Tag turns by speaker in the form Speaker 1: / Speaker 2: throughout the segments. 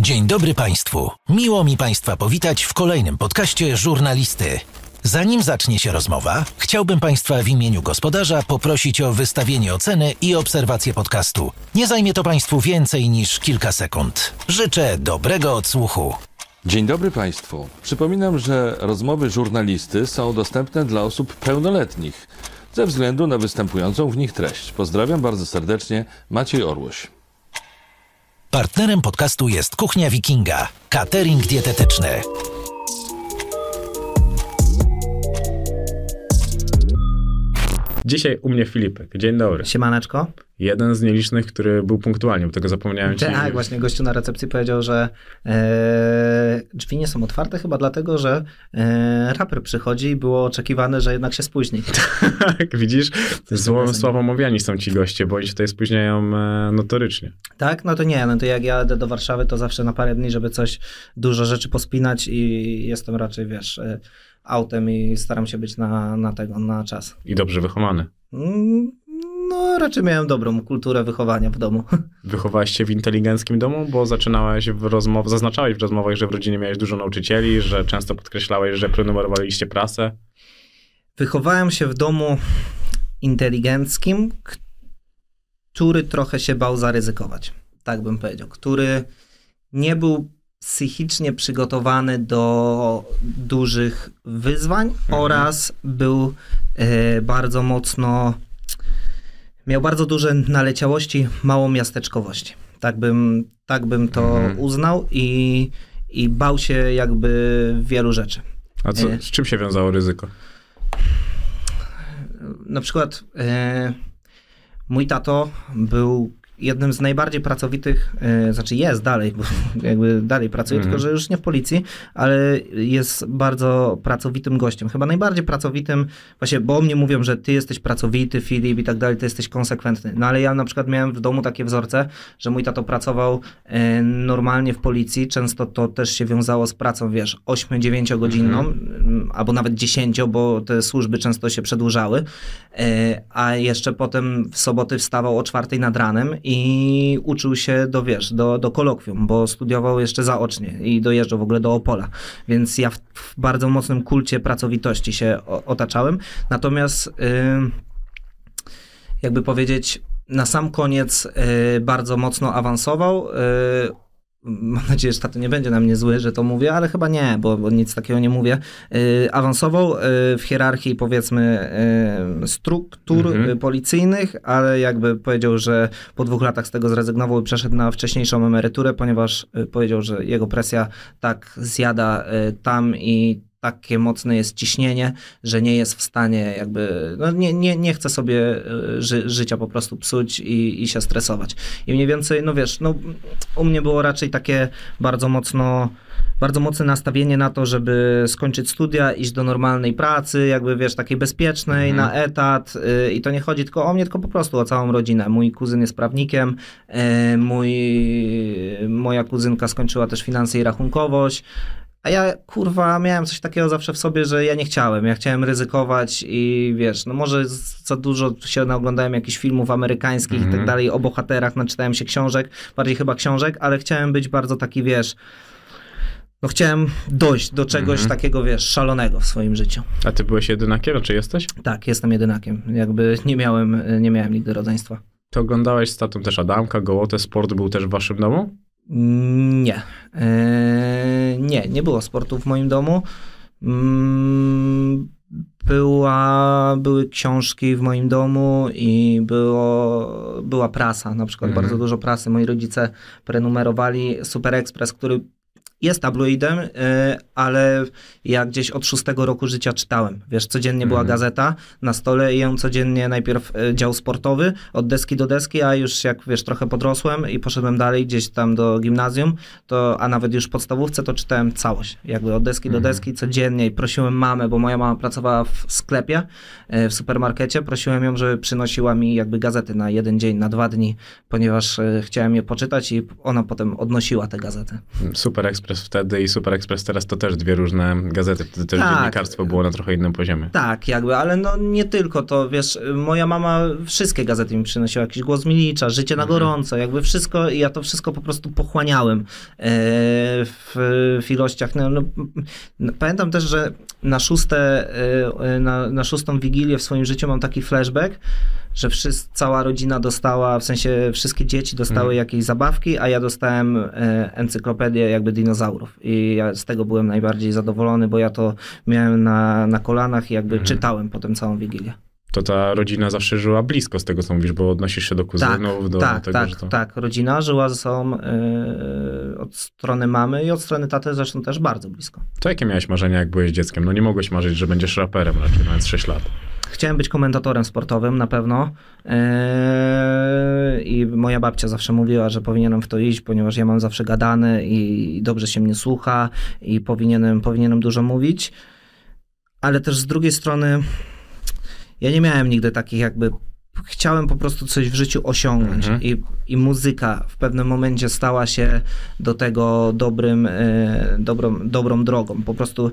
Speaker 1: Dzień dobry Państwu. Miło mi Państwa powitać w kolejnym podcaście Żurnalisty. Zanim zacznie się rozmowa, chciałbym Państwa w imieniu gospodarza poprosić o wystawienie oceny i obserwację podcastu. Nie zajmie to Państwu więcej niż kilka sekund. Życzę dobrego odsłuchu.
Speaker 2: Dzień dobry Państwu. Przypominam, że rozmowy żurnalisty są dostępne dla osób pełnoletnich ze względu na występującą w nich treść. Pozdrawiam bardzo serdecznie, Maciej Orłoś.
Speaker 1: Partnerem podcastu jest Kuchnia Wikinga, catering dietetyczny.
Speaker 3: Dzisiaj u mnie Filipek. Dzień dobry.
Speaker 4: Siemaneczko.
Speaker 3: Jeden z nielicznych, który był punktualnie, bo tego zapomniałem ci.
Speaker 4: Tak, właśnie gościu na recepcji powiedział, że e, drzwi nie są otwarte chyba dlatego, że e, raper przychodzi i było oczekiwane, że jednak się spóźni.
Speaker 3: tak, widzisz? Zło, słabo omawiani są ci goście, bo oni się tutaj spóźniają e, notorycznie.
Speaker 4: Tak? No to nie, no to jak ja jadę do Warszawy, to zawsze na parę dni, żeby coś, dużo rzeczy pospinać i jestem raczej, wiesz, e, autem i staram się być na, na tego, na czas.
Speaker 3: I dobrze wychowany.
Speaker 4: Mm, No, raczej miałem dobrą kulturę wychowania w domu.
Speaker 3: Wychowałeś się w inteligenckim domu, bo zaczynałeś w rozmowach, zaznaczałeś w rozmowach, że w rodzinie miałeś dużo nauczycieli, że często podkreślałeś, że prenumerowaliście prasę.
Speaker 4: Wychowałem się w domu inteligenckim, który trochę się bał zaryzykować. Tak bym powiedział. Który nie był psychicznie przygotowany do dużych wyzwań
Speaker 3: Mhm.
Speaker 4: oraz był e, bardzo mocno. Miał bardzo duże naleciałości, małą miasteczkowości. Tak bym, tak bym to
Speaker 3: Mhm.
Speaker 4: uznał i, i bał się jakby wielu rzeczy.
Speaker 3: A co,
Speaker 4: E.
Speaker 3: z czym się wiązało ryzyko?
Speaker 4: na przykład e, mój tato był jednym z najbardziej pracowitych, e, znaczy jest dalej, bo jakby dalej pracuje,
Speaker 3: Mhm.
Speaker 4: tylko że już nie w policji, ale jest bardzo pracowitym gościem. Chyba najbardziej pracowitym, właśnie, bo o mnie mówią, że ty jesteś pracowity, Filip i tak dalej, ty jesteś konsekwentny. No ale ja na przykład miałem w domu takie wzorce, że mój tato pracował e, normalnie w policji, często to też się wiązało z pracą, wiesz, 8-9 godzinną, m, albo nawet 10, bo te służby często się przedłużały, e, a jeszcze potem w soboty wstawał o 4 nad ranem i uczył się do, wiesz, do, do kolokwium, bo studiował jeszcze zaocznie i dojeżdżał w ogóle do Opola, więc ja w, w bardzo mocnym kulcie pracowitości się o, otaczałem, natomiast y, jakby powiedzieć, na sam koniec y, bardzo mocno awansował. y, Mam nadzieję, że tato nie będzie na mnie zły, że to mówię, ale chyba nie, bo, bo nic takiego nie mówię. Y, awansował y, w hierarchii, powiedzmy, y, struktur
Speaker 3: Mhm.
Speaker 4: policyjnych, ale jakby powiedział, że po dwóch latach z tego zrezygnował i przeszedł na wcześniejszą emeryturę, ponieważ y, powiedział, że jego presja tak zjada y, tam i takie mocne jest ciśnienie, że nie jest w stanie jakby, no nie, nie, nie chce sobie y, ży, życia po prostu psuć i, i się stresować. I mniej więcej, no wiesz, no u mnie było raczej takie bardzo mocno, bardzo mocne nastawienie na to, żeby skończyć studia, iść do normalnej pracy, jakby wiesz, takiej bezpiecznej,
Speaker 3: Mhm.
Speaker 4: na etat y, i to nie chodzi tylko o mnie, tylko po prostu o całą rodzinę. Mój kuzyn jest prawnikiem, y, mój, moja kuzynka skończyła też finanse i rachunkowość, a ja, kurwa, miałem coś takiego zawsze w sobie, że ja nie chciałem. Ja chciałem ryzykować i wiesz, no może za dużo się naoglądałem jakichś filmów amerykańskich i tak
Speaker 3: Mhm.
Speaker 4: dalej, o bohaterach, naczytałem się książek, bardziej chyba książek, ale chciałem być bardzo taki, wiesz, no chciałem dojść do czegoś
Speaker 3: Mhm.
Speaker 4: takiego, wiesz, szalonego w swoim życiu.
Speaker 3: A ty byłeś jedynakiem, czy jesteś?
Speaker 4: Tak, jestem jedynakiem. Jakby nie miałem, nie miałem nigdy rodzeństwa.
Speaker 3: Ty oglądałeś z tatą też Adamka, Gołotę, sport był też w waszym domu?
Speaker 4: Nie. Eee, nie, nie było sportu w moim domu. Mm, Była, były książki w moim domu i było, była prasa, na przykład
Speaker 3: Mhm.
Speaker 4: bardzo dużo prasy. Moi rodzice prenumerowali Super Express, który jest tabloidem, y, ale ja gdzieś od szóstego roku życia czytałem. Wiesz, codziennie była
Speaker 3: Mhm.
Speaker 4: gazeta na stole i ją codziennie najpierw y, dział sportowy, od deski do deski, a już jak wiesz, trochę podrosłem i poszedłem dalej gdzieś tam do gimnazjum, to, a nawet już w podstawówce, to czytałem całość. Jakby od deski do
Speaker 3: Mhm.
Speaker 4: deski codziennie i prosiłem mamę, bo moja mama pracowała w sklepie, y, w supermarkecie, prosiłem ją, żeby przynosiła mi jakby gazety na jeden dzień, na dwa dni, ponieważ chciałem je poczytać i ona potem odnosiła te gazety.
Speaker 3: Super Express Express wtedy i Super Express teraz to też dwie różne gazety. Wtedy też
Speaker 4: Tak.
Speaker 3: dziennikarstwo było na trochę innym poziomie.
Speaker 4: Tak, jakby, ale no nie tylko to, wiesz, moja mama wszystkie gazety mi przynosiła, jakiś głos Milicza, Życie na gorąco, jakby wszystko, ja to wszystko po prostu pochłaniałem e, w, w ilościach. No, no, no, pamiętam też, że na szóste, e, na, na szóstą wigilię w swoim życiu mam taki flashback, że wszyscy, cała rodzina dostała, w sensie wszystkie dzieci dostały jakieś zabawki, a ja dostałem e, encyklopedię jakby dinozaurów i ja z tego byłem najbardziej zadowolony, bo ja to miałem na, na kolanach i jakby czytałem potem całą wigilię.
Speaker 3: To ta rodzina zawsze żyła blisko z tego, co mówisz, bo odnosisz się do
Speaker 4: Tak,
Speaker 3: kuzynów, do
Speaker 4: tak,
Speaker 3: tego,
Speaker 4: tak,
Speaker 3: że to...
Speaker 4: tak. Rodzina żyła ze sobą e, od strony mamy i od strony taty zresztą też bardzo blisko.
Speaker 3: To jakie miałeś marzenia, jak byłeś dzieckiem? No nie mogłeś marzyć, że będziesz raperem raczej, mając 6 lat.
Speaker 4: Chciałem być komentatorem sportowym na pewno Eee, i moja babcia zawsze mówiła, że powinienem w to iść, ponieważ ja mam zawsze gadane i dobrze się mnie słucha i powinienem, powinienem dużo mówić, ale też z drugiej strony ja nie miałem nigdy takich jakby chciałem po prostu coś w życiu osiągnąć
Speaker 3: Mhm.
Speaker 4: I, i muzyka w pewnym momencie stała się do tego dobrym, e, dobrą, dobrą drogą. Po prostu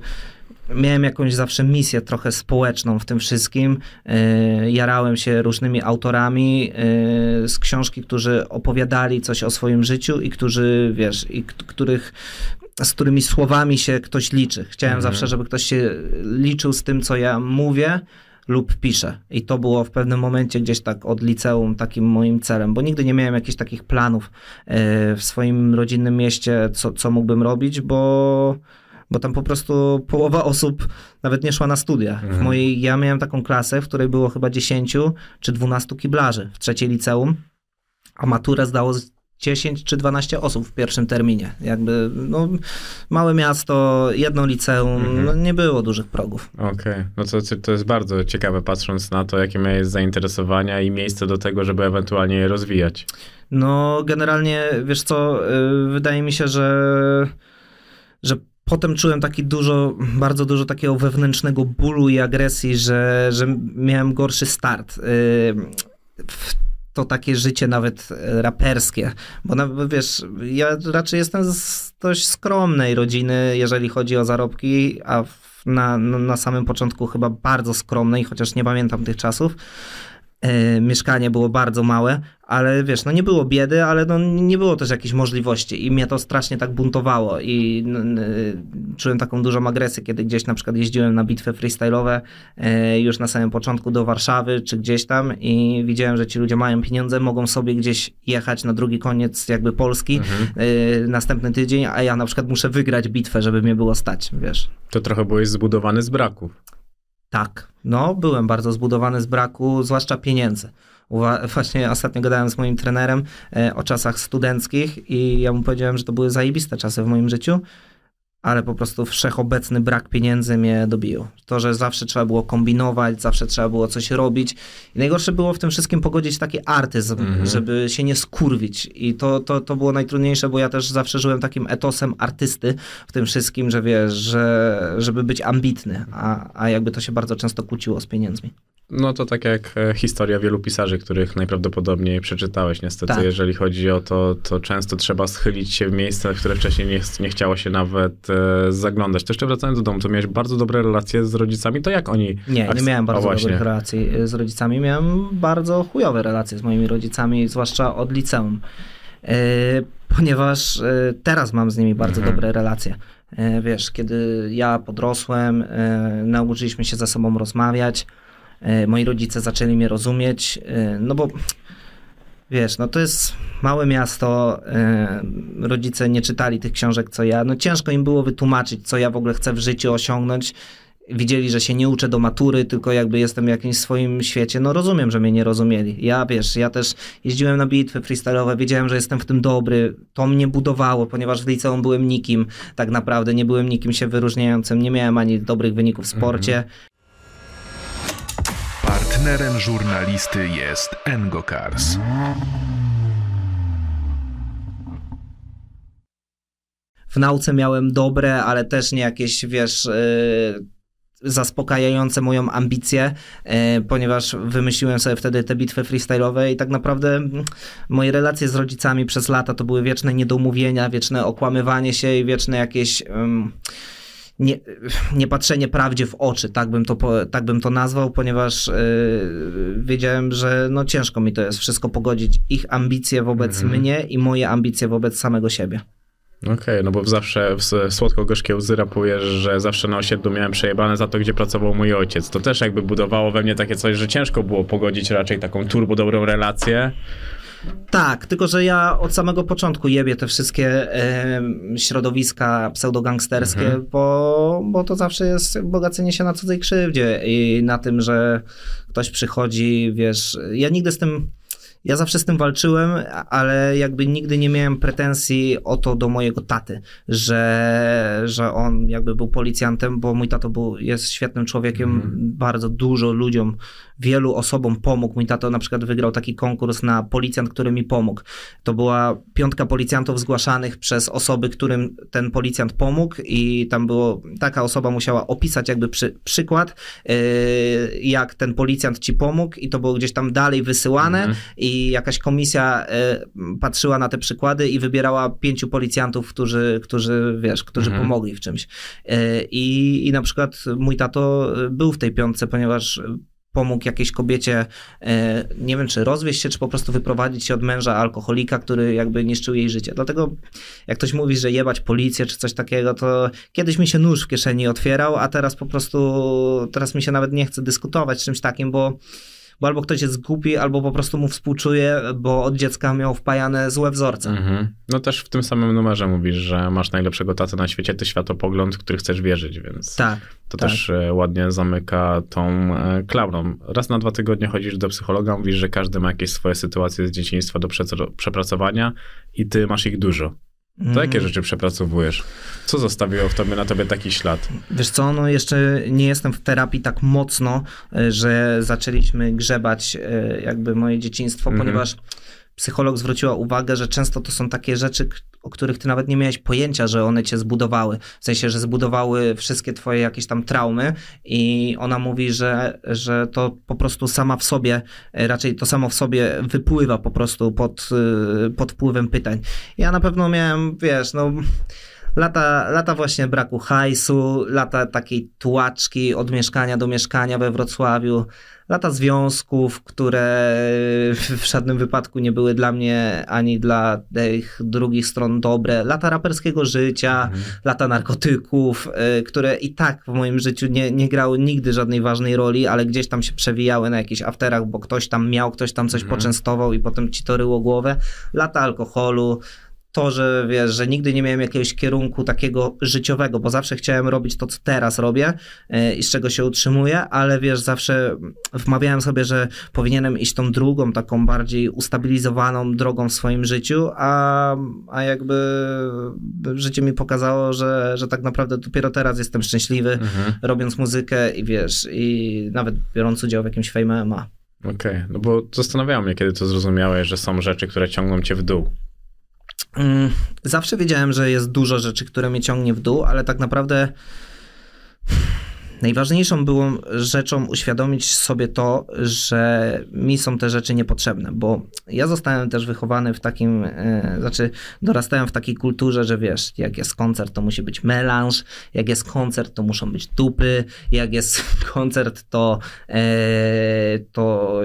Speaker 4: miałem jakąś zawsze misję trochę społeczną w tym wszystkim. E, Jarałem się różnymi autorami e, z książki, którzy opowiadali coś o swoim życiu i którzy, wiesz, i których z którymi słowami się ktoś liczy. Chciałem
Speaker 3: Mhm.
Speaker 4: zawsze, żeby ktoś się liczył z tym, co ja mówię lub piszę. I to było w pewnym momencie gdzieś tak od liceum takim moim celem, bo nigdy nie miałem jakichś takich planów e, w swoim rodzinnym mieście, co, co mógłbym robić, bo, bo tam po prostu połowa osób nawet nie szła na studia. W
Speaker 3: Mhm.
Speaker 4: mojej, ja miałem taką klasę, w której było chyba 10 czy 12 kiblarzy w trzeciej liceum, a maturę zdało z 10 czy 12 osób w pierwszym terminie. Jakby, no, małe miasto, jedno liceum,
Speaker 3: Mhm.
Speaker 4: no, nie było dużych progów.
Speaker 3: Okej, no to, to jest bardzo ciekawe, patrząc na to, jakie miałeś zainteresowania i miejsce do tego, żeby ewentualnie je rozwijać.
Speaker 4: No, generalnie, wiesz co, y, wydaje mi się, że, że potem czułem taki dużo, bardzo dużo takiego wewnętrznego bólu i agresji, że, że miałem gorszy start. y, w to takie życie nawet e, raperskie, bo wiesz, ja raczej jestem z dość skromnej rodziny, jeżeli chodzi o zarobki, a na, na samym początku chyba bardzo skromnej, chociaż nie pamiętam tych czasów. E, mieszkanie było bardzo małe, ale wiesz, no nie było biedy, ale no nie było też jakichś możliwości i mnie to strasznie tak buntowało i czułem taką dużą agresję, kiedy gdzieś na przykład jeździłem na bitwy freestyle'owe e, już na samym początku do Warszawy czy gdzieś tam i widziałem, że ci ludzie mają pieniądze, mogą sobie gdzieś jechać na drugi koniec jakby Polski e, następny tydzień, a ja na przykład muszę wygrać bitwę, żeby mnie było stać, wiesz.
Speaker 3: To trochę byłeś zbudowany z braków.
Speaker 4: Tak, no byłem bardzo zbudowany z braku, zwłaszcza pieniędzy. Uwa- właśnie ostatnio gadałem z moim trenerem e, o czasach studenckich i ja mu powiedziałem, że to były zajebiste czasy w moim życiu, ale po prostu wszechobecny brak pieniędzy mnie dobił. To, że zawsze trzeba było kombinować, zawsze trzeba było coś robić i najgorsze było w tym wszystkim pogodzić taki artyzm,
Speaker 3: Mhm.
Speaker 4: żeby się nie skurwić i to, to, to było najtrudniejsze, bo ja też zawsze żyłem takim etosem artysty w tym wszystkim, że wiesz, że, żeby być ambitny, a, a jakby to się bardzo często kłóciło z pieniędzmi.
Speaker 3: No to tak jak e, historia wielu pisarzy, których najprawdopodobniej przeczytałeś niestety.
Speaker 4: Tak.
Speaker 3: Jeżeli chodzi o to, to często trzeba schylić się w miejsca, w które wcześniej nie, nie chciało się nawet e, zaglądać. To jeszcze wracając do domu, to miałeś bardzo dobre relacje z rodzicami, to jak oni...
Speaker 4: Nie, nie miałem bardzo dobrych relacji y, z rodzicami. Miałem bardzo chujowe relacje z moimi rodzicami, zwłaszcza od liceum. Y, ponieważ y, teraz mam z nimi bardzo
Speaker 3: Mhm.
Speaker 4: dobre relacje. Y, wiesz, kiedy ja podrosłem, nauczyliśmy się ze sobą rozmawiać, moi rodzice zaczęli mnie rozumieć, y, no bo wiesz, no to jest małe miasto, y, rodzice nie czytali tych książek co ja, no ciężko im było wytłumaczyć, co ja w ogóle chcę w życiu osiągnąć. Widzieli, że się nie uczę do matury, tylko jakby jestem w jakimś swoim świecie. No rozumiem, że mnie nie rozumieli. Ja wiesz, ja też jeździłem na bitwy freestyle'owe, wiedziałem, że jestem w tym dobry. To mnie budowało, ponieważ w liceum byłem nikim. Tak naprawdę nie byłem nikim się wyróżniającym, nie miałem ani dobrych wyników w sporcie.
Speaker 5: Partnerem żurnalisty jest Engokars.
Speaker 4: w nauce miałem dobre, ale też nie jakieś, wiesz, yy, zaspokajające moją ambicję, e, ponieważ wymyśliłem sobie wtedy te bitwy freestyle'owe i tak naprawdę mm, moje relacje z rodzicami przez lata to były wieczne niedomówienia, wieczne okłamywanie się i wieczne jakieś... Um, nie, nie patrzenie prawdzie w oczy, tak bym to, tak bym to nazwał, ponieważ yy, wiedziałem, że no ciężko mi to jest wszystko pogodzić, ich ambicje wobec -hmm. mnie i moje ambicje wobec samego siebie.
Speaker 3: Okej, okay, no bo zawsze w słodko-gorzkie łzy rapujesz, że zawsze na osiedlu miałem przejebane za to, gdzie pracował mój ojciec. To też jakby budowało we mnie takie coś, że ciężko było pogodzić raczej taką turbo dobrą relację
Speaker 4: tak, tylko że ja od samego początku jebię te wszystkie e, środowiska pseudogangsterskie, mhm. bo, bo to zawsze jest bogacenie się na cudzej krzywdzie i na tym, że ktoś przychodzi, wiesz, ja nigdy z tym ja zawsze z tym walczyłem, ale jakby nigdy nie miałem pretensji o to do mojego taty, że, że on jakby był policjantem, bo mój tato był, jest świetnym człowiekiem, mm. bardzo dużo ludziom wielu osobom pomógł. Mój tato na przykład wygrał taki konkurs na policjant, który mi pomógł. To była piątka policjantów zgłaszanych przez osoby, którym ten policjant pomógł i tam było, taka osoba musiała opisać jakby przy, przykład, yy, jak ten policjant ci pomógł i to było gdzieś tam dalej wysyłane mhm. i jakaś komisja yy, patrzyła na te przykłady i wybierała pięciu policjantów, którzy, którzy wiesz, którzy mhm. pomogli w czymś. Yy, I, I na przykład mój tato był w tej piątce, ponieważ pomógł jakiejś kobiecie, e, nie wiem czy rozwieść się, czy po prostu wyprowadzić się od męża alkoholika, który jakby niszczył jej życie. Dlatego jak ktoś mówi, że jebać policję czy coś takiego, to kiedyś mi się nóż w kieszeni otwierał, a teraz po prostu, teraz mi się nawet nie chce dyskutować z czymś takim, bo bo albo ktoś jest głupi, albo po prostu mu współczuje, bo od dziecka miał wpajane złe wzorce. Mhm.
Speaker 3: No też w tym samym numerze mówisz, że masz najlepszego tatę na świecie, ty światopogląd, w który chcesz wierzyć, więc
Speaker 4: tak,
Speaker 3: to
Speaker 4: tak.
Speaker 3: też e, ładnie zamyka tą e, klauną. Raz na dwa tygodnie chodzisz do psychologa, mówisz, że każdy ma jakieś swoje sytuacje z dzieciństwa do przepracowania i ty masz ich dużo. To jakie rzeczy przepracowujesz? Co zostawiło w tobie na tobie taki ślad?
Speaker 4: Wiesz co, no jeszcze nie jestem w terapii tak mocno, e, że zaczęliśmy grzebać e, jakby moje dzieciństwo, mhm. ponieważ psycholog zwróciła uwagę, że często to są takie rzeczy, o których ty nawet nie miałeś pojęcia, że one cię zbudowały. W sensie, że zbudowały wszystkie twoje jakieś tam traumy i ona mówi, że, że to po prostu sama w sobie, e, raczej to samo w sobie wypływa po prostu pod, e, pod wpływem pytań. Ja na pewno miałem, wiesz, no lata, lata właśnie braku hajsu, lata takiej tułaczki od mieszkania do mieszkania we Wrocławiu, lata związków, które w żadnym wypadku nie były dla mnie ani dla tych drugich stron dobre, lata raperskiego życia, mhm. lata narkotyków, y, które i tak w moim życiu nie, nie grały nigdy żadnej ważnej roli, ale gdzieś tam się przewijały na jakichś afterach, bo ktoś tam miał, ktoś tam coś mhm. poczęstował i potem ci to ryło głowę, lata alkoholu, to, że wiesz, że nigdy nie miałem jakiegoś kierunku takiego życiowego, bo zawsze chciałem robić to, co teraz robię yy, i z czego się utrzymuję, ale wiesz, zawsze wmawiałem sobie, że powinienem iść tą drugą, taką bardziej ustabilizowaną drogą w swoim życiu, a, a jakby życie mi pokazało, że, że tak naprawdę dopiero teraz jestem szczęśliwy, mhm. robiąc muzykę i wiesz, i nawet biorąc udział w jakimś fame MMA.
Speaker 3: Okej, okay. no bo zastanawiałem mnie, kiedy to zrozumiałeś, że są rzeczy, które ciągną cię w dół.
Speaker 4: Mm, zawsze wiedziałem, że jest dużo rzeczy, które mnie ciągnie w dół, ale tak naprawdę najważniejszą było rzeczą uświadomić sobie to, że mi są te rzeczy niepotrzebne, bo ja zostałem też wychowany w takim, e, znaczy dorastałem w takiej kulturze, że wiesz, jak jest koncert, to musi być melanż, jak jest koncert, to muszą być dupy, jak jest koncert, to, e, to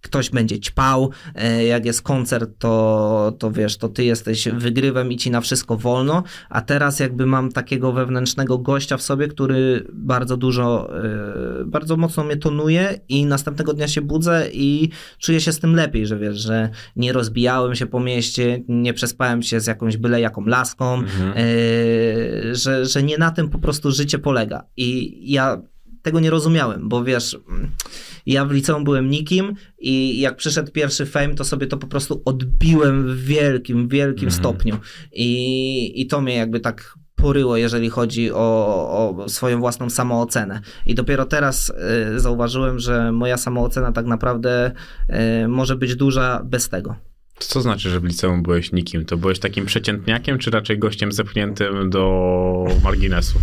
Speaker 4: ktoś będzie ćpał, e, jak jest koncert, to, to wiesz, to ty jesteś wygrywem i ci na wszystko wolno, a teraz jakby mam takiego wewnętrznego gościa w sobie, który bardzo dużo, e, bardzo mocno mnie tonuje i następnego dnia się budzę i czuję się z tym lepiej, że wiesz, że nie rozbijałem się po mieście, nie przespałem się z jakąś byle jaką laską, mhm. E, że, że nie na tym po prostu życie polega i ja tego nie rozumiałem, bo wiesz, ja w liceum byłem nikim i jak przyszedł pierwszy fame, to sobie to po prostu odbiłem w wielkim, wielkim mhm. stopniu. I, I to mnie jakby tak poryło, jeżeli chodzi o, o swoją własną samoocenę. I dopiero teraz y, zauważyłem, że moja samoocena tak naprawdę y, może być duża bez tego.
Speaker 3: Co znaczy, że w liceum byłeś nikim? To byłeś takim przeciętniakiem, czy raczej gościem zepchniętym do marginesu?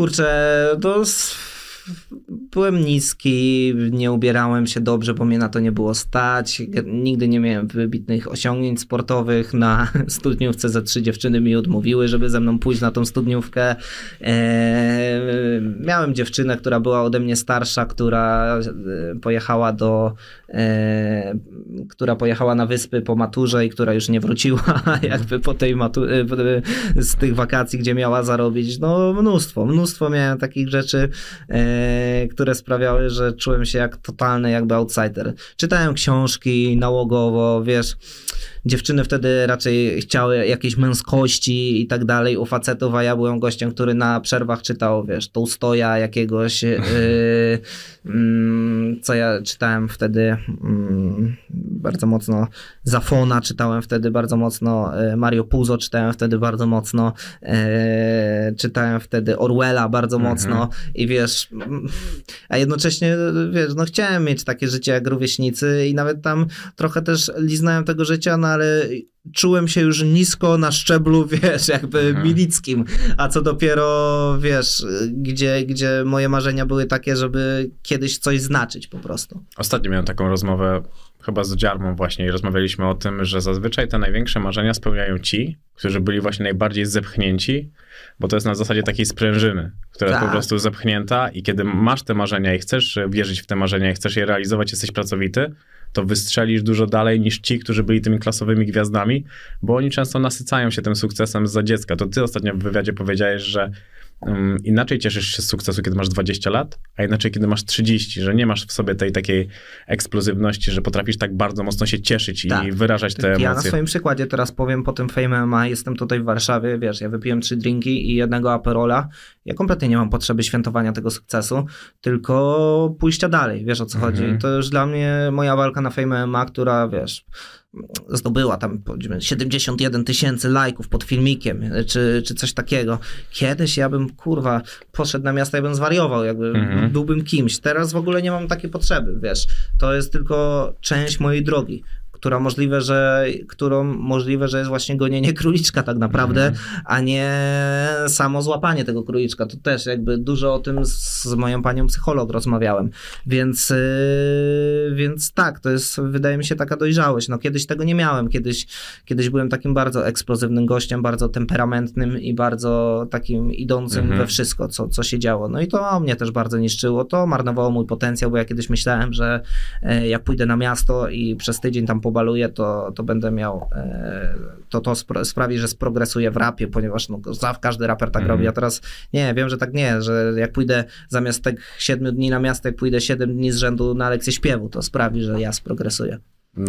Speaker 4: Kurczę, to byłem niski, nie ubierałem się dobrze, bo mnie na to nie było stać. Nigdy nie miałem wybitnych osiągnięć sportowych. Na studniówce ze trzy dziewczyny mi odmówiły, żeby ze mną pójść na tą studniówkę. Eee, miałem dziewczynę, która była ode mnie starsza, która e, pojechała do e, która pojechała na wyspy po maturze i która już nie wróciła jakby po tej maturze, z tych wakacji, gdzie miała zarobić. No mnóstwo, mnóstwo miałem takich rzeczy. E, które sprawiały, że czułem się jak totalny jakby outsider. Czytałem książki nałogowo, wiesz, dziewczyny wtedy raczej chciały jakiejś męskości i tak dalej u facetów, a ja byłem gościem, który na przerwach czytał, wiesz, Tolstoja jakiegoś, yy, yy, co ja czytałem wtedy yy, bardzo mocno, Zafona czytałem wtedy bardzo mocno, y, Mario Puzo czytałem wtedy bardzo mocno, y, czytałem wtedy Orwella bardzo mhm. mocno i wiesz, a jednocześnie, wiesz, no chciałem mieć takie życie jak rówieśnicy i nawet tam trochę też liznałem tego życia na ale czułem się już nisko na szczeblu, wiesz, jakby mhm. milickim, a co dopiero, wiesz, gdzie, gdzie moje marzenia były takie, żeby kiedyś coś znaczyć po prostu.
Speaker 3: Ostatnio miałem taką rozmowę chyba z Dziarmą właśnie i rozmawialiśmy o tym, że zazwyczaj te największe marzenia spełniają ci, którzy byli właśnie najbardziej zepchnięci, bo to jest na zasadzie takiej sprężyny, która tak. jest po tak. prostu zepchnięta i kiedy masz te marzenia i chcesz wierzyć w te marzenia i chcesz je realizować, jesteś pracowity, to wystrzelisz dużo dalej niż ci, którzy byli tymi klasowymi gwiazdami, bo oni często nasycają się tym sukcesem za dziecka. To ty ostatnio w wywiadzie powiedziałeś, że um, inaczej cieszysz się z sukcesu, kiedy masz 20 lat, a inaczej, kiedy masz 30, że nie masz w sobie tej takiej eksplozywności, że potrafisz tak bardzo mocno się cieszyć tak. i wyrażać te emocje.
Speaker 4: Ja na swoim przykładzie teraz powiem po tym Fame MMA, jestem tutaj w Warszawie, wiesz, ja wypiłem trzy drinki i jednego Aperola. Ja kompletnie nie mam potrzeby świętowania tego sukcesu, tylko pójścia dalej, wiesz o co mhm. chodzi. To już dla mnie moja walka na Fame MMA, która, wiesz, zdobyła tam powiedzmy 71 tysięcy lajków pod filmikiem, czy, czy coś takiego. Kiedyś ja bym, kurwa, poszedł na miasto i bym zwariował, jakby mhm. byłbym kimś. Teraz w ogóle nie mam takiej potrzeby, wiesz. To jest tylko część mojej drogi która możliwe, że, którą możliwe, że jest właśnie gonienie króliczka tak naprawdę, mm. a nie samo złapanie tego króliczka. To też jakby dużo o tym z, z moją panią psycholog rozmawiałem. Więc, yy, więc tak, to jest wydaje mi się taka dojrzałość. No kiedyś tego nie miałem. Kiedyś, kiedyś byłem takim bardzo eksplozywnym gościem, bardzo temperamentnym i bardzo takim idącym mm -hmm. we wszystko, co, co się działo. No i to mnie też bardzo niszczyło. To marnowało mój potencjał, bo ja kiedyś myślałem, że e, jak pójdę na miasto i przez tydzień tam pobaluję, to, to będę miał, e, to to sprawi, że sprogresuję w rapie, ponieważ no, każdy raper tak mm. robi, a teraz nie, wiem, że tak nie, że jak pójdę zamiast tych 7 dni na miasto, jak pójdę 7 dni z rzędu na lekcję śpiewu, to sprawi, że ja sprogresuję.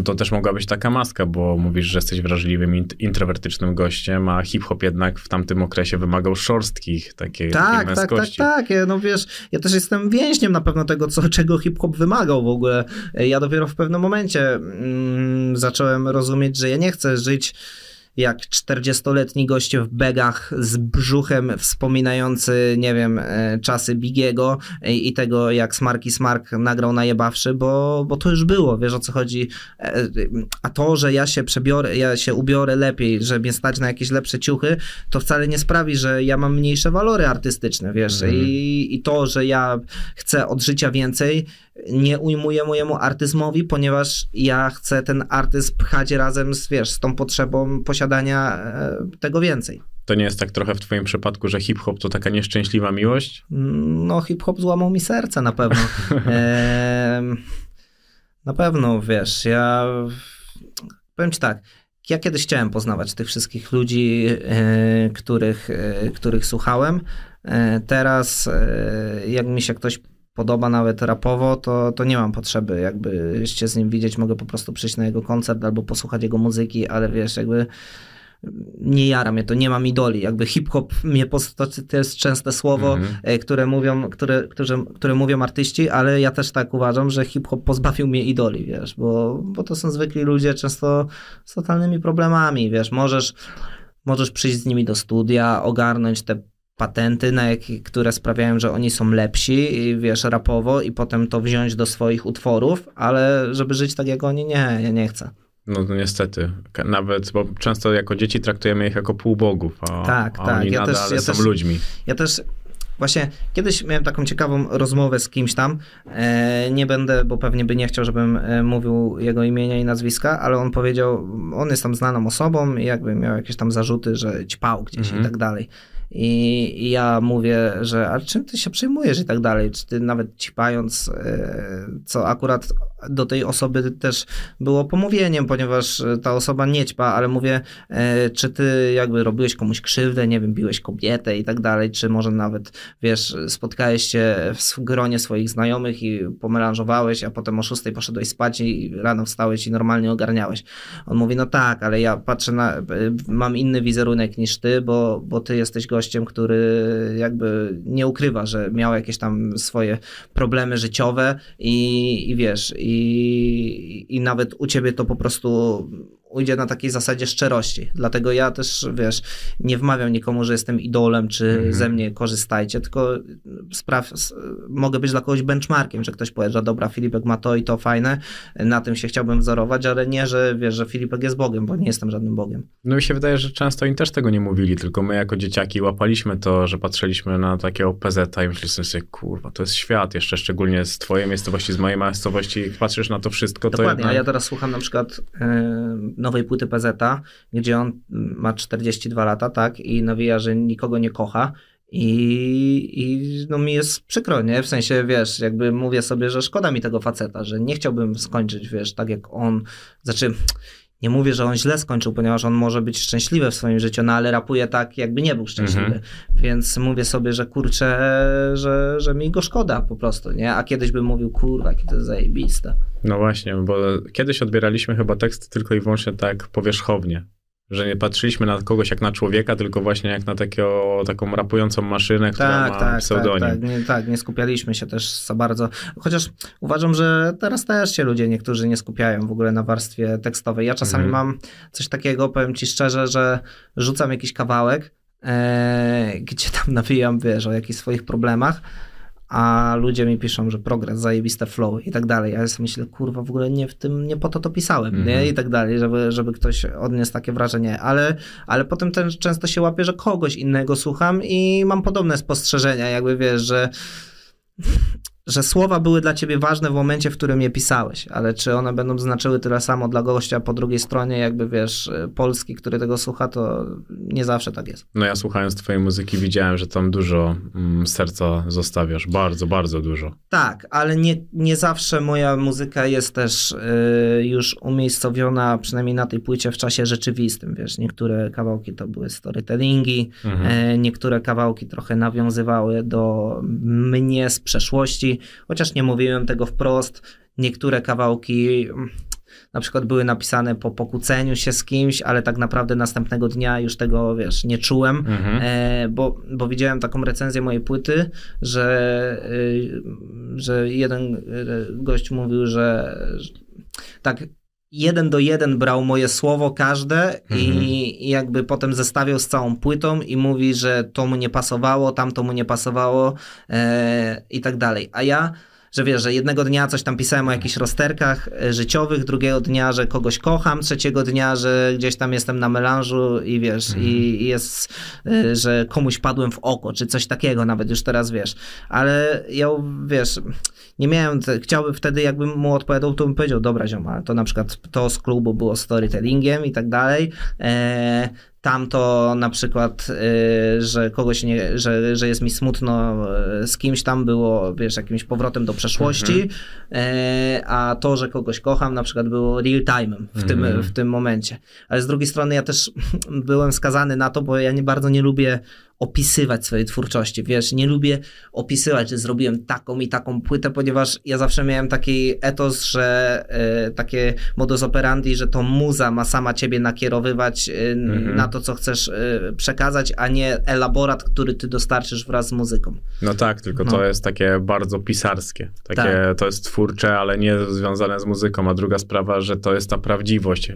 Speaker 3: To też mogła być taka maska, bo mówisz, że jesteś wrażliwym, introwertycznym gościem, a hip-hop jednak w tamtym okresie wymagał szorstkich, takiej,
Speaker 4: tak, takiej męskości. Tak, tak, tak. No wiesz, ja też jestem więźniem na pewno tego, co, czego hip-hop wymagał w ogóle. Ja dopiero w pewnym momencie mm, zacząłem rozumieć, że ja nie chcę żyć jak 40-letni goście w begach z brzuchem wspominający, nie wiem, e, czasy Bigiego i, i tego, jak Smarki Smark nagrał najebawszy, bo, bo to już było, wiesz o co chodzi. E, a to, że ja się przebiorę, ja się ubiorę lepiej, że mnie stać na jakieś lepsze ciuchy, to wcale nie sprawi, że ja mam mniejsze walory artystyczne, wiesz. Mm. I, I to, że ja chcę od życia więcej, nie ujmuję mojemu artyzmowi, ponieważ ja chcę ten artyzm pchać razem z, wiesz, z tą potrzebą posiadania e, tego więcej.
Speaker 3: To nie jest tak trochę w twoim przypadku, że hip-hop to taka nieszczęśliwa miłość?
Speaker 4: No, hip-hop złamał mi serce na pewno. e, na pewno, wiesz, ja powiem ci tak, ja kiedyś chciałem poznawać tych wszystkich ludzi, e, których, e, których słuchałem. Teraz, jak mi się ktoś podoba nawet rapowo, to, to nie mam potrzeby jakby się z nim widzieć, mogę po prostu przyjść na jego koncert albo posłuchać jego muzyki, ale wiesz, jakby nie jara mnie to, nie mam idoli. Jakby hip-hop mnie, to jest częste słowo, mm -hmm. które mówią, które, które, które mówią artyści, ale ja też tak uważam, że hip-hop pozbawił mnie idoli, wiesz, bo, bo to są zwykli ludzie często z totalnymi problemami, wiesz, możesz możesz przyjść z nimi do studia, ogarnąć te patenty, na jakie, które sprawiają, że oni są lepsi, wiesz, rapowo i potem to wziąć do swoich utworów, ale żeby żyć tak jak oni, nie, ja nie chcę.
Speaker 3: No to niestety. Nawet, bo często jako dzieci traktujemy ich jako półbogów, a,
Speaker 4: tak,
Speaker 3: a
Speaker 4: tak.
Speaker 3: oni ja nadal też, ja są też, ludźmi.
Speaker 4: Ja też Właśnie kiedyś miałem taką ciekawą rozmowę z kimś tam. E, nie będę, bo pewnie by nie chciał, żebym e, mówił jego imienia i nazwiska, ale on powiedział, on jest tam znaną osobą i jakby miał jakieś tam zarzuty, że ćpał gdzieś
Speaker 3: Mhm.
Speaker 4: i tak dalej. I, I ja mówię, że a czym ty się przejmujesz i tak dalej? Czy ty nawet ćpając, e, co akurat do tej osoby też było pomówieniem, ponieważ e, ta osoba nie ćpa, ale mówię, e, czy ty jakby robiłeś komuś krzywdę, nie wiem, biłeś kobietę i tak dalej, czy może nawet, wiesz, spotkałeś się w gronie swoich znajomych i pomelanżowałeś, a potem o szóstej poszedłeś spać i rano wstałeś i normalnie ogarniałeś. On mówi, no tak, ale ja patrzę na, mam inny wizerunek niż ty, bo, bo ty jesteś gościem, który jakby nie ukrywa, że miał jakieś tam swoje problemy życiowe i, i wiesz, i, i nawet u ciebie to po prostu ujdzie na takiej zasadzie szczerości. Dlatego ja też, wiesz, nie wmawiam nikomu, że jestem idolem, czy
Speaker 3: Mhm.
Speaker 4: ze mnie korzystajcie, tylko spraw, mogę być dla kogoś benchmarkiem, że ktoś powie, że dobra, Filipek ma to i to fajne, na tym się chciałbym wzorować, ale nie, że wiesz, że Filipek jest Bogiem, bo nie jestem żadnym Bogiem.
Speaker 3: No mi się wydaje, że często oni też tego nie mówili, tylko my jako dzieciaki łapaliśmy to, że patrzyliśmy na takiego PZ i myśleliśmy sobie, kurwa, to jest świat, jeszcze szczególnie z twojej miejscowości, z mojej miejscowości, jak patrzysz na to wszystko, to
Speaker 4: Dokładnie, a
Speaker 3: jednak...
Speaker 4: ja teraz słucham na przykład e, nowej płyty PZ, gdzie on ma 42 lata, tak, i nawija, że nikogo nie kocha. I, I no mi jest przykro, nie? W sensie, wiesz, jakby mówię sobie, że szkoda mi tego faceta, że nie chciałbym skończyć, wiesz, tak jak on. Znaczy, nie mówię, że on źle skończył, ponieważ on może być szczęśliwy w swoim życiu, no ale rapuje tak, jakby nie był szczęśliwy.
Speaker 3: Mhm.
Speaker 4: Więc mówię sobie, że kurczę, że, że mi go szkoda po prostu, nie? A kiedyś bym mówił, kurwa, jakie to jest zajebiste.
Speaker 3: No właśnie, bo kiedyś odbieraliśmy chyba tekst tylko i wyłącznie tak powierzchownie, że nie patrzyliśmy na kogoś jak na człowieka, tylko właśnie jak na takiego, taką rapującą maszynę, która
Speaker 4: Tak,
Speaker 3: ma
Speaker 4: tak,
Speaker 3: pseudonim.
Speaker 4: tak, tak, nie, tak, nie skupialiśmy się też za bardzo. Chociaż uważam, że teraz też się ludzie niektórzy nie skupiają w ogóle na warstwie tekstowej. Ja czasami
Speaker 3: Mhm.
Speaker 4: mam coś takiego, powiem ci szczerze, że rzucam jakiś kawałek, e, gdzie tam nawijam, wiesz, o jakichś swoich problemach, a ludzie mi piszą, że progres, zajebiste flow i tak dalej. Ja sobie myślę, kurwa, w ogóle nie w tym, nie po to to pisałem,
Speaker 3: Mhm.
Speaker 4: nie? I tak dalej, żeby, żeby ktoś odniósł takie wrażenie, ale, ale potem też często się łapię, że kogoś innego słucham i mam podobne spostrzeżenia, jakby wiesz, że że słowa były dla ciebie ważne w momencie, w którym je pisałeś, ale czy one będą znaczyły tyle samo dla gościa po drugiej stronie, jakby wiesz, Polski, który tego słucha, to nie zawsze tak jest.
Speaker 3: No ja słuchając twojej muzyki widziałem, że tam dużo mm, serca zostawiasz, bardzo, bardzo dużo.
Speaker 4: Tak, ale nie, nie zawsze moja muzyka jest też y, już umiejscowiona, przynajmniej na tej płycie, w czasie rzeczywistym, wiesz, niektóre kawałki to były storytellingi,
Speaker 3: Mhm.
Speaker 4: e, niektóre kawałki trochę nawiązywały do mnie z przeszłości, chociaż nie mówiłem tego wprost, niektóre kawałki... mm, Na przykład były napisane po pokłóceniu się z kimś, ale tak naprawdę następnego dnia już tego, wiesz, nie czułem.
Speaker 3: Mhm.
Speaker 4: E, bo, bo widziałem taką recenzję mojej płyty, że, y, że jeden y, gość mówił, że, że tak jeden do jeden brał moje słowo każde i, i jakby potem zestawiał z całą płytą i mówi, że to mu nie pasowało, tamto mu nie pasowało e, i tak dalej. A ja że wiesz, że jednego dnia coś tam pisałem o jakichś rozterkach e, życiowych, drugiego dnia, że kogoś kocham, trzeciego dnia, że gdzieś tam jestem na melanżu i wiesz, i, i jest, e, że komuś padłem w oko, czy coś takiego nawet już teraz wiesz. Ale ja, wiesz, nie miałem, chciałbym wtedy, jakbym mu odpowiadał, to bym powiedział, dobra zioma, to na przykład to z klubu było storytellingiem i tak dalej. E, tamto na przykład, y, że kogoś nie, że, że jest mi smutno y, z kimś tam było, wiesz, jakimś powrotem do przeszłości, e, a to, że kogoś kocham na przykład było real time'em w, tym, w tym momencie. Ale z drugiej strony ja też byłem skazany na to, bo ja nie bardzo nie lubię opisywać swojej twórczości, wiesz, nie lubię opisywać, że zrobiłem taką i taką płytę, ponieważ ja zawsze miałem taki etos, że e, takie modus operandi, że to muza ma sama ciebie nakierowywać e, na to, co chcesz e, przekazać, a nie elaborat, który ty dostarczysz wraz z muzyką.
Speaker 3: No tak, tylko
Speaker 4: No.
Speaker 3: to jest takie bardzo pisarskie. Takie,
Speaker 4: Tak.
Speaker 3: To jest twórcze, ale nie związane z muzyką. A druga sprawa, że to jest ta prawdziwość.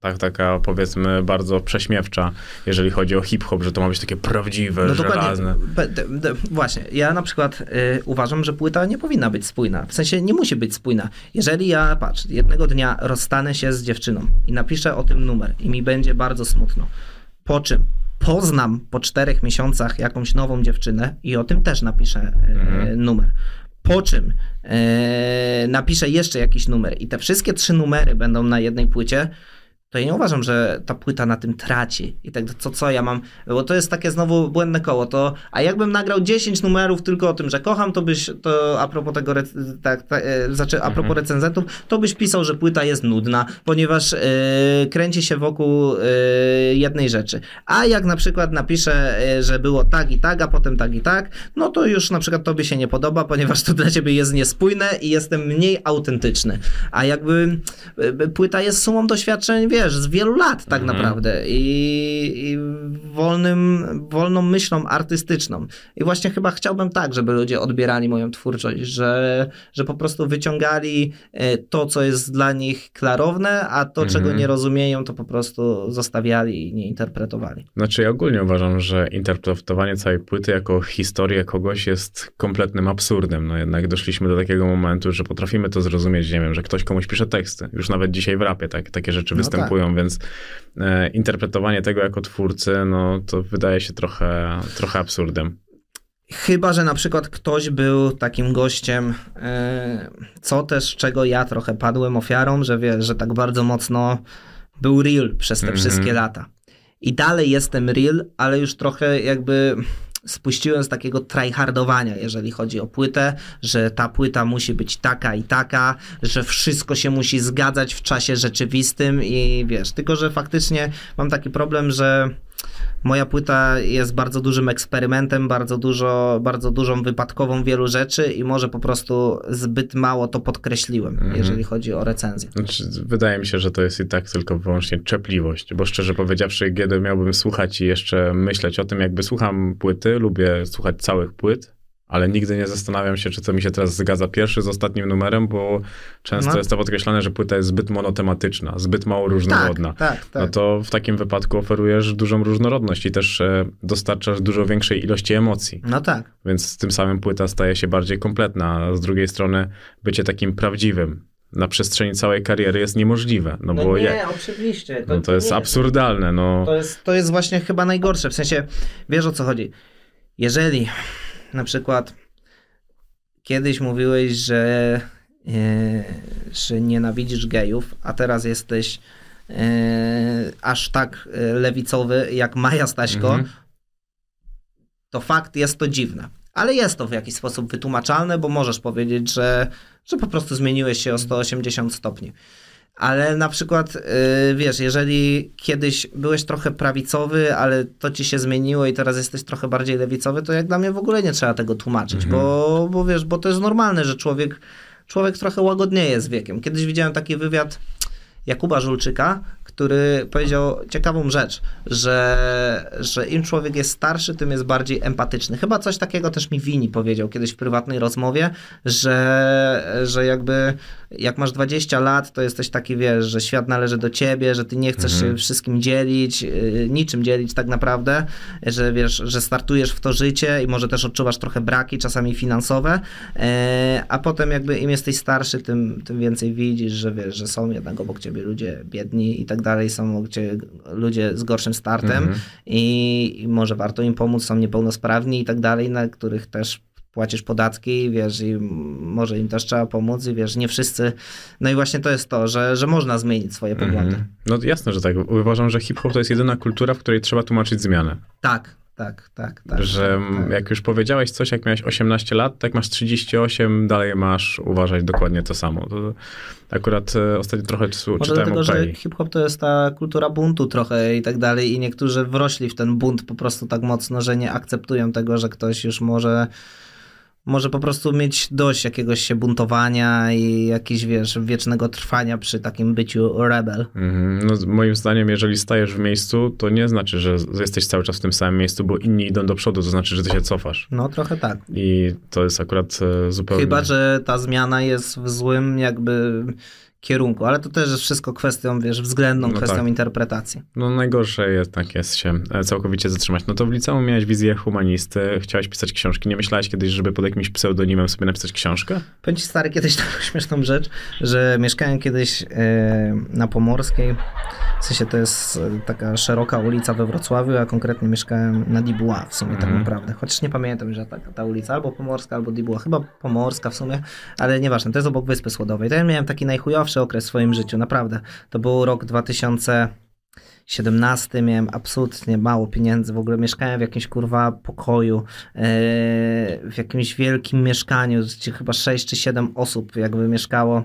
Speaker 3: Tak, taka powiedzmy bardzo prześmiewcza, jeżeli chodzi o hip-hop, że to ma być takie prawdziwe,
Speaker 4: No
Speaker 3: żelazne.
Speaker 4: Właśnie, ja na przykład y, uważam, że płyta nie powinna być spójna. W sensie nie musi być spójna. Jeżeli ja, patrz, jednego dnia rozstanę się z dziewczyną i napiszę o tym numer i mi będzie bardzo smutno, po czym poznam po czterech miesiącach jakąś nową dziewczynę i o tym też napiszę e,
Speaker 3: Mhm.
Speaker 4: numer. Po czym e, napiszę jeszcze jakiś numer i te wszystkie trzy numery będą na jednej płycie, to ja nie uważam, że ta płyta na tym traci. I tak, co, co ja mam, bo to jest takie znowu błędne koło, to, a jakbym nagrał 10 numerów tylko o tym, że kocham, to byś, to a propos tego, tak, tak, e, znaczy a propos recenzentów, to byś pisał, że płyta jest nudna, ponieważ e, kręci się wokół e, jednej rzeczy. A jak na przykład napiszę, że było tak i tak, a potem tak i tak, no to już na przykład tobie się nie podoba, ponieważ to dla ciebie jest niespójne i jestem mniej autentyczny. A jakby płyta jest sumą doświadczeń, wiesz, z wielu lat tak naprawdę i, i wolnym, wolną myślą artystyczną. I właśnie chyba chciałbym tak, żeby ludzie odbierali moją twórczość, że, że po prostu wyciągali e, to, co jest dla nich klarowne, a to, czego nie rozumieją, to po prostu zostawiali i nie interpretowali.
Speaker 3: Znaczy ja ogólnie uważam, że interpretowanie całej płyty jako historię kogoś jest kompletnym absurdem. No jednak doszliśmy do takiego momentu, że potrafimy to zrozumieć, nie wiem, że ktoś komuś pisze teksty. Już nawet dzisiaj w rapie tak, takie rzeczy
Speaker 4: No
Speaker 3: występują, więc e, interpretowanie tego jako twórcy, no to wydaje się trochę, trochę absurdem.
Speaker 4: Chyba, że na przykład ktoś był takim gościem, e, co też czego ja trochę padłem ofiarą, że wiesz, że tak bardzo mocno był real przez te
Speaker 3: Mhm.
Speaker 4: wszystkie lata. I dalej jestem real, ale już trochę jakby spuściłem z takiego tryhardowania, jeżeli chodzi o płytę, że ta płyta musi być taka i taka, że wszystko się musi zgadzać w czasie rzeczywistym i wiesz, tylko że faktycznie mam taki problem, że Moja płyta jest bardzo dużym eksperymentem, bardzo, dużo, bardzo dużą wypadkową wielu rzeczy i może po prostu zbyt mało to podkreśliłem, jeżeli chodzi o recenzję.
Speaker 3: Znaczy, wydaje mi się, że to jest i tak tylko wyłącznie czepliwość, bo szczerze powiedziawszy, kiedy miałbym słuchać i jeszcze myśleć o tym, jakby słucham płyty, lubię słuchać całych płyt, ale nigdy nie zastanawiam się, czy co mi się teraz zgadza pierwszy z ostatnim numerem, bo często
Speaker 4: No.
Speaker 3: jest to podkreślane, że płyta jest zbyt monotematyczna, zbyt mało różnorodna.
Speaker 4: Tak, tak, tak.
Speaker 3: No to w takim wypadku oferujesz dużą różnorodność i też e, dostarczasz dużo większej ilości emocji.
Speaker 4: No tak.
Speaker 3: Więc tym samym płyta staje się bardziej kompletna, a z drugiej strony bycie takim prawdziwym na przestrzeni całej kariery jest niemożliwe, no, bo
Speaker 4: nie,
Speaker 3: jak,
Speaker 4: oczywiście.
Speaker 3: no to jest
Speaker 4: nie
Speaker 3: absurdalne, no.
Speaker 4: To jest, to jest właśnie chyba najgorsze. W sensie, wiesz o co chodzi. Jeżeli na przykład kiedyś mówiłeś, że, e, że nienawidzisz gejów, a teraz jesteś e, aż tak e, lewicowy jak Maja Staśko,
Speaker 3: Mhm.
Speaker 4: to fakt jest to dziwne. Ale jest to w jakiś sposób wytłumaczalne, bo możesz powiedzieć, że, że po prostu zmieniłeś się o 180 stopni. Ale na przykład, yy, wiesz, jeżeli kiedyś byłeś trochę prawicowy, ale to ci się zmieniło i teraz jesteś trochę bardziej lewicowy, to jak dla mnie w ogóle nie trzeba tego tłumaczyć, bo, bo wiesz, bo to jest normalne, że człowiek, człowiek trochę łagodnieje z wiekiem. Kiedyś widziałem taki wywiad Jakuba Żulczyka, który powiedział ciekawą rzecz, że, że im człowiek jest starszy, tym jest bardziej empatyczny. Chyba coś takiego też mi Wini powiedział kiedyś w prywatnej rozmowie, że, że jakby jak masz 20 lat, to jesteś taki, wiesz, że świat należy do ciebie, że ty nie chcesz się wszystkim dzielić, yy, niczym dzielić tak naprawdę, że wiesz, że startujesz w to życie i może też odczuwasz trochę braki, czasami finansowe, e, a potem jakby im jesteś starszy, tym, tym więcej widzisz, że wiesz, że są jednak obok ciebie ludzie biedni i tak dalej, są obok ciebie ludzie z gorszym startem i, i może warto im pomóc, są niepełnosprawni i tak dalej, na których też płacisz podatki, wiesz, i może im też trzeba pomóc i wiesz, nie wszyscy, no i właśnie to jest to, że, że można zmienić swoje poglądy.
Speaker 3: Mhm. No jasne, że tak. Uważam, że hip-hop to jest jedyna kultura, w której trzeba tłumaczyć zmianę.
Speaker 4: Tak, tak, tak, tak.
Speaker 3: że
Speaker 4: tak, tak.
Speaker 3: jak już powiedziałeś coś, jak miałeś 18 lat, tak masz 38, dalej masz uważać dokładnie to samo. To akurat e, ostatnio trochę
Speaker 4: Może
Speaker 3: czytałem
Speaker 4: dlatego, że hip-hop to jest ta kultura buntu trochę i tak dalej i niektórzy wrośli w ten bunt po prostu tak mocno, że nie akceptują tego, że ktoś już może może po prostu mieć dość jakiegoś się buntowania i jakiegoś, wiesz, wiecznego trwania przy takim byciu rebel.
Speaker 3: Mhm. No, moim zdaniem, jeżeli stajesz w miejscu, to nie znaczy, że jesteś cały czas w tym samym miejscu, bo inni idą do przodu, to znaczy, że ty się cofasz.
Speaker 4: No trochę tak.
Speaker 3: I to jest akurat e, zupełnie...
Speaker 4: Chyba, że ta zmiana jest w złym jakby kierunku, ale to też jest wszystko kwestią, wiesz, względną
Speaker 3: No
Speaker 4: kwestią
Speaker 3: tak.
Speaker 4: interpretacji.
Speaker 3: No najgorsze jest tak jest się e, całkowicie zatrzymać. No to w liceum miałeś wizję humanisty, chciałeś pisać książki. Nie myślałeś kiedyś, żeby pod jakimś pseudonimem sobie napisać książkę?
Speaker 4: Powiem ci stary kiedyś taką śmieszną rzecz, że mieszkałem kiedyś e, na Pomorskiej, w sensie to jest e, taka szeroka ulica we Wrocławiu, a konkretnie mieszkałem na Dibuła w sumie tak
Speaker 3: Mhm.
Speaker 4: naprawdę, chociaż nie pamiętam, że ta, ta ulica albo Pomorska, albo Dibuła, chyba Pomorska w sumie, ale nieważne, to jest obok Wyspy Słodowej. To ja miałem taki najchujowszy okres w swoim życiu, naprawdę. To był rok 2000 17 miałem absolutnie mało pieniędzy. W ogóle mieszkałem w jakimś kurwa pokoju, e, w jakimś wielkim mieszkaniu, gdzie chyba 6 czy 7 osób jakby mieszkało.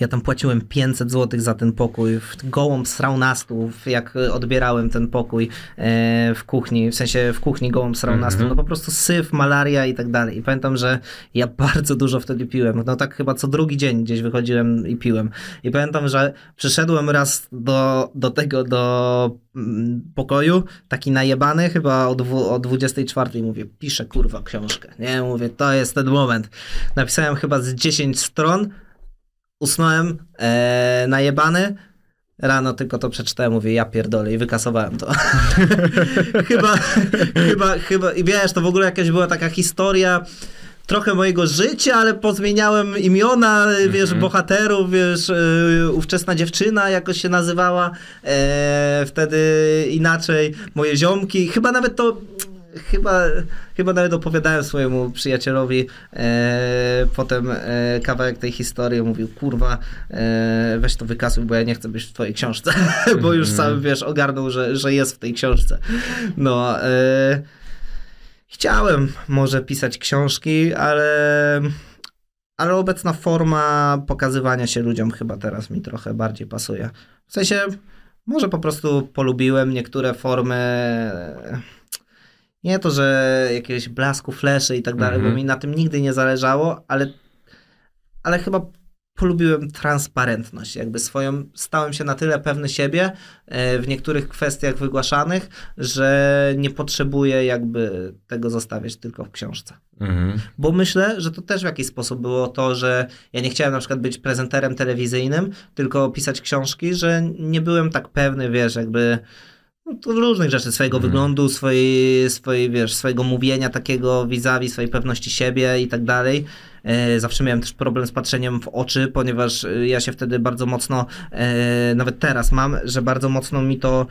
Speaker 4: Ja tam płaciłem 500 zł za ten pokój. W gołąb srał na stół, jak odbierałem ten pokój e, w kuchni, w sensie w kuchni gołąb srał na stół. No po prostu syf, malaria i tak dalej. I pamiętam, że ja bardzo dużo wtedy piłem. No tak chyba co drugi dzień gdzieś wychodziłem i piłem. I pamiętam, że przyszedłem raz do, do tego, do mm, pokoju, taki najebany, chyba o, dwu, o 24 mówię, piszę kurwa książkę. Nie, mówię, to jest ten moment. Napisałem chyba z 10 stron, usnąłem e, najebany, Rano tylko to przeczytałem, mówię, ja pierdolę i wykasowałem to. chyba, chyba, chyba, i wiesz, to w ogóle jakaś była taka historia trochę mojego życia, ale pozmieniałem imiona, wiesz, bohaterów, wiesz, yy, ówczesna dziewczyna jakoś się nazywała, e, wtedy inaczej, moje ziomki, chyba nawet to, chyba, chyba nawet opowiadałem swojemu przyjacielowi e, potem e, kawałek tej historii, mówił, kurwa, e, weź to wykasuj, bo ja nie chcę być w twojej książce, bo już sam, wiesz, ogarnął, że, że jest w tej książce. No, e, Chciałem może pisać książki, ale, ale obecna forma pokazywania się ludziom chyba teraz mi trochę bardziej pasuje. W sensie, może po prostu polubiłem niektóre formy. Nie to, że jakiegoś blasku, fleszy i tak dalej, bo
Speaker 3: Mhm.
Speaker 4: mi na tym nigdy nie zależało, ale, ale chyba polubiłem transparentność, jakby swoją, stałem się na tyle pewny siebie e, w niektórych kwestiach wygłaszanych, że nie potrzebuję jakby tego zostawiać tylko w książce.
Speaker 3: Mhm.
Speaker 4: Bo myślę, że to też w jakiś sposób było to, że ja nie chciałem na przykład być prezenterem telewizyjnym, tylko pisać książki, że nie byłem tak pewny, wiesz, jakby no, różnych rzeczy, swojego
Speaker 3: Mhm.
Speaker 4: wyglądu, swojej, swojej, wiesz, swojego mówienia takiego vis-a-vis, swojej pewności siebie i tak dalej. E, Zawsze miałem też problem z patrzeniem w oczy, ponieważ e, ja się wtedy bardzo mocno, e, nawet teraz mam, że bardzo mocno mi to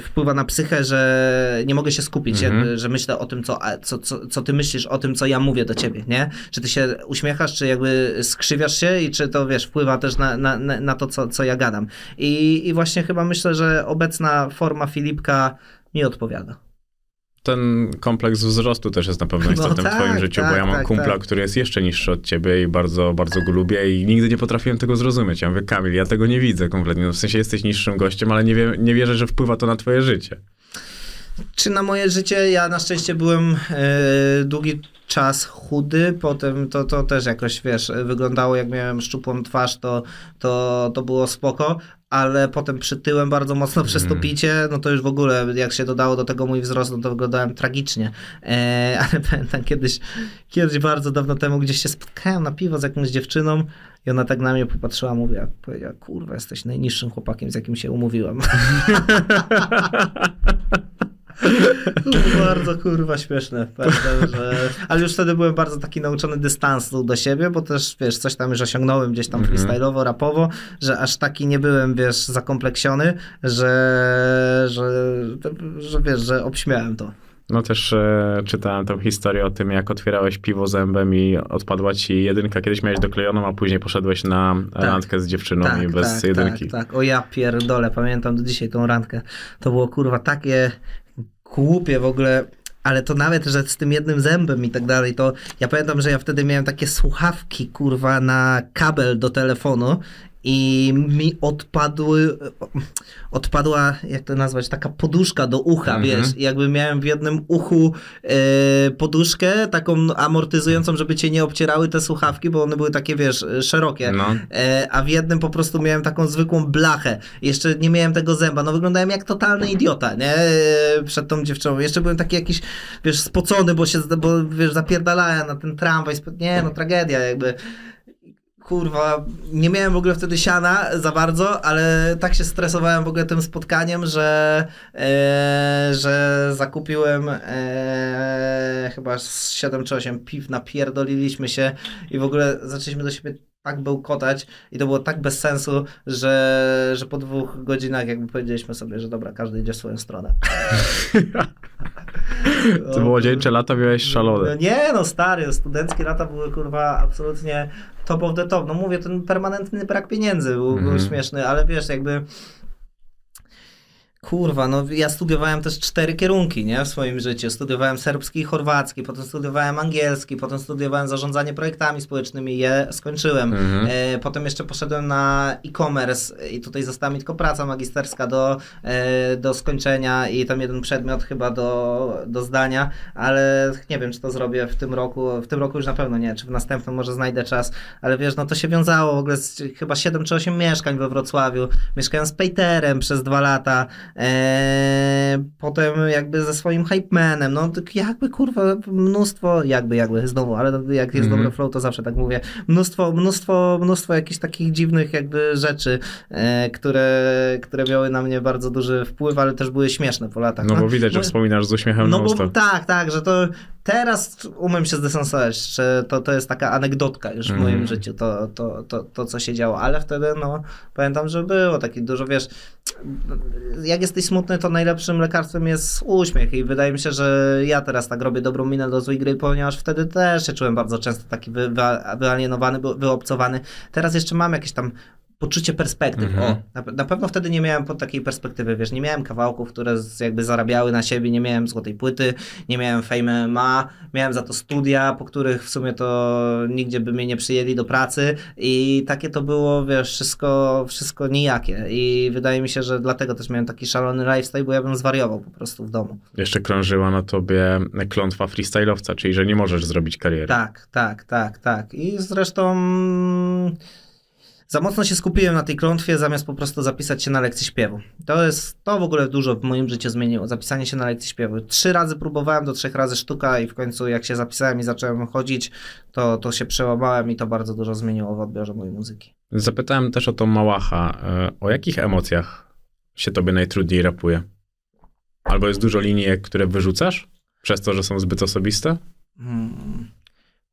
Speaker 4: wpływa na psychę, że nie mogę się skupić,
Speaker 3: Mhm.
Speaker 4: jakby, że myślę o tym, co, co, co, co ty myślisz o tym, co ja mówię do ciebie, nie? Czy ty się uśmiechasz, czy jakby skrzywiasz się i czy to, wiesz, wpływa też na, na, na na to, co, co ja gadam. I, I właśnie chyba myślę, że obecna forma Filipka mi odpowiada.
Speaker 3: Ten kompleks wzrostu też jest na pewno istotny
Speaker 4: tak,
Speaker 3: w twoim życiu, bo
Speaker 4: tak,
Speaker 3: ja mam
Speaker 4: tak,
Speaker 3: kumpla,
Speaker 4: tak.
Speaker 3: który jest jeszcze niższy od ciebie i bardzo, bardzo go lubię i nigdy nie potrafiłem tego zrozumieć. Ja mówię, Kamil, ja tego nie widzę kompletnie. No, w sensie jesteś niższym gościem, ale nie, wie, nie wierzę, że wpływa to na twoje życie.
Speaker 4: Czy na moje życie? Ja na szczęście byłem e, długi czas chudy, potem to, to też jakoś, wiesz, wyglądało jak miałem szczupłą twarz, to, to, to było spoko, ale potem przytyłem bardzo mocno przez to
Speaker 3: Mhm.
Speaker 4: picie, no to już w ogóle, jak się dodało do tego mój wzrost, no to wyglądałem tragicznie. E, ale pamiętam kiedyś, kiedyś bardzo dawno temu gdzieś się spotkałem na piwo z jakąś dziewczyną i ona tak na mnie popatrzyła, mówiła, powiedziała, kurwa, jesteś najniższym chłopakiem, z jakim się umówiłam. bardzo kurwa śmieszne. Pamiętam, że... Ale już wtedy byłem bardzo taki nauczony dystansu do siebie, bo też wiesz, coś tam już osiągnąłem gdzieś tam
Speaker 3: Mhm.
Speaker 4: freestyle'owo, rapowo, że aż taki nie byłem, wiesz, zakompleksiony, że, że, że wiesz, że obśmiałem to.
Speaker 3: No też e, czytałem tą historię o tym, jak otwierałeś piwo zębem i odpadła ci jedynka. Kiedyś miałeś doklejoną, a później poszedłeś na randkę z dziewczyną i bez jedynki.
Speaker 4: Tak, tak. O ja pierdolę, pamiętam do dzisiaj tą randkę. To było kurwa takie głupie w ogóle. Ale to nawet, że z tym jednym zębem i tak dalej, to ja pamiętam, że ja wtedy miałem takie słuchawki, kurwa, na kabel do telefonu i mi odpadły, odpadła, jak to nazwać, taka poduszka do ucha,
Speaker 3: Mhm.
Speaker 4: wiesz, jakby miałem w jednym uchu e, poduszkę taką amortyzującą, żeby cię nie obcierały te słuchawki, bo one były takie, wiesz, szerokie.
Speaker 3: No.
Speaker 4: E, a w jednym po prostu miałem taką zwykłą blachę. Jeszcze nie miałem tego zęba. No wyglądałem jak totalny idiota, nie? E, Przed tą dziewczyną. Jeszcze byłem taki jakiś, wiesz, spocony, bo się, bo wiesz, zapierdalałem na ten tramwaj. Nie, no tragedia jakby. Kurwa, nie miałem w ogóle wtedy siana za bardzo, ale tak się stresowałem w ogóle tym spotkaniem, że, e, że zakupiłem e, chyba z 7 czy 8 piw, napierdoliliśmy się i w ogóle zaczęliśmy do siebie tak bełkotać i to było tak bez sensu, że, że po dwóch godzinach jakby powiedzieliśmy sobie, że dobra, każdy idzie w swoją stronę.
Speaker 3: To było młodzieńcze lata, miałeś szalone.
Speaker 4: No nie, no stary, studenckie lata były kurwa absolutnie top of the top. No mówię, ten permanentny brak pieniędzy był, był
Speaker 3: Mhm.
Speaker 4: śmieszny, ale wiesz, jakby Kurwa, no ja studiowałem też cztery kierunki, nie, w swoim życiu. Studiowałem serbski i chorwacki, potem studiowałem angielski, potem studiowałem zarządzanie projektami społecznymi i je skończyłem.
Speaker 3: Mhm.
Speaker 4: E, potem jeszcze poszedłem na e-commerce i tutaj została mi tylko praca magisterska do, e, do skończenia i tam jeden przedmiot chyba do, do zdania, ale nie wiem, czy to zrobię w tym roku. W tym roku już na pewno nie, czy w następnym może znajdę czas, ale wiesz, no to się wiązało w ogóle z chyba 7 czy 8 mieszkań we Wrocławiu. Mieszkałem z Peterem przez dwa lata, e, potem jakby ze swoim hype manem, no tak jakby kurwa mnóstwo, jakby, jakby znowu, ale jak jest
Speaker 3: Mhm.
Speaker 4: dobry flow, to zawsze tak mówię, mnóstwo, mnóstwo, mnóstwo jakichś takich dziwnych jakby rzeczy, e, które, które miały na mnie bardzo duży wpływ, ale też były śmieszne po latach.
Speaker 3: No bo widać, że
Speaker 4: no-
Speaker 3: wspominasz z uśmiechem
Speaker 4: no bo tak, tak, że to teraz umiem się zdystansować, że to, to jest taka anegdotka już w
Speaker 3: Mhm.
Speaker 4: moim życiu, to, to, to, to co się działo, ale wtedy no pamiętam, że było takie dużo, wiesz, jak jesteś smutny, to najlepszym lekarstwem jest uśmiech i wydaje mi się, że ja teraz tak robię dobrą minę do złej gry, ponieważ wtedy też się czułem bardzo często taki wy, wy, wyalienowany, wy- wyobcowany. Teraz jeszcze mam jakieś tam poczucie perspektyw.
Speaker 3: Mhm.
Speaker 4: O, na, na pewno wtedy nie miałem pod takiej perspektywy, wiesz, nie miałem kawałków, które z, jakby zarabiały na siebie, nie miałem złotej płyty, nie miałem fame MMA, miałem za to studia, po których w sumie to nigdzie by mnie nie przyjęli do pracy i takie to było, wiesz, wszystko, wszystko nijakie i wydaje mi się, że dlatego też miałem taki szalony lifestyle, bo ja bym zwariował po prostu w domu.
Speaker 3: Jeszcze krążyła na tobie klątwa freestyle'owca, czyli że nie możesz zrobić kariery.
Speaker 4: Tak, tak, tak, tak. I zresztą za mocno się skupiłem na tej klątwie, zamiast po prostu zapisać się na lekcję śpiewu. To jest, to w ogóle dużo w moim życiu zmieniło, zapisanie się na lekcję śpiewu. Trzy razy próbowałem, do trzech razy sztuka i w końcu jak się zapisałem i zacząłem chodzić, to, to się przełamałem i to bardzo dużo zmieniło w odbiorze mojej muzyki.
Speaker 3: Zapytałem też o tą Małacha. e, O jakich emocjach się tobie najtrudniej rapuje? Albo jest dużo linijek, które wyrzucasz? Przez to, że są zbyt osobiste?
Speaker 4: Hmm.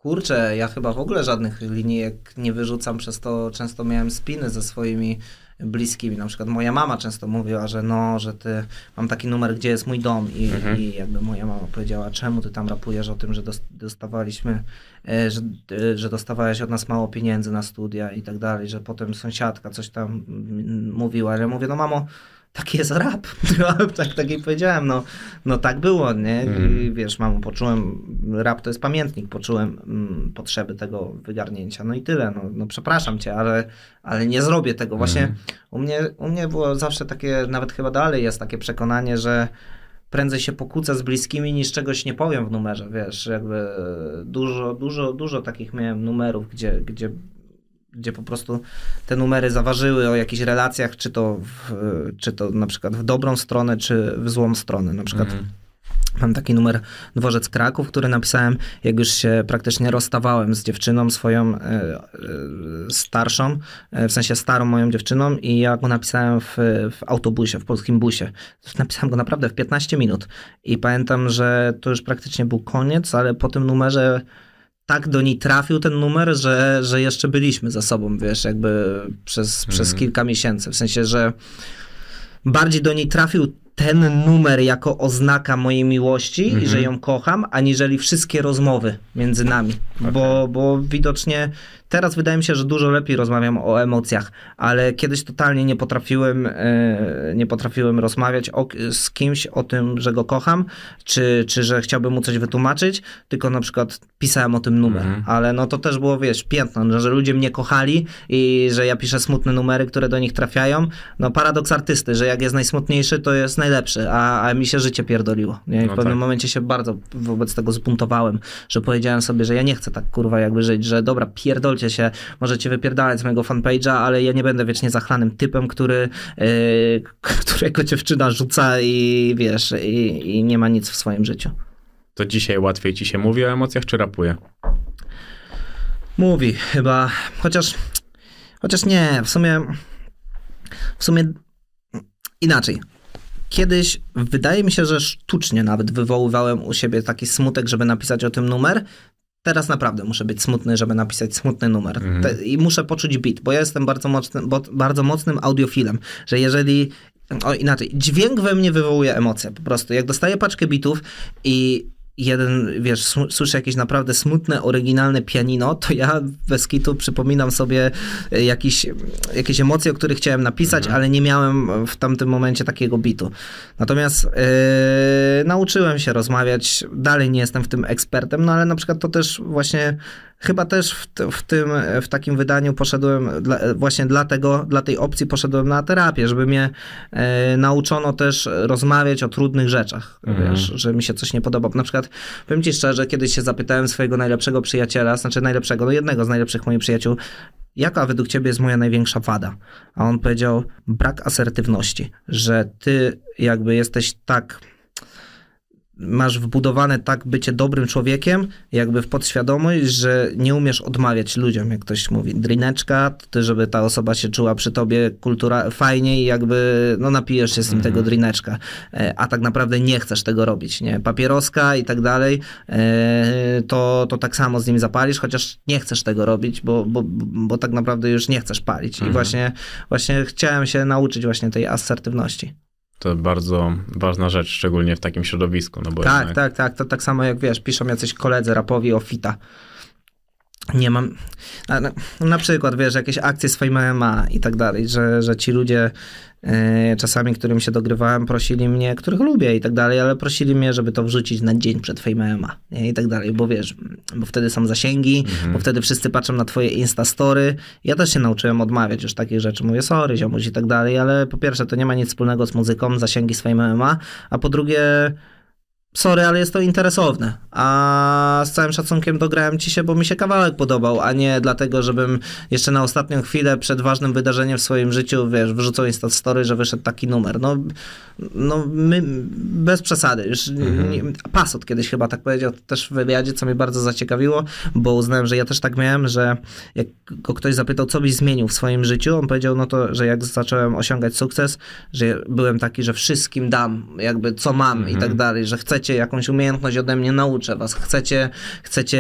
Speaker 4: Kurczę, ja chyba w ogóle żadnych linijek nie wyrzucam, przez to często miałem spiny ze swoimi bliskimi. Na przykład moja mama często mówiła, że no, że ty, mam taki numer, gdzie jest mój dom i,
Speaker 3: Mhm.
Speaker 4: i jakby moja mama powiedziała, czemu ty tam rapujesz o tym, że dos- dostawaliśmy, e, że, e, że dostawałeś od nas mało pieniędzy na studia i tak dalej, że potem sąsiadka coś tam mówiła, ale ja mówię, no mamo, taki jest rap. tak, tak jej powiedziałem, no, no tak było, nie? I
Speaker 3: Mhm.
Speaker 4: wiesz, mamo, poczułem, rap to jest pamiętnik, poczułem mm, potrzeby tego wygarnięcia. No i tyle, no, no przepraszam cię, ale, ale nie zrobię tego. Właśnie
Speaker 3: Mhm.
Speaker 4: u, mnie, u mnie było zawsze takie, nawet chyba dalej jest takie przekonanie, że prędzej się pokłócę z bliskimi niż czegoś nie powiem w numerze, wiesz, jakby dużo, dużo, dużo takich miałem numerów, gdzie, gdzie gdzie po prostu te numery zaważyły o jakichś relacjach, czy to, w, czy to na przykład w dobrą stronę, czy w złą stronę. Na przykład
Speaker 3: Mhm.
Speaker 4: Mam taki numer Dworzec Kraków, który napisałem, jak już się praktycznie rozstawałem z dziewczyną swoją e, e, starszą, e, w sensie starą moją dziewczyną i ja go napisałem w, w autobusie, w polskim busie. Napisałem go naprawdę w 15 minut i pamiętam, że to już praktycznie był koniec, ale po tym numerze tak do niej trafił ten numer, że, że jeszcze byliśmy ze sobą, wiesz, jakby przez, przez kilka miesięcy. W sensie, że bardziej do niej trafił ten numer jako oznaka mojej miłości i że ją kocham, aniżeli wszystkie rozmowy między nami. Bo, bo widocznie teraz wydaje mi się, że dużo lepiej rozmawiam o emocjach, ale kiedyś totalnie nie potrafiłem, e, nie potrafiłem rozmawiać o, z kimś o tym, że go kocham, czy, czy że chciałbym mu coś wytłumaczyć, tylko na przykład pisałem o tym numer.
Speaker 3: Mhm.
Speaker 4: Ale no to też było, wiesz, piętno, że, że ludzie mnie kochali i że ja piszę smutne numery, które do nich trafiają. No paradoks artysty, że jak jest najsmutniejszy, to jest najlepszy, a, a mi się życie pierdoliło. Nie? I w
Speaker 3: No
Speaker 4: pewnym
Speaker 3: tak.
Speaker 4: momencie się bardzo wobec tego zbuntowałem, że powiedziałem sobie, że ja nie chcę tak kurwa jakby żyć, że dobra, pierdolcie się, możecie wypierdalać z mojego fanpage'a, ale ja nie będę wiecznie zachlanym typem, który, yy, którego dziewczyna rzuca i wiesz, i, i nie ma nic w swoim życiu.
Speaker 3: To dzisiaj łatwiej ci się mówi o emocjach, czy rapuje?
Speaker 4: Mówi chyba, chociaż, chociaż nie, w sumie, w sumie inaczej. Kiedyś wydaje mi się, że sztucznie nawet wywoływałem u siebie taki smutek, żeby napisać o tym numer. Teraz naprawdę muszę być smutny, żeby napisać smutny numer. Te, I muszę poczuć beat, bo ja jestem bardzo, mocnym, bo, bardzo mocnym audiofilem, że jeżeli. O inaczej, dźwięk we mnie wywołuje emocje. Po prostu, jak dostaję paczkę bitów i jeden, wiesz, sł- słyszę jakieś naprawdę smutne, oryginalne pianino, to ja bez kitu przypominam sobie e, jakiś, jakieś emocje, o których chciałem napisać, ale nie miałem w tamtym momencie takiego bitu. Natomiast e, nauczyłem się rozmawiać, dalej nie jestem w tym ekspertem, no ale na przykład to też właśnie chyba też w, t- w tym, w takim wydaniu poszedłem, dla, właśnie dlatego, dla tej opcji poszedłem na terapię, żeby mnie e, nauczono też rozmawiać o trudnych rzeczach, wiesz, że mi się coś nie podoba. Na przykład, powiem ci szczerze, kiedyś się zapytałem swojego najlepszego przyjaciela, znaczy najlepszego, no jednego z najlepszych moich przyjaciół, jaka według ciebie jest moja największa wada? A on powiedział, brak asertywności, że ty jakby jesteś tak masz wbudowane tak bycie dobrym człowiekiem, jakby w podświadomość, że nie umiesz odmawiać ludziom, jak ktoś mówi. Drineczka, to ty, żeby ta osoba się czuła przy tobie kultura fajnie i jakby no napijesz się z nim tego drineczka, E, a tak naprawdę nie chcesz tego robić, nie? Papieroska i tak dalej, e, to, to tak samo z nim zapalisz, chociaż nie chcesz tego robić, bo, bo, bo tak naprawdę już nie chcesz palić. I właśnie, właśnie chciałem się nauczyć właśnie tej asertywności.
Speaker 3: To bardzo ważna rzecz, szczególnie w takim środowisku. No bo
Speaker 4: Tak,
Speaker 3: jednak...
Speaker 4: tak, tak. To tak samo jak wiesz, piszą jacyś koledzy rapowi o fita. Nie mam. Na, na, na przykład, wiesz, jakieś akcje z Fame MMA i tak dalej, że, że ci ludzie e, czasami, którym się dogrywałem, prosili mnie, których lubię i tak dalej, ale prosili mnie, żeby to wrzucić na dzień przed Fame MMA nie? i tak dalej, bo wiesz, bo wtedy są zasięgi, bo wtedy wszyscy patrzą na twoje instastory. Ja też się nauczyłem odmawiać już takich rzeczy. Mówię, sorry, ziomuś i tak dalej, ale po pierwsze, to nie ma nic wspólnego z muzyką, zasięgi z Fame MMA, a po drugie, sorry, ale jest to interesowne. A z całym szacunkiem dograłem ci się, bo mi się kawałek podobał, a nie dlatego, żebym jeszcze na ostatnią chwilę przed ważnym wydarzeniem w swoim życiu, wiesz, wrzucał Insta Story, że wyszedł taki numer. No, no my, bez przesady. Już nie, Pasot kiedyś chyba tak powiedział też w wywiadzie, co mnie bardzo zaciekawiło, bo uznałem, że ja też tak miałem, że jak go ktoś zapytał, co byś zmienił w swoim życiu, on powiedział, no to, że jak zacząłem osiągać sukces, że byłem taki, że wszystkim dam, jakby co mam i tak dalej, że chcecie jakąś umiejętność ode mnie, nauczę was, chcecie, chcecie,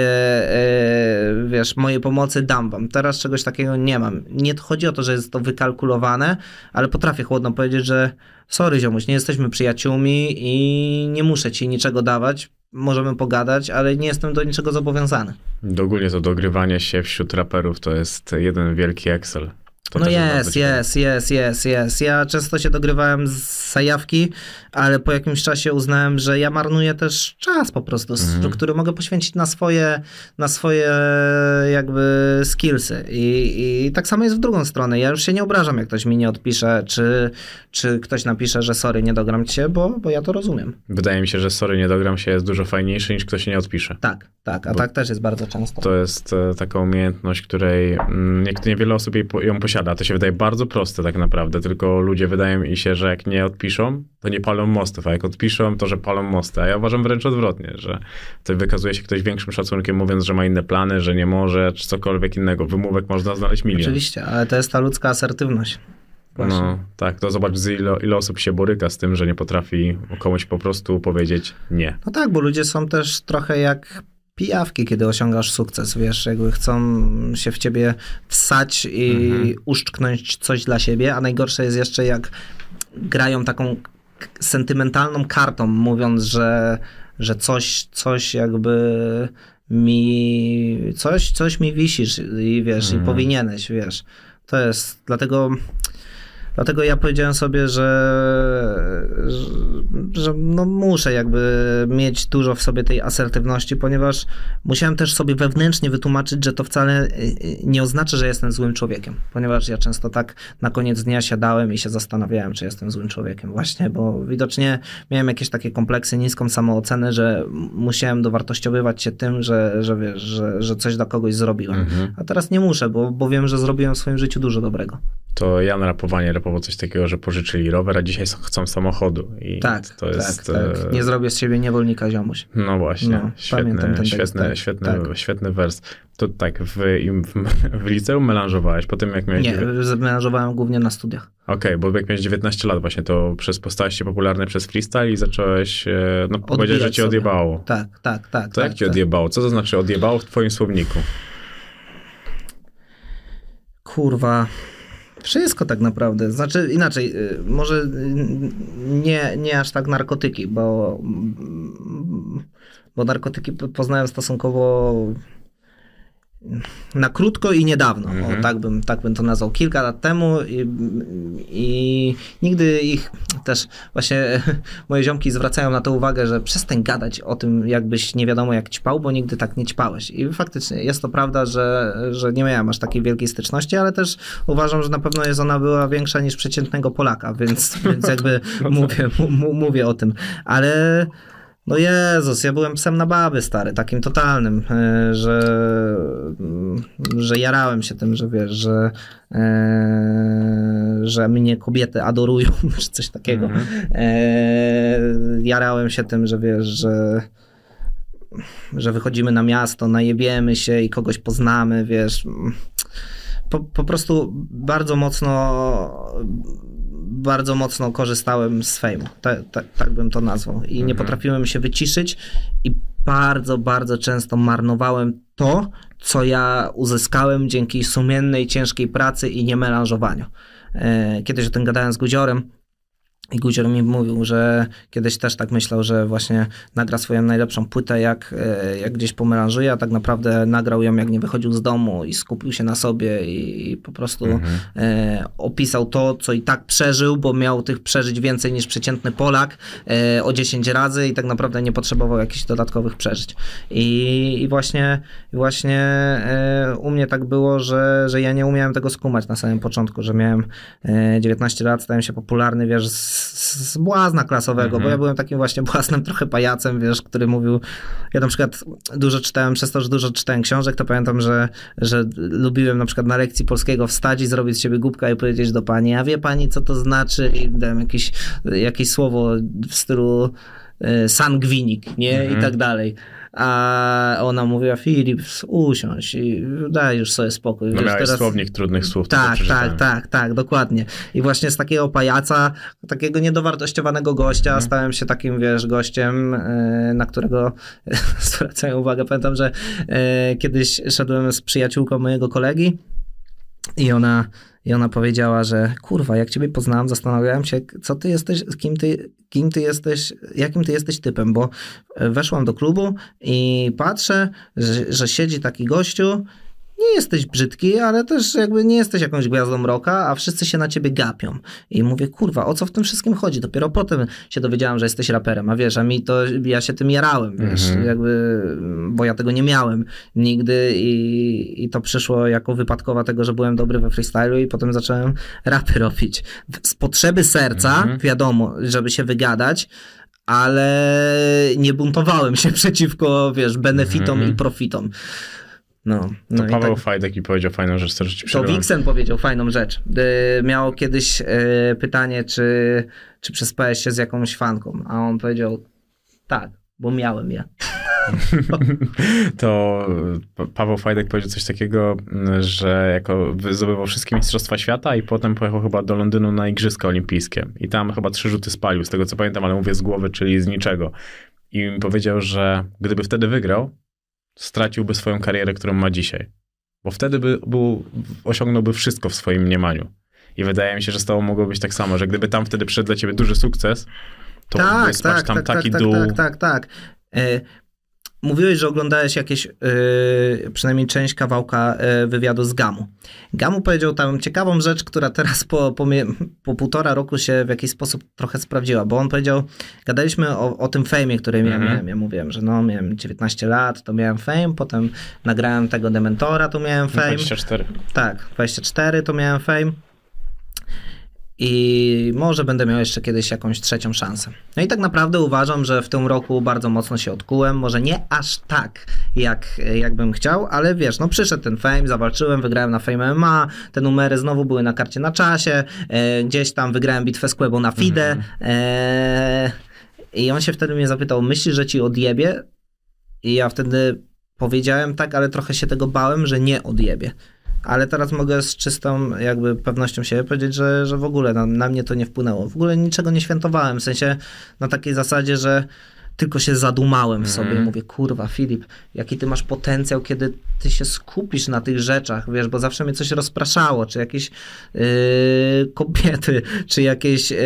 Speaker 4: e, wiesz, mojej pomocy, dam wam. Teraz czegoś takiego nie mam. Nie chodzi o to, że jest to wykalkulowane, ale potrafię chłodno powiedzieć, że sorry ziomuś, nie jesteśmy przyjaciółmi i nie muszę ci niczego dawać, możemy pogadać, ale nie jestem do niczego zobowiązany.
Speaker 3: Ogólnie to dogrywanie się wśród raperów to jest jeden wielki Excel. To
Speaker 4: no
Speaker 3: też bardzo
Speaker 4: jest, jest, jest, jest, jest. Ja często się dogrywałem z zajawki, ale po jakimś czasie uznałem, że ja marnuję też czas po prostu,
Speaker 3: Mhm.
Speaker 4: który mogę poświęcić na swoje, na swoje jakby skillsy. I, I tak samo jest w drugą stronę. Ja już się nie obrażam, jak ktoś mi nie odpisze, czy, czy ktoś napisze, że sorry, nie dogram ci się, bo, bo ja to rozumiem.
Speaker 3: Wydaje mi się, że sorry, nie dogram się jest dużo fajniejszy niż ktoś się nie odpisze.
Speaker 4: Tak, tak, a
Speaker 3: Bo-
Speaker 4: tak też jest bardzo często.
Speaker 3: To jest e, taka umiejętność, której mm, nie, niewiele osób ją posiada. To się wydaje bardzo proste tak naprawdę, tylko ludzie wydaje mi się, że jak nie odpiszą, to nie palą mostów, a jak odpiszą, to że palą mosty. A ja uważam wręcz odwrotnie, że to wykazuje się ktoś większym szacunkiem, mówiąc, że ma inne plany, że nie może, czy cokolwiek innego. Wymówek można znaleźć milion.
Speaker 4: Oczywiście, ale to jest ta ludzka asertywność. Właśnie.
Speaker 3: No tak, to zobacz, ile, ile osób się boryka z tym, że nie potrafi komuś po prostu powiedzieć nie.
Speaker 4: No tak, bo ludzie są też trochę jak pijawki, kiedy osiągasz sukces, wiesz, jakby chcą się w ciebie wsać i uszczknąć coś dla siebie, a najgorsze jest jeszcze jak grają taką sentymentalną kartą, mówiąc, że, że coś, coś jakby mi, coś, coś mi wisisz i wiesz, i powinieneś, wiesz. To jest, dlatego Dlatego ja powiedziałem sobie, że, że, że no muszę jakby mieć dużo w sobie tej asertywności, ponieważ musiałem też sobie wewnętrznie wytłumaczyć, że to wcale y, y, nie oznacza, że jestem złym człowiekiem, ponieważ ja często tak na koniec dnia siadałem i się zastanawiałem, czy jestem złym człowiekiem właśnie, bo widocznie miałem jakieś takie kompleksy, niską samoocenę, że musiałem dowartościowywać się tym, że, że wiesz, że, że coś dla kogoś zrobiłem. A teraz nie muszę, bo, bo wiem, że zrobiłem w swoim życiu dużo dobrego.
Speaker 3: To ja na rapowanie typowo coś takiego, że pożyczyli rower, a dzisiaj chcą samochodu. I
Speaker 4: Tak,
Speaker 3: to jest.
Speaker 4: tak, tak.
Speaker 3: e,
Speaker 4: Nie zrobię z siebie niewolnika ziomuś.
Speaker 3: No właśnie,
Speaker 4: No, pamiętam ten
Speaker 3: świetny, świetny,
Speaker 4: tak,
Speaker 3: świetny,
Speaker 4: tak.
Speaker 3: świetny wers. To tak, w, w, w liceum melanżowałeś, potem jak miałeś...
Speaker 4: Nie, zmenażowałem głównie na studiach.
Speaker 3: Okej, bo jak miałeś 19 lat właśnie, to przez, postałeś się popularny przez freestyle i zacząłeś, e, no powiedzieć, że cię odjebało.
Speaker 4: Tak, tak, tak.
Speaker 3: To
Speaker 4: tak,
Speaker 3: jak cię
Speaker 4: tak.
Speaker 3: odjebało? Co to znaczy odjebało w twoim słowniku?
Speaker 4: Kurwa. Wszystko tak naprawdę. Znaczy inaczej, y, może y, nie, nie aż tak narkotyki, bo, bo narkotyki po- poznałem stosunkowo na krótko i niedawno.
Speaker 3: Mhm.
Speaker 4: O, tak, bym, tak bym to nazwał. Kilka lat temu i, i nigdy ich też właśnie moje ziomki zwracają na to uwagę, że przestań gadać o tym, jakbyś nie wiadomo jak ćpał, bo nigdy tak nie ćpałeś. I faktycznie jest to prawda, że, że nie miałem aż takiej wielkiej styczności, ale też uważam, że na pewno jest ona była większa niż przeciętnego Polaka, więc, więc jakby mówię, mówię o tym. Ale no Jezus, ja byłem psem na baby, stary, takim totalnym, e, że, że jarałem się tym, że wiesz, że, e, że mnie kobiety adorują, czy coś takiego. E, jarałem się tym, że wiesz, że że wychodzimy na miasto, najebiemy się i kogoś poznamy, wiesz. Po, po prostu bardzo mocno bardzo mocno korzystałem z fejmu. Tak, bym to nazwał. I nie potrafiłem się wyciszyć i bardzo, bardzo często marnowałem to, co ja uzyskałem dzięki sumiennej, ciężkiej pracy i nie melanżowaniu. E, Kiedyś o tym gadałem z Guziorem, i Guzior mi mówił, że kiedyś też tak myślał, że właśnie nagra swoją najlepszą płytę, jak, e, jak gdzieś pomelanżuje, a tak naprawdę nagrał ją, jak nie wychodził z domu i skupił się na sobie i, i po prostu e, opisał to, co i tak przeżył, bo miał tych przeżyć więcej niż przeciętny Polak e, o 10 razy i tak naprawdę nie potrzebował jakichś dodatkowych przeżyć. I, i właśnie, właśnie e, u mnie tak było, że, że ja nie umiałem tego skumać na samym początku, że miałem e, 19 lat, stałem się popularny, wiesz, z, z błazna klasowego, bo ja byłem takim właśnie błaznem trochę pajacem, wiesz, który mówił, ja na przykład dużo czytałem, przez to, że dużo czytałem książek, to pamiętam, że, że lubiłem na przykład na lekcji polskiego wstać i zrobić z siebie głupka i powiedzieć do pani, a wie pani, co to znaczy? I dałem jakieś, jakieś słowo w stylu e, sangwinik, nie? I tak dalej. A ona mówiła, Filip, usiądź i daj już sobie spokój.
Speaker 3: No miałeś
Speaker 4: teraz-
Speaker 3: słownik trudnych słów.
Speaker 4: tak, tak, tak, tak, dokładnie. I właśnie z takiego pajaca, takiego niedowartościowanego gościa,
Speaker 3: Mhm.
Speaker 4: stałem się takim, wiesz, gościem, e, na którego zwracają uwagę. Pamiętam, że e, kiedyś szedłem z przyjaciółką mojego kolegi i ona, i ona powiedziała, że kurwa, jak ciebie poznałam, zastanawiałem się, co ty jesteś, kim ty, kim ty jesteś, jakim ty jesteś typem, bo e, weszłam do klubu i patrzę, że, że siedzi taki gościu, nie jesteś brzydki, ale też jakby nie jesteś jakąś gwiazdą roka, a wszyscy się na ciebie gapią. I mówię, kurwa, o co w tym wszystkim chodzi? Dopiero potem się dowiedziałem, że jesteś raperem, a wiesz, a mi to, ja się tym jarałem, wiesz, jakby, bo ja tego nie miałem nigdy i, i to przyszło jako wypadkowa tego, że byłem dobry we freestylu i potem zacząłem rapy robić. Z potrzeby serca, wiadomo, żeby się wygadać, ale nie buntowałem się przeciwko, wiesz, benefitom i profitom. No, no
Speaker 3: To
Speaker 4: i
Speaker 3: Paweł
Speaker 4: tak,
Speaker 3: Fajdek i powiedział fajną rzecz, co ci
Speaker 4: to. Wixen powiedział fajną rzecz. Y, miał kiedyś y, pytanie, czy, czy przespałeś się z jakąś fanką, a on powiedział tak, bo miałem je.
Speaker 3: to Pa- Paweł Fajdek powiedział coś takiego, że jako zdobywał wszystkie mistrzostwa świata i potem pojechał chyba do Londynu na Igrzyska Olimpijskie. I tam chyba trzy rzuty spalił, z tego co pamiętam, ale mówię z głowy, czyli z niczego. I mi powiedział, że gdyby wtedy wygrał, straciłby swoją karierę, którą ma dzisiaj. Bo wtedy by był, osiągnąłby wszystko w swoim mniemaniu. I wydaje mi się, że z tobą mogło być tak samo, że gdyby tam wtedy przyszedł dla ciebie duży sukces, to mógłbyś spać tam taki
Speaker 4: tak,
Speaker 3: dół.
Speaker 4: tak, tak, tak. Mówiłeś, że oglądałeś jakieś, y, przynajmniej część kawałka y, wywiadu z Gamu. Gamu powiedział tam ciekawą rzecz, która teraz po, po, po półtora roku się w jakiś sposób trochę sprawdziła, bo on powiedział, gadaliśmy o, o tym fejmie, który miałem.
Speaker 3: Mhm.
Speaker 4: Ja mówiłem, że no, miałem 19 lat, to miałem fame, potem nagrałem tego Dementora, to miałem fame.
Speaker 3: 24.
Speaker 4: Tak, 24 to miałem fame. I może będę miał jeszcze kiedyś jakąś trzecią szansę. No i tak naprawdę uważam, że w tym roku bardzo mocno się odkułem. Może nie aż tak, jak, jak bym chciał, ale wiesz, no przyszedł ten fame, zawalczyłem, wygrałem na Fame MMA, te numery znowu były na karcie na czasie, e, gdzieś tam wygrałem bitwę z Quebo na FIDE. Mhm. E, I on się wtedy mnie zapytał, myślisz, że ci odjebie? I ja wtedy powiedziałem tak, ale trochę się tego bałem, że nie odjebie ale teraz mogę z czystą jakby pewnością siebie powiedzieć, że, że w ogóle na, na mnie to nie wpłynęło. W ogóle niczego nie świętowałem, w sensie na takiej zasadzie, że tylko się zadumałem w sobie mm. mówię, kurwa, Filip, jaki ty masz potencjał, kiedy ty się skupisz na tych rzeczach, wiesz, bo zawsze mnie coś rozpraszało, czy jakieś yy, kobiety, czy jakieś yy,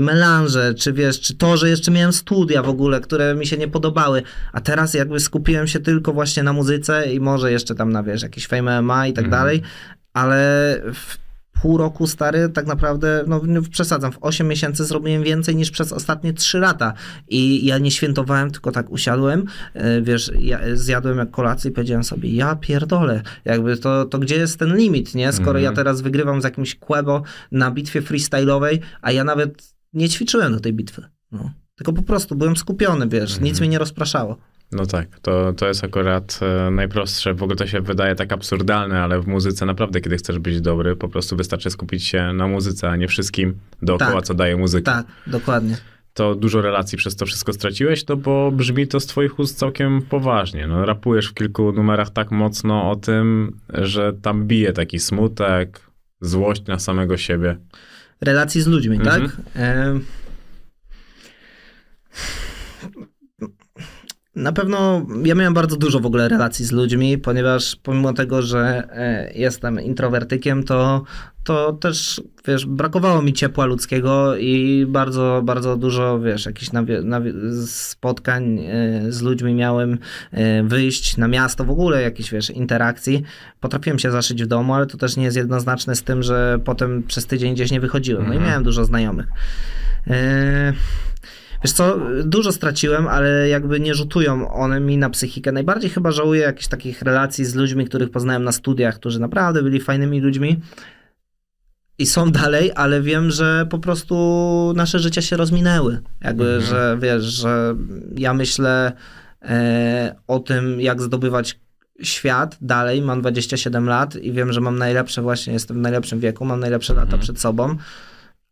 Speaker 4: melanże, czy wiesz, czy to, że jeszcze miałem studia w ogóle, które mi się nie podobały, a teraz jakby skupiłem się tylko właśnie na muzyce i może jeszcze tam na, wiesz, jakiś Fame MMA i tak mm. dalej, ale w pół roku stary, tak naprawdę, no przesadzam, w 8 miesięcy zrobiłem więcej niż przez ostatnie 3 lata. I ja nie świętowałem, tylko tak usiadłem, e, wiesz, ja zjadłem jak kolację i powiedziałem sobie, ja pierdolę, jakby to, to gdzie jest ten limit, nie? Skoro mm ja mhm. teraz wygrywam z jakimś Quebo na bitwie freestyle'owej, a ja nawet nie ćwiczyłem do tej bitwy. No. Tylko po prostu byłem skupiony, wiesz, mm nic mhm. mnie nie rozpraszało.
Speaker 3: No tak, to, to jest akurat e, najprostsze. W ogóle to się wydaje tak absurdalne, ale w muzyce naprawdę, kiedy chcesz być dobry, po prostu wystarczy skupić się na muzyce, a nie wszystkim dookoła, tak, co daje muzyka.
Speaker 4: Tak, dokładnie.
Speaker 3: To dużo relacji przez to wszystko straciłeś, no bo brzmi to z twoich ust całkiem poważnie. No, rapujesz w kilku numerach tak mocno o tym, że tam bije taki smutek, złość na samego siebie.
Speaker 4: Relacji z ludźmi, tak? mhm. tak? E na pewno ja miałem bardzo dużo w ogóle relacji z ludźmi, ponieważ pomimo tego, że e, jestem introwertykiem, to, to też, wiesz, brakowało mi ciepła ludzkiego i bardzo, bardzo dużo, wiesz, jakichś spotkań e, z ludźmi miałem, e, wyjść na miasto, w ogóle jakichś, wiesz, interakcji. Potrafiłem się zaszyć w domu, ale to też nie jest jednoznaczne z tym, że potem przez tydzień gdzieś nie wychodziłem. No i mhm. miałem dużo znajomych. Wiesz co, dużo straciłem, ale jakby nie rzutują one mi na psychikę. Najbardziej chyba żałuję jakichś takich relacji z ludźmi, których poznałem na studiach, którzy naprawdę byli fajnymi ludźmi i są dalej, ale wiem, że po prostu nasze życia się rozminęły. Jakby, mhm. że wiesz, że ja myślę e, o tym, jak zdobywać świat dalej. Mam 27 lat i wiem, że mam najlepsze właśnie, jestem w najlepszym wieku, mam najlepsze lata mhm. przed sobą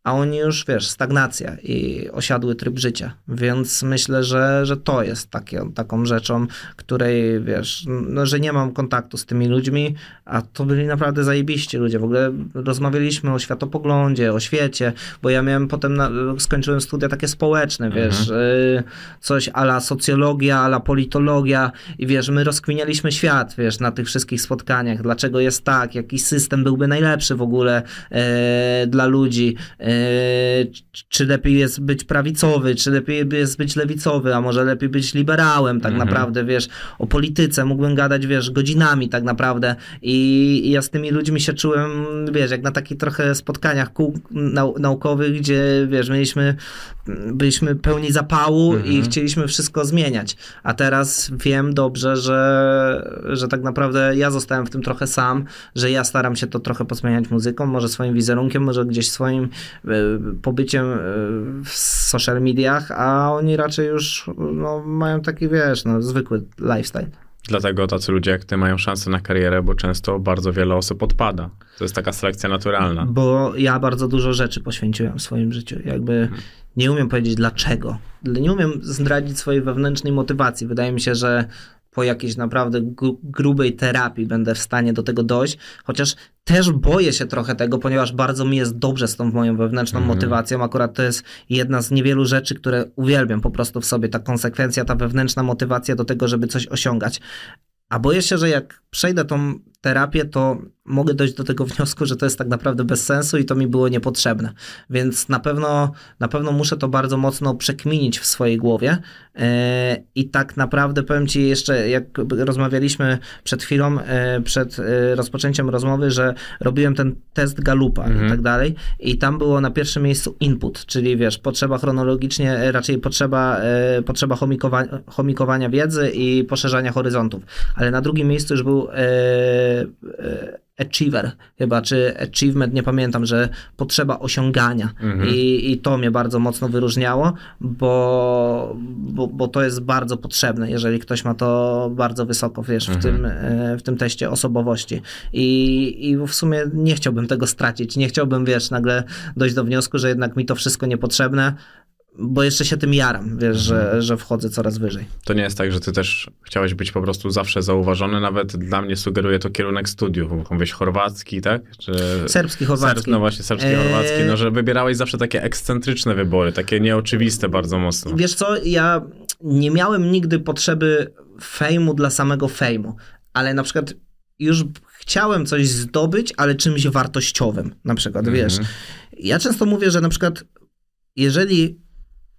Speaker 4: a oni już, wiesz, stagnacja i osiadły tryb życia. Więc myślę, że, że to jest takie, taką rzeczą, której, wiesz, no, że nie mam kontaktu z tymi ludźmi, a to byli naprawdę zajebiści ludzie. W ogóle rozmawialiśmy o światopoglądzie, o świecie, bo ja miałem potem, na, skończyłem studia takie społeczne, wiesz, mhm. y, coś ala socjologia, ala politologia i wiesz, my rozkminialiśmy świat, wiesz, na tych wszystkich spotkaniach, dlaczego jest tak, jaki system byłby najlepszy w ogóle y, dla ludzi, y, czy lepiej jest być prawicowy, czy lepiej jest być lewicowy, a może lepiej być liberałem, tak mhm. naprawdę, wiesz, o polityce mógłbym gadać, wiesz, godzinami tak naprawdę i, i ja z tymi ludźmi się czułem, wiesz, jak na takich trochę spotkaniach kół nau naukowych, gdzie, wiesz, mieliśmy, byliśmy pełni zapału mhm. i chcieliśmy wszystko zmieniać, a teraz wiem dobrze, że, że tak naprawdę ja zostałem w tym trochę sam, że ja staram się to trochę posmieniać muzyką, może swoim wizerunkiem, może gdzieś swoim pobyciem e, w social mediach, a oni raczej już no, mają taki, wiesz, no, zwykły lifestyle.
Speaker 3: Dlatego tacy ludzie jak ty mają szansę na karierę, bo często bardzo wiele osób odpada. To jest taka selekcja naturalna.
Speaker 4: Bo ja bardzo dużo rzeczy poświęciłem w swoim życiu. Jakby hmm. nie umiem powiedzieć dlaczego. Nie umiem zdradzić swojej wewnętrznej motywacji. Wydaje mi się, że po jakiejś naprawdę grubej terapii będę w stanie do tego dojść, chociaż też boję się trochę tego, ponieważ bardzo mi jest dobrze z tą moją wewnętrzną mm. motywacją. Akurat to jest jedna z niewielu rzeczy, które uwielbiam po prostu w sobie, ta konsekwencja, ta wewnętrzna motywacja do tego, żeby coś osiągać. A boję się, że jak przejdę tą terapię, to mogę dojść do tego wniosku, że to jest tak naprawdę bez sensu i to mi było niepotrzebne. Więc na pewno, na pewno muszę to bardzo mocno przekminić w swojej głowie. Yy, I tak naprawdę powiem Ci jeszcze, jak rozmawialiśmy przed chwilą, yy, przed yy, rozpoczęciem rozmowy, że robiłem ten test Galupa mhm. i tak dalej. I tam było na pierwszym miejscu input, czyli wiesz, potrzeba chronologicznie, raczej potrzeba, potrzeba chomikowania, chomikowania wiedzy i poszerzania horyzontów. Ale na drugim miejscu już był e, achiever. Chyba, czy achievement, nie pamiętam, że potrzeba osiągania.
Speaker 3: Mhm.
Speaker 4: I, i to mnie bardzo mocno wyróżniało, bo, bo, bo to jest bardzo potrzebne, jeżeli ktoś ma to bardzo wysoko, wiesz, w, tym, e, w tym teście osobowości. I, i w sumie nie chciałbym tego stracić, nie chciałbym, wiesz, nagle dojść do wniosku, że jednak mi to wszystko niepotrzebne, bo jeszcze się tym jaram, wiesz, że, że wchodzę coraz wyżej.
Speaker 3: To nie jest tak, że ty też chciałeś być po prostu zawsze zauważony, nawet dla mnie sugeruje to kierunek studiów. Mówisz chorwacki, tak? Czy...
Speaker 4: Serbski, chorwacki.
Speaker 3: Serb, no właśnie, serbski,
Speaker 4: Eee,
Speaker 3: chorwacki. No, że wybierałeś zawsze takie ekscentryczne wybory, takie nieoczywiste bardzo mocno.
Speaker 4: Wiesz co, ja nie miałem nigdy potrzeby fejmu dla samego fejmu, ale na przykład już chciałem coś zdobyć, ale czymś wartościowym, na przykład,
Speaker 3: Mhm.
Speaker 4: wiesz. Ja często mówię, że na przykład jeżeli,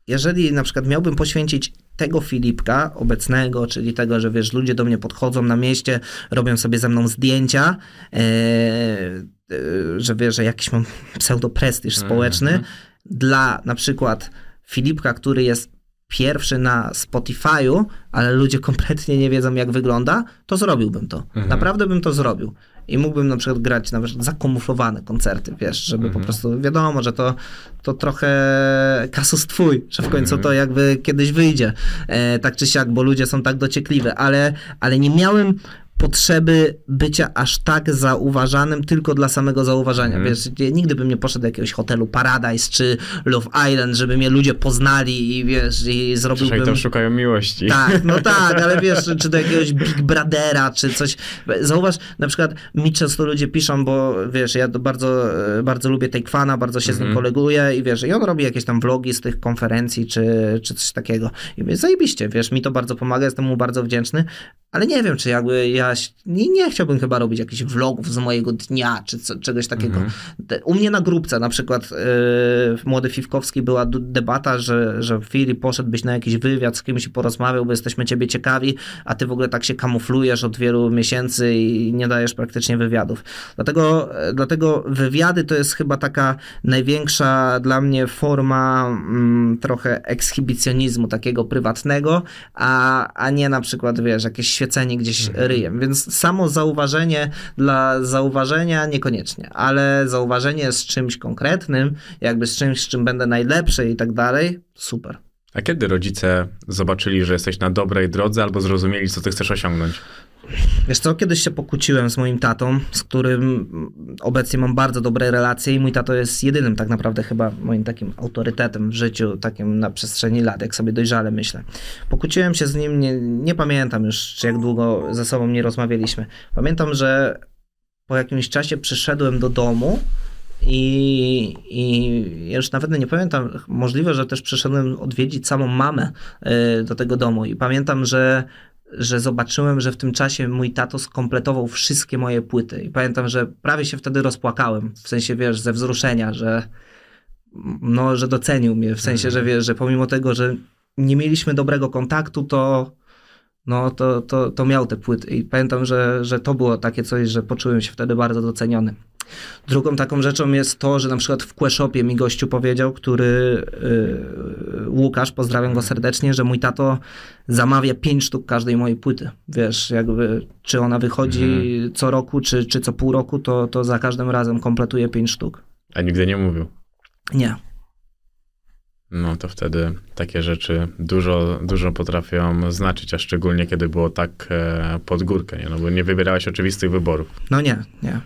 Speaker 4: jeżeli na przykład miałbym poświęcić tego Filipka obecnego, czyli tego, że wiesz, ludzie do mnie podchodzą na mieście, robią sobie ze mną zdjęcia, e, e, że wiesz, że jakiś mam pseudoprestiż społeczny, dla na przykład Filipka, który jest pierwszy na Spotify'u, ale ludzie kompletnie nie wiedzą, jak wygląda, to zrobiłbym to. Naprawdę bym to zrobił. I mógłbym na przykład grać nawet zakamuflowane koncerty, wiesz, żeby po prostu, wiadomo, że to, to trochę kasus twój, że w końcu to jakby kiedyś wyjdzie, e, tak czy siak, bo ludzie są tak dociekliwi, ale, ale nie miałem potrzeby bycia aż tak zauważanym tylko dla samego zauważania. Wiesz, ja nigdy bym nie poszedł do jakiegoś hotelu Paradise czy Love Island, żeby mnie ludzie poznali i wiesz, i zrobiłbym...
Speaker 3: Przynajmniej tam szukają miłości.
Speaker 4: Tak, no tak, ale wiesz, czy, do jakiegoś Big Brothera, czy coś. Zauważ, na przykład mi często ludzie piszą, bo wiesz, ja bardzo, bardzo lubię Takefana, bardzo się z nim koleguję i wiesz, i on robi jakieś tam vlogi z tych konferencji, czy, czy coś takiego. I mówię, zajebiście, wiesz, mi to bardzo pomaga, jestem mu bardzo wdzięczny, ale nie wiem, czy jakby ja nie, nie chciałbym chyba robić jakichś vlogów z mojego dnia, czy co, czegoś takiego. Te- U mnie na grupce na przykład yy, w Młody Fiwkowski była debata, że, że Filip poszedłbyś na jakiś wywiad z kimś i porozmawiał, bo jesteśmy ciebie ciekawi, a ty w ogóle tak się kamuflujesz od wielu miesięcy i nie dajesz praktycznie wywiadów. Dlatego, e, dlatego wywiady to jest chyba taka największa dla mnie forma mm, trochę ekshibicjonizmu takiego prywatnego, a, a nie na przykład, wiesz, jakieś świecenie gdzieś ryjem. Więc samo zauważenie dla zauważenia niekoniecznie, ale zauważenie z czymś konkretnym, jakby z czymś, z czym będę najlepszy i tak dalej, super.
Speaker 3: A kiedy rodzice zobaczyli, że jesteś na dobrej drodze albo zrozumieli, co ty chcesz osiągnąć?
Speaker 4: Wiesz co, kiedyś się pokłóciłem z moim tatą, z którym obecnie mam bardzo dobre relacje i mój tato jest jedynym tak naprawdę chyba moim takim autorytetem w życiu, takim na przestrzeni lat, jak sobie dojrzale myślę. Pokłóciłem się z nim, nie, nie pamiętam już, czy jak długo ze sobą nie rozmawialiśmy. Pamiętam, że po jakimś czasie przyszedłem do domu i, i już nawet nie pamiętam, możliwe, że też przyszedłem odwiedzić samą mamę y, do tego domu i pamiętam, że że zobaczyłem, że w tym czasie mój tato skompletował wszystkie moje płyty. I pamiętam, że prawie się wtedy rozpłakałem. W sensie, wiesz, ze wzruszenia, że no, że docenił mnie. W sensie, że wiesz, że pomimo tego, że nie mieliśmy dobrego kontaktu, to no, to, to, to miał te płyty. I pamiętam, że, że to było takie coś, że poczułem się wtedy bardzo doceniony. Drugą taką rzeczą jest to, że na przykład w Queshopie mi gościu powiedział, który yy, Łukasz, pozdrawiam go serdecznie, że mój tato zamawia pięć sztuk każdej mojej płyty. Wiesz, jakby czy ona wychodzi co roku, czy, czy co pół roku, to, to za każdym razem kompletuje pięć sztuk.
Speaker 3: A nigdy nie mówił.
Speaker 4: Nie.
Speaker 3: No to wtedy takie rzeczy dużo, dużo potrafią znaczyć, a szczególnie kiedy było tak e, pod górkę, nie? No bo nie wybierałeś oczywistych wyborów.
Speaker 4: No nie, nie.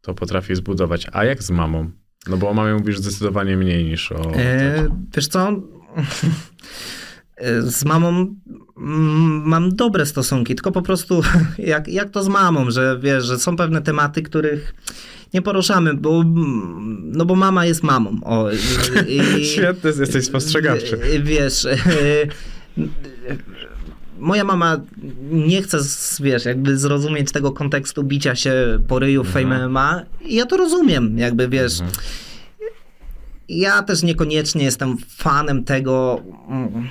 Speaker 3: To potrafi zbudować. A jak z mamą? No bo o mamie mówisz zdecydowanie mniej niż o...
Speaker 4: E, wiesz co? Z mamą mam dobre stosunki, tylko po prostu jak, jak to z mamą, że wiesz, że są pewne tematy, których nie poruszamy, bo, no bo mama jest mamą. O, i,
Speaker 3: Świetny jesteś spostrzegawczy.
Speaker 4: Wiesz, e, moja mama nie chce, wiesz, jakby zrozumieć tego kontekstu bicia się po ryju w Fame MMA i ja to rozumiem, jakby, wiesz, ja też niekoniecznie jestem fanem tego, mm,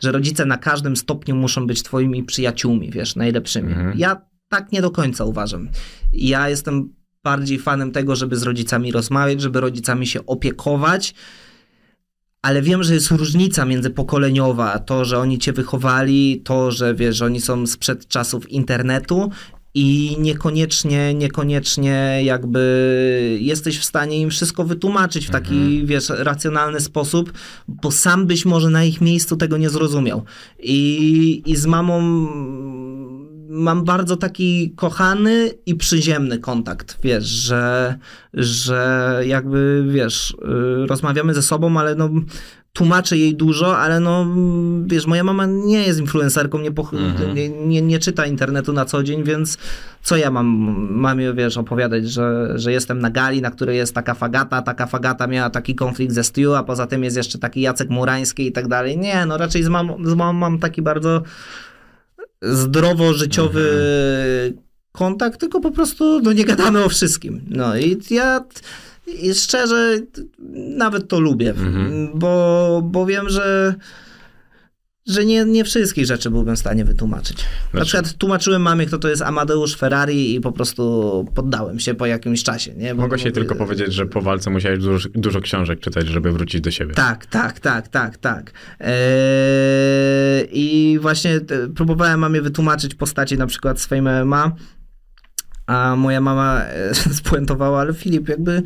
Speaker 4: że rodzice na każdym stopniu muszą być twoimi przyjaciółmi, wiesz, najlepszymi. Ja tak nie do końca uważam. Ja jestem bardziej fanem tego, żeby z rodzicami rozmawiać, żeby rodzicami się opiekować, ale wiem, że jest różnica międzypokoleniowa. To, że oni cię wychowali, to, że wiesz, że oni są sprzed czasów internetu i niekoniecznie, niekoniecznie jakby jesteś w stanie im wszystko wytłumaczyć w taki,
Speaker 3: Mhm.
Speaker 4: wiesz, racjonalny sposób, bo sam byś może na ich miejscu tego nie zrozumiał. I, i z mamą mam bardzo taki kochany i przyziemny kontakt, wiesz, że, że jakby, wiesz, y, rozmawiamy ze sobą, ale no tłumaczę jej dużo, ale no, wiesz, moja mama nie jest influencerką, nie, poch-
Speaker 3: Mhm.
Speaker 4: nie, nie, nie czyta internetu na co dzień, więc co ja mam mamie, wiesz, opowiadać, że, że jestem na gali, na której jest taka fagata, taka fagata miała taki konflikt ze Stu, a poza tym jest jeszcze taki Jacek Murański i tak dalej. Nie, no raczej z mamą, z mamą mam taki bardzo zdrowo-życiowy kontakt, tylko po prostu no, nie gadamy o wszystkim. No i ja i szczerze nawet to lubię,
Speaker 3: Mhm.
Speaker 4: bo, bo wiem, że że nie, nie wszystkich rzeczy byłbym w stanie wytłumaczyć. Na
Speaker 3: Znaczy-
Speaker 4: przykład tłumaczyłem mamie, kto to jest Amadeusz Ferrari i po prostu poddałem się po jakimś czasie. Nie? Bo-
Speaker 3: Mogę się
Speaker 4: bo-
Speaker 3: tylko powiedzieć, że po walce musiałeś dużo, dużo książek czytać, żeby wrócić do siebie.
Speaker 4: Tak, tak, tak, tak, tak. Eee, I właśnie e, próbowałem mamie wytłumaczyć postaci na przykład swojej MMA, a moja mama e, spuentowała, ale Filip, jakby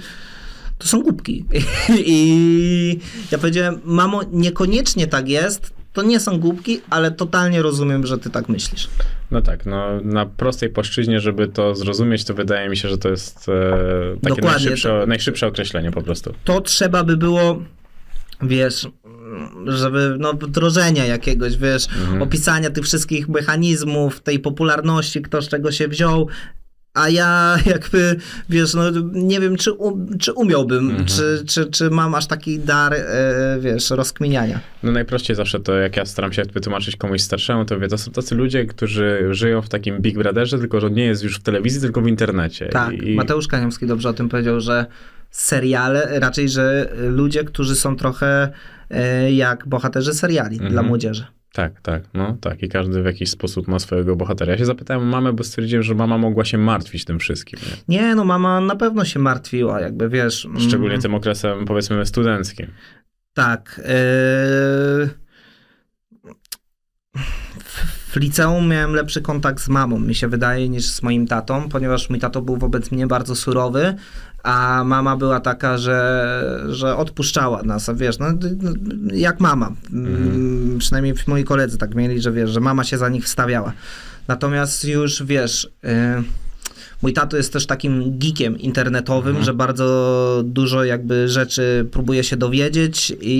Speaker 4: to są głupki. I ja powiedziałem, mamo, niekoniecznie tak jest, to nie są głupki, ale totalnie rozumiem, że ty tak myślisz.
Speaker 3: No tak, no na prostej płaszczyźnie, żeby to zrozumieć, to wydaje mi się, że to jest e, takie najszybsze,
Speaker 4: to-
Speaker 3: najszybsze określenie po prostu.
Speaker 4: to trzeba by było, wiesz, żeby, no, wdrożenia jakiegoś, wiesz, opisania tych wszystkich mechanizmów, tej popularności, kto z czego się wziął. A ja jakby, wiesz, no nie wiem, czy, um, czy umiałbym, czy, czy, czy mam aż taki dar, e, wiesz, rozkminiania.
Speaker 3: No najprościej zawsze to, jak ja staram się wytłumaczyć komuś starszemu, to wie, to są tacy ludzie, którzy żyją w takim Big Brotherze, tylko że nie jest już w telewizji, tylko w internecie.
Speaker 4: Tak,
Speaker 3: I,
Speaker 4: Mateusz Kaniowski dobrze o tym powiedział, że seriale, raczej, że ludzie, którzy są trochę e, jak bohaterzy seriali dla młodzieży.
Speaker 3: Tak, tak, no tak. I każdy w jakiś sposób ma swojego bohatera. Ja się zapytałem mamę, bo stwierdziłem, że mama mogła się martwić tym wszystkim. Nie?
Speaker 4: Nie, no mama na pewno się martwiła, jakby wiesz. mm,
Speaker 3: Szczególnie tym okresem, powiedzmy, studenckim.
Speaker 4: Tak. Yy... W liceum miałem lepszy kontakt z mamą, mi się wydaje, niż z moim tatą, ponieważ mój tato był wobec mnie bardzo surowy, a mama była taka, że, że odpuszczała nas, wiesz, no, jak mama. Mm, Przynajmniej moi koledzy tak mieli, że wiesz, że mama się za nich wstawiała. Natomiast już wiesz. Yy... Mój tato jest też takim geekiem internetowym, że bardzo dużo jakby rzeczy próbuje się dowiedzieć i,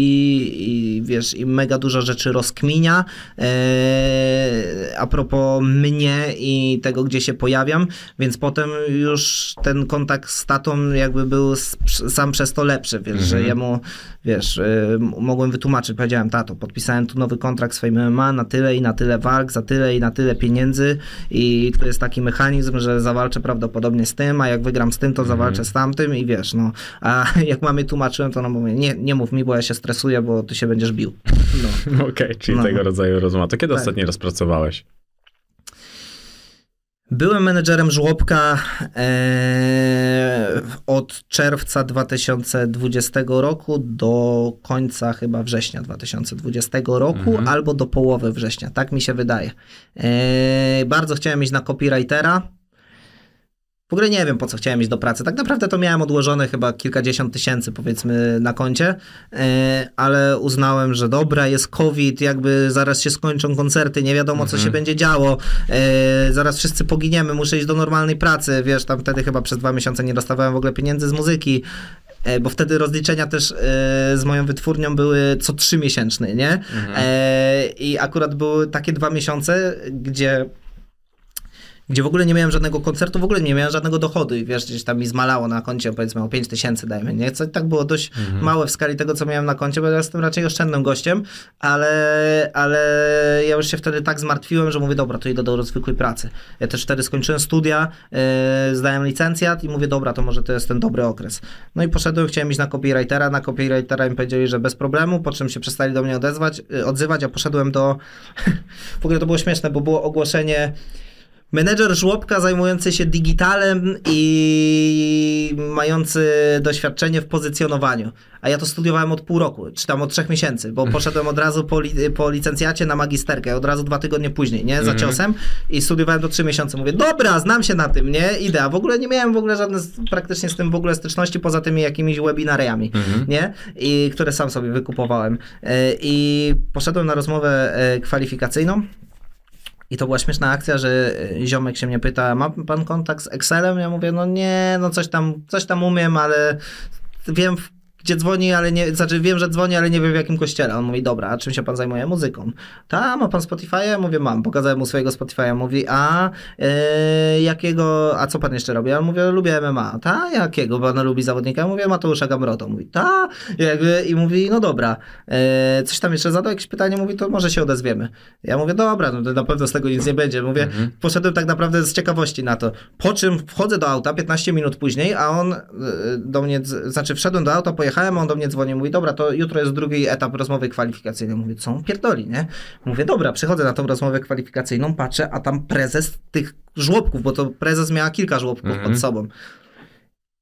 Speaker 4: i wiesz, i mega dużo rzeczy rozkminia. Eee, a propos mnie i tego, gdzie się pojawiam, więc potem już ten kontakt z tatą jakby był sam przez to lepszy, wiesz, że jemu, wiesz, y, mogłem wytłumaczyć, powiedziałem, tato, podpisałem tu nowy kontrakt swoim MMA na tyle i na tyle walk, za tyle i na tyle pieniędzy i to jest taki mechanizm, że zawalczę prawdopodobnie z tym, a jak wygram z tym, to zawalczę z tamtym i wiesz, no, a jak mamy tłumaczyłem, to no mówię, nie, nie mów mi, bo ja się stresuję, bo ty się będziesz bił. No.
Speaker 3: Okej, czyli
Speaker 4: No.
Speaker 3: tego rodzaju rozmowa. To kiedy
Speaker 4: Tak.
Speaker 3: ostatni raz pracowałeś?
Speaker 4: Byłem menedżerem żłobka e, od czerwca 2020 roku do końca chyba września 2020 roku, albo do połowy września, tak mi się wydaje. E, bardzo chciałem iść na copywritera. W ogóle nie wiem, po co chciałem iść do pracy. Tak naprawdę to miałem odłożone chyba kilkadziesiąt tysięcy, powiedzmy, na koncie, e, ale uznałem, że dobra, jest COVID, jakby zaraz się skończą koncerty, nie wiadomo, co się będzie działo, e, zaraz wszyscy poginiemy, muszę iść do normalnej pracy, wiesz, tam wtedy chyba przez dwa miesiące nie dostawałem w ogóle pieniędzy z muzyki, e, bo wtedy rozliczenia też e, z moją wytwórnią były co trzy miesięczne, nie? E, I akurat były takie dwa miesiące, gdzie gdzie w ogóle nie miałem żadnego koncertu, w ogóle nie miałem żadnego dochodu i wiesz, gdzieś tam mi zmalało na koncie powiedzmy o 5 tysięcy dajmy, nie? Co tak było dość małe w skali tego, co miałem na koncie, bo ja jestem raczej oszczędnym gościem, ale, ale ja już się wtedy tak zmartwiłem, że mówię, dobra, to idę do zwykłej pracy. Ja też wtedy skończyłem studia, yy, zdałem licencjat i mówię, dobra, to może to jest ten dobry okres. No i poszedłem, chciałem iść na copywritera, na copywritera mi powiedzieli, że bez problemu, po czym się przestali do mnie odezwać, yy, odzywać, a poszedłem do... w ogóle to było śmieszne, bo było ogłoszenie menedżer żłobka zajmujący się digitalem i mający doświadczenie w pozycjonowaniu. A ja to studiowałem od pół roku, czy tam od trzech miesięcy, bo poszedłem od razu po, li, po licencjacie na magisterkę, od razu dwa tygodnie później, nie? Za
Speaker 3: Mhm.
Speaker 4: ciosem i studiowałem to trzy miesiące. Mówię, dobra, znam się na tym, nie? Idę. A w ogóle nie miałem w ogóle żadnej praktycznie z tym w ogóle styczności poza tymi jakimiś webinariami,
Speaker 3: Mhm.
Speaker 4: nie? I które sam sobie wykupowałem. E, I poszedłem na rozmowę e, kwalifikacyjną. I to była śmieszna akcja, że e, ziomek się mnie pyta, ma pan kontakt z Excelem? Ja mówię, no nie, no coś tam, coś tam umiem, ale wiem, gdzie dzwoni, ale nie, znaczy wiem, że dzwoni, ale nie wiem w jakim kościele. On mówi, dobra, a czym się pan zajmuje? Muzyką. Ta, ma pan Spotify'a? Ja mówię, mam. Pokazałem mu swojego Spotify'a. Mówi, a e, jakiego, a co pan jeszcze robi? Ja mówię, lubię MMA. Ta, jakiego? Pan lubi zawodnika? Ja mówię, Mateusza Gamrota. Mówi, ta, jakby, i mówi, no dobra. E, coś tam jeszcze zadał, jakieś pytanie? Mówi, to może się odezwiemy. Ja mówię, dobra, no to na pewno z tego nic nie będzie. Mówię, poszedłem tak naprawdę z ciekawości na to. Po czym wchodzę do auta 15 minut później, a on e, do mnie, znaczy wszedłem do auta, pojechałem, a on do mnie dzwoni, mówi, dobra, to jutro jest drugi etap rozmowy kwalifikacyjnej. Mówię, co on pierdoli, nie? Mówię, dobra, przychodzę na tą rozmowę kwalifikacyjną, patrzę, a tam prezes tych żłobków, bo to prezes miała kilka żłobków
Speaker 3: Mhm.
Speaker 4: pod sobą.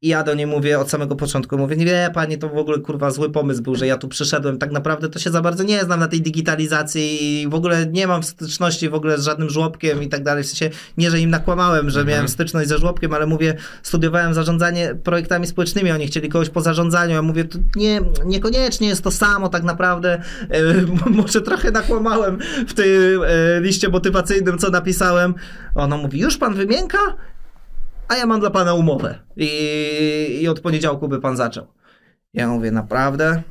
Speaker 4: I ja do niej mówię od samego początku, mówię, nie wie pani, to w ogóle kurwa zły pomysł był, że ja tu przyszedłem, tak naprawdę to się za bardzo nie znam na tej digitalizacji i w ogóle nie mam styczności w ogóle z żadnym żłobkiem i tak dalej, w sensie nie, że im nakłamałem, że miałem styczność ze żłobkiem, ale mówię, studiowałem zarządzanie projektami społecznymi, oni chcieli kogoś po zarządzaniu, ja mówię, to nie, niekoniecznie jest to samo tak naprawdę, e, może trochę nakłamałem w tej e, liście motywacyjnym, co napisałem. Ona mówi, już pan wymienka? A ja mam dla pana umowę i, i od poniedziałku by pan zaczął. Ja mówię, naprawdę?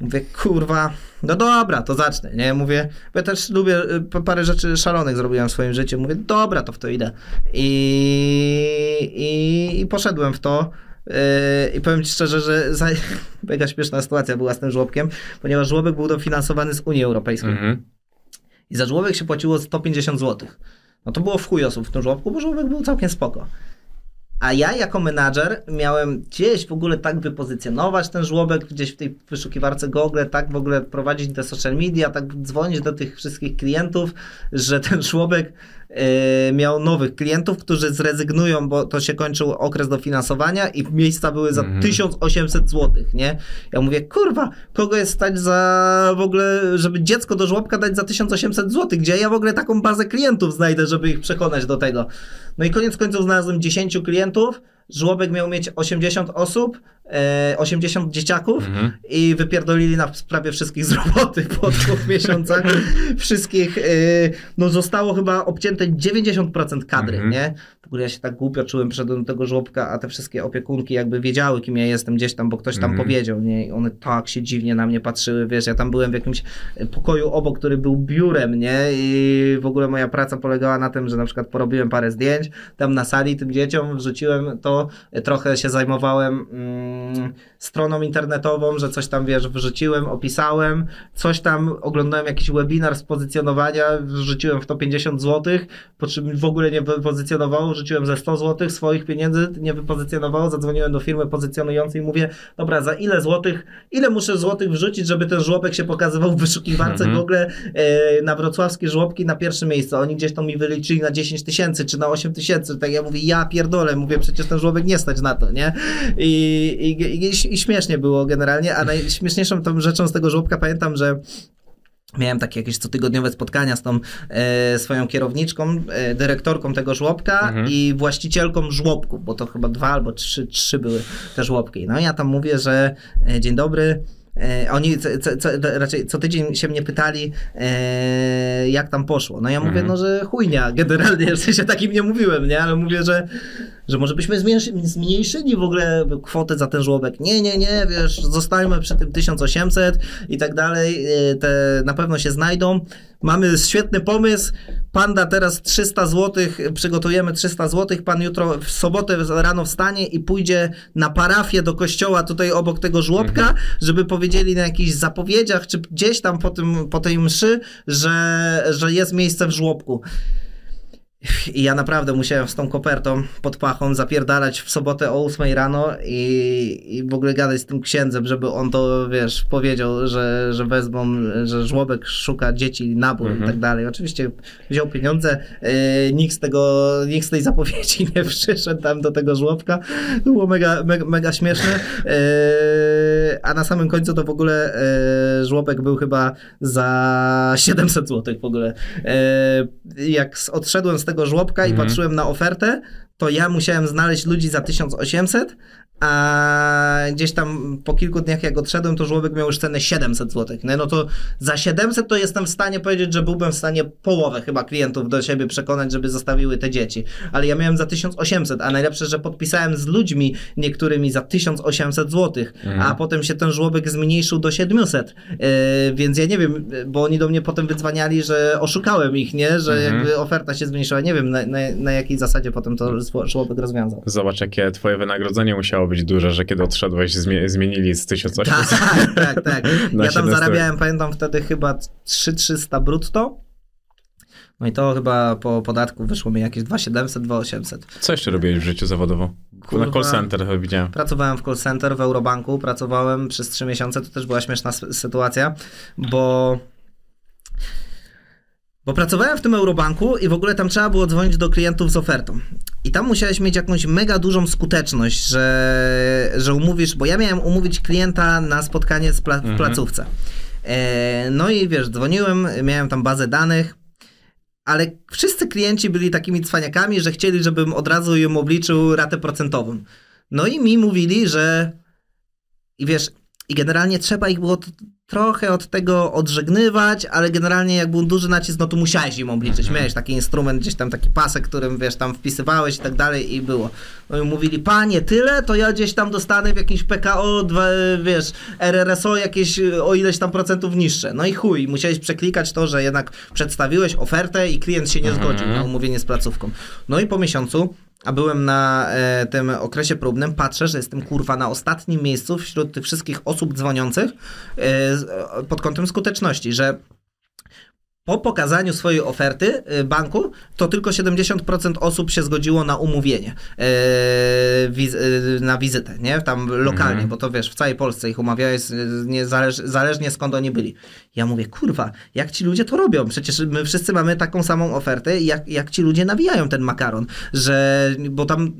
Speaker 4: Mówię, kurwa, no dobra, to zacznę, nie? Mówię, bo ja też lubię, y, parę rzeczy szalonych zrobiłem w swoim życiu. Mówię, dobra, to w to idę. I, i, i poszedłem w to. Yy, I powiem ci szczerze, że za... mega śmieszna sytuacja była z tym żłobkiem, ponieważ żłobek był dofinansowany z Unii Europejskiej.
Speaker 3: Mhm.
Speaker 4: I za żłobek się płaciło 150 zł. No to było w chuj osób w tym żłobku, bo żłobek był całkiem spoko. A ja jako menadżer miałem gdzieś w ogóle tak wypozycjonować ten żłobek, gdzieś w tej wyszukiwarce Google, tak w ogóle prowadzić te social media, tak dzwonić do tych wszystkich klientów, że ten żłobek miał nowych klientów, którzy zrezygnują, bo to się kończył okres dofinansowania i miejsca były za
Speaker 3: Mhm.
Speaker 4: 1800 zł, nie? Ja mówię, kurwa, kogo jest stać za w ogóle, żeby dziecko do żłobka dać za 1800 zł, gdzie ja w ogóle taką bazę klientów znajdę, żeby ich przekonać do tego. No i koniec końców znalazłem 10 klientów, żłobek miał mieć 80 osób, 80 dzieciaków
Speaker 3: Mhm.
Speaker 4: i wypierdolili na prawie wszystkich z roboty po dwóch miesiącach. Wszystkich, e, no zostało chyba obcięte 90% kadry,
Speaker 3: Mhm.
Speaker 4: nie? W ogóle ja się tak głupio czułem, do tego żłobka, a te wszystkie opiekunki jakby wiedziały, kim ja jestem gdzieś tam, bo ktoś tam
Speaker 3: Mhm.
Speaker 4: powiedział, nie? I one tak się dziwnie na mnie patrzyły, wiesz, ja tam byłem w jakimś pokoju obok, który był biurem, nie? I w ogóle moja praca polegała na tym, że na przykład porobiłem parę zdjęć tam na sali tym dzieciom, wrzuciłem to, trochę się zajmowałem mm, Mm, stroną internetową, że coś tam, wiesz, wrzuciłem, opisałem, coś tam, oglądałem jakiś webinar z pozycjonowania, wrzuciłem w to 50 zł, po czym w ogóle nie wypozycjonowało, wrzuciłem ze 100 zł swoich pieniędzy, nie wypozycjonowało, zadzwoniłem do firmy pozycjonującej i mówię, dobra, za ile złotych, ile muszę złotych wrzucić, żeby ten żłobek się pokazywał w wyszukiwarce
Speaker 3: Mhm.
Speaker 4: Google e, na wrocławskie żłobki na pierwsze miejsce. Oni gdzieś to mi wyliczyli na 10 tysięcy czy na 8 tysięcy. Tak ja mówię, ja pierdolę, mówię, przecież ten żłobek nie stać na to, nie? I, i, i, i śmiesznie było generalnie, a najśmieszniejszą tą rzeczą z tego żłobka pamiętam, że Miałem takie jakieś cotygodniowe spotkania z tą e, swoją kierowniczką, e, dyrektorką tego żłobka
Speaker 3: Mhm.
Speaker 4: i właścicielką żłobków, bo to chyba dwa albo trzy, trzy były te żłobki. No i ja tam mówię, że e, dzień dobry. E, oni co, co, co, raczej co tydzień się mnie pytali, e, jak tam poszło. No ja mówię,
Speaker 3: Mhm.
Speaker 4: no że chujnia, generalnie, w sensie takim nie mówiłem, nie? Ale mówię, że, że może byśmy zmniejszy, zmniejszyli w ogóle kwotę za ten żłobek. Nie, nie, nie, wiesz, zostańmy przy tym 1800 i tak dalej. E, Te na pewno się znajdą. Mamy świetny pomysł. Pan da teraz 300 zł, przygotujemy 300 zł. Pan jutro w sobotę rano wstanie i pójdzie na parafię do kościoła tutaj obok tego żłobka, żeby powiedzieli na jakichś zapowiedziach, czy gdzieś tam po, tym, po tej mszy, że, że jest miejsce w żłobku. I ja naprawdę musiałem z tą kopertą pod pachą zapierdalać w sobotę o 8 rano i, i w ogóle gadać z tym księdzem, żeby on to, wiesz, powiedział, że, że wezmą, że żłobek szuka dzieci, nabór i tak dalej. Oczywiście wziął pieniądze, yy, nikt z tego, nikt z tej zapowiedzi nie przyszedł tam do tego żłobka. Było mega, mega, mega śmieszne. Yy, a na samym końcu to w ogóle yy, żłobek był chyba za 700 zł w ogóle. Yy, jak odszedłem z tego żłobka i patrzyłem na ofertę, to ja musiałem znaleźć ludzi za 1800, a gdzieś tam po kilku dniach jak odszedłem, to żłobek miał już cenę 700 zł. No, no to za 700 to jestem w stanie powiedzieć, że byłbym w stanie połowę chyba klientów do siebie przekonać, żeby zostawiły te dzieci. Ale ja miałem za 1800, a najlepsze, że podpisałem z ludźmi niektórymi za 1800 zł, a potem się ten żłobek zmniejszył do 700. Yy, więc ja nie wiem, bo oni do mnie potem wydzwaniali, że oszukałem ich, nie? Że jakby oferta się zmniejszyła. Nie wiem na, na, na jakiej zasadzie potem to żłobek rozwiązał.
Speaker 3: Zobacz, jakie twoje wynagrodzenie musiało być duże, że kiedy odszedłeś, zmie- zmienili z 1800.
Speaker 4: Tak, tak, tak. Ja tam
Speaker 3: 700.
Speaker 4: zarabiałem, pamiętam wtedy chyba 3300 brutto. No i to chyba po podatku wyszło mi jakieś 2700, 2800.
Speaker 3: Co jeszcze robiłeś w życiu zawodowo?
Speaker 4: Kurwa.
Speaker 3: Na call center chyba widziałem.
Speaker 4: Pracowałem w call center w Eurobanku, pracowałem przez 3 miesiące, to też była śmieszna sytuacja, bo bo pracowałem w tym Eurobanku i w ogóle tam trzeba było dzwonić do klientów z ofertą. I tam musiałeś mieć jakąś mega dużą skuteczność, że, że umówisz, bo ja miałem umówić klienta na spotkanie z pla- w placówce. E, no i wiesz, dzwoniłem, miałem tam bazę danych, ale wszyscy klienci byli takimi cwaniakami, że chcieli, żebym od razu im obliczył ratę procentową. No i mi mówili, że i wiesz, i generalnie trzeba ich było trochę od tego odżegnywać, ale generalnie jak był duży nacisk, no to musiałeś im obliczyć. Miałeś taki instrument, gdzieś tam taki pasek, którym wiesz, tam wpisywałeś i tak dalej i było. No i mówili, panie, tyle, to ja gdzieś tam dostanę w jakimś PKO, dwa, wiesz, RRSO jakieś o ileś tam procentów niższe. No i chuj, musiałeś przeklikać to, że jednak przedstawiłeś ofertę i klient się nie zgodził na umówienie z placówką. No i po miesiącu a byłem na e, tym okresie próbnym, patrzę, że jestem kurwa na ostatnim miejscu wśród tych wszystkich osób dzwoniących e, e, pod kątem skuteczności, że po pokazaniu swojej oferty y, banku, to tylko 70% osób się zgodziło na umówienie, e, wiz, y, na wizytę, nie? Tam lokalnie, bo to wiesz, w całej Polsce ich umawiałeś, niezależ, zależnie skąd oni byli. Ja mówię, kurwa, jak ci ludzie to robią? Przecież my wszyscy mamy taką samą ofertę jak, jak ci ludzie nawijają ten makaron, że, bo tam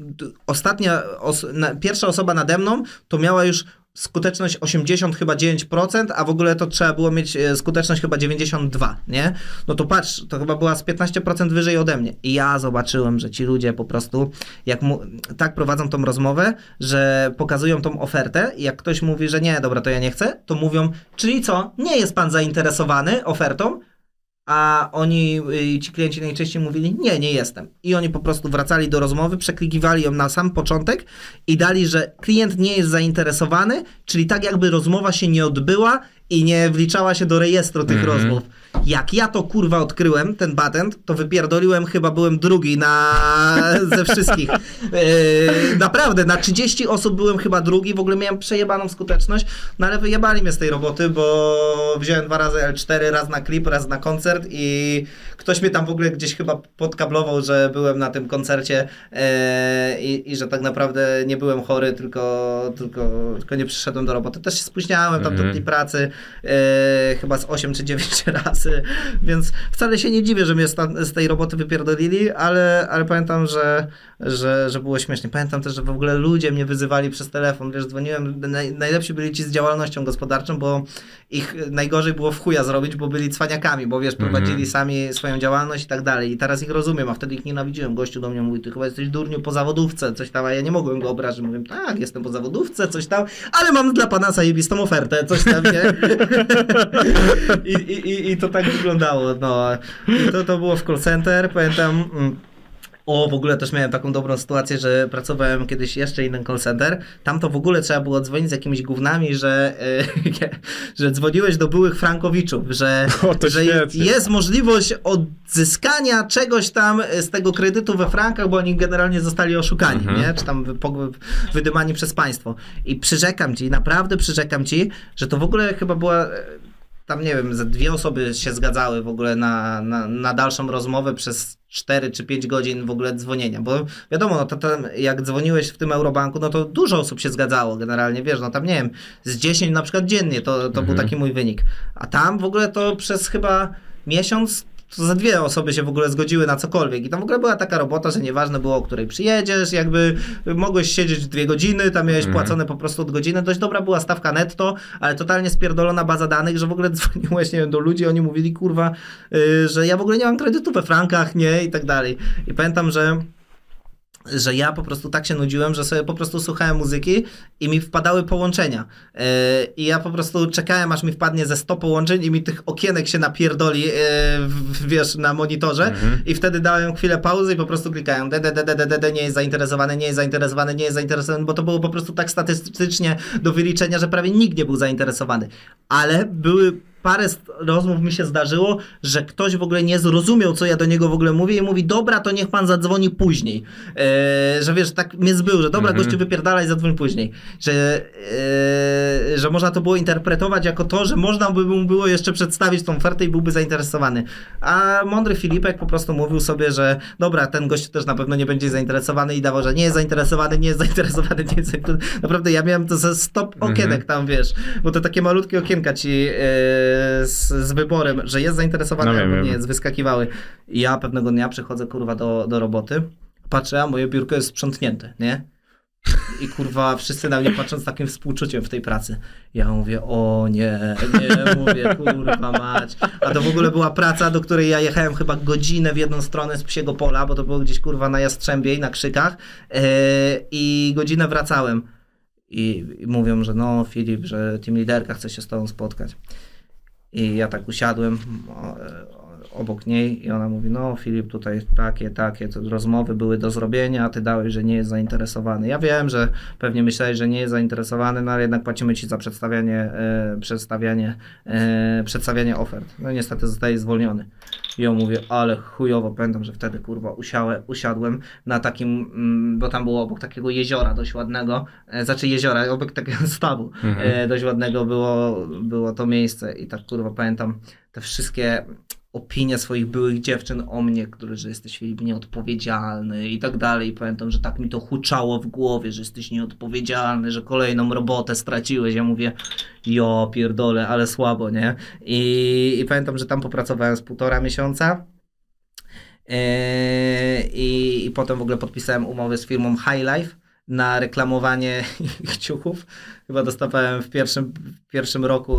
Speaker 4: ostatnia, os, pierwsza osoba nade mną to miała już skuteczność 80 chyba 9%, a w ogóle to trzeba było mieć e, skuteczność chyba 92, nie? No to patrz, to chyba była z 15% wyżej ode mnie. I ja zobaczyłem, że ci ludzie po prostu jak mu, tak prowadzą tą rozmowę, że pokazują tą ofertę i jak ktoś mówi, że nie, dobra, to ja nie chcę, to mówią, czyli co, nie jest pan zainteresowany ofertą? A oni, y, ci klienci najczęściej mówili, nie, nie jestem. I oni po prostu wracali do rozmowy, przeklikiwali ją na sam początek i dali, że klient nie jest zainteresowany, czyli tak jakby rozmowa się nie odbyła i nie wliczała się do rejestru tych rozmów. Jak ja to kurwa odkryłem, ten patent, to wypierdoliłem, chyba byłem drugi na ze wszystkich. Yy, naprawdę, na 30 osób byłem chyba drugi, w ogóle miałem przejebaną skuteczność, no ale wyjebali mnie z tej roboty, bo wziąłem dwa razy L4, raz na klip, raz na koncert i ktoś mnie tam w ogóle gdzieś chyba podkablował, że byłem na tym koncercie yy, i, i że tak naprawdę nie byłem chory, tylko, tylko, tylko nie przyszedłem do roboty. Też się spóźniałem tam do tej pracy, yy, chyba z 8 czy 9 razy, więc wcale się nie dziwię, że mnie z tej roboty wypierdolili, ale, ale pamiętam, że, że, że było śmiesznie. Pamiętam też, że w ogóle ludzie mnie wyzywali przez telefon, wiesz, dzwoniłem, naj, najlepsi byli ci z działalnością gospodarczą, bo ich najgorzej było w chuja zrobić, bo byli cwaniakami, bo wiesz, prowadzili sami swoją działalność i tak dalej. I teraz ich rozumiem, a wtedy ich nienawidziłem. Gościu do mnie mówi, ty chyba jesteś durniu po zawodówce, coś tam, a ja nie mogłem go obrazić. Mówię, tak, jestem po zawodówce, coś tam, ale mam dla pana zajebistą ofertę, coś tam, nie? I, i, i, I to tak wyglądało, no. I to, to było w call center, pamiętam... Mm, o, w ogóle też miałem taką dobrą sytuację, że pracowałem kiedyś jeszcze inny call center. Tam to w ogóle trzeba było dzwonić z jakimiś gównami, że, e, że dzwoniłeś do byłych frankowiczów, że,
Speaker 3: O,
Speaker 4: że jest możliwość odzyskania czegoś tam z tego kredytu we frankach, bo oni generalnie zostali oszukani,
Speaker 3: Mhm.
Speaker 4: nie? Czy tam wydymani przez państwo. I przyrzekam ci, naprawdę przyrzekam ci, że to w ogóle chyba była... tam nie wiem, ze dwie osoby się zgadzały w ogóle na, na, na dalszą rozmowę przez 4 czy 5 godzin w ogóle dzwonienia, bo wiadomo, no to tam, jak dzwoniłeś w tym Eurobanku, no to dużo osób się zgadzało generalnie, wiesz, no tam nie wiem, z 10 na przykład dziennie, to, to
Speaker 3: Mhm.
Speaker 4: był taki mój wynik. A tam w ogóle to przez chyba miesiąc to za dwie osoby się w ogóle zgodziły na cokolwiek. I tam w ogóle była taka robota, że nieważne było, o której przyjedziesz, jakby mogłeś siedzieć dwie godziny, tam miałeś płacone po prostu od godziny. Dość dobra była stawka netto, ale totalnie spierdolona baza danych, że w ogóle dzwoniłeś, nie wiem, do ludzi, oni mówili, kurwa, yy, że ja w ogóle nie mam kredytu we frankach, nie, i tak dalej. I pamiętam, że że ja po prostu tak się nudziłem, że sobie po prostu słuchałem muzyki i mi wpadały połączenia. Yy, I ja po prostu czekałem, aż mi wpadnie ze 100 połączeń i mi tych okienek się napierdoli, yy, w- wiesz, na monitorze i wtedy dałem chwilę pauzy i po prostu klikałem d, d, d, d, d, d, d, nie jest zainteresowany, nie jest zainteresowany, nie jest zainteresowany, bo to było po prostu tak statystycznie do wyliczenia, że prawie nikt nie był zainteresowany. Ale były parę rozmów mi się zdarzyło, że ktoś w ogóle nie zrozumiał, co ja do niego w ogóle mówię i mówi, dobra, to niech pan zadzwoni później. Eee, że wiesz, tak mnie zbył, że dobra, gościu wypierdalaj, zadzwoń później. Że, eee, że można to było interpretować jako to, że można by mu było jeszcze przedstawić tą ofertę i byłby zainteresowany. A mądry Filipek po prostu mówił sobie, że dobra, ten gość też na pewno nie będzie zainteresowany i dawał, że nie jest zainteresowany, nie jest zainteresowany, nie jest zainteresowany. Naprawdę ja miałem to ze stop okienek tam, wiesz, bo to takie malutkie okienka ci e, z, z wyborem, że jest zainteresowany
Speaker 3: No
Speaker 4: albo nie jest, wyskakiwały. I ja pewnego dnia przychodzę, kurwa, do, do roboty, patrzę, a moje biurko jest sprzątnięte, nie? I kurwa, wszyscy na mnie patrzą z takim współczuciem w tej pracy. Ja mówię, o nie, nie, mówię, kurwa mać. A to w ogóle była praca, do której ja jechałem chyba godzinę w jedną stronę z psiego pola, bo to było gdzieś kurwa na Jastrzębiej, na Krzykach yy, i godzinę wracałem. I, I mówią, że no Filip, że team liderka chce się z tobą spotkać. I ja tak usiadłem obok niej i ona mówi, no Filip, tutaj takie, takie to rozmowy były do zrobienia, a ty dałeś, że nie jest zainteresowany. Ja wiem, że pewnie myślałeś, że nie jest zainteresowany, no ale jednak płacimy ci za przedstawianie, e, przedstawianie, e, przedstawianie ofert. No niestety zostaje zwolniony. I ja mówię, ale chujowo, pamiętam, że wtedy kurwa usiałem, usiadłem na takim, mm, bo tam było obok takiego jeziora dość ładnego, e, znaczy jeziora, obok takiego stawu e, dość ładnego było, było to miejsce i tak kurwa pamiętam te wszystkie opinie swoich byłych dziewczyn o mnie, które, że jesteś Filip nieodpowiedzialny i tak dalej. Pamiętam, że tak mi to huczało w głowie, że jesteś nieodpowiedzialny, że kolejną robotę straciłeś. Ja mówię, jo pierdolę, ale słabo, nie? I, i pamiętam, że tam popracowałem z półtora miesiąca. Eee, I, I potem w ogóle podpisałem umowę z firmą High Life na reklamowanie ich ciuchów. Chyba dostawałem w pierwszym, w pierwszym roku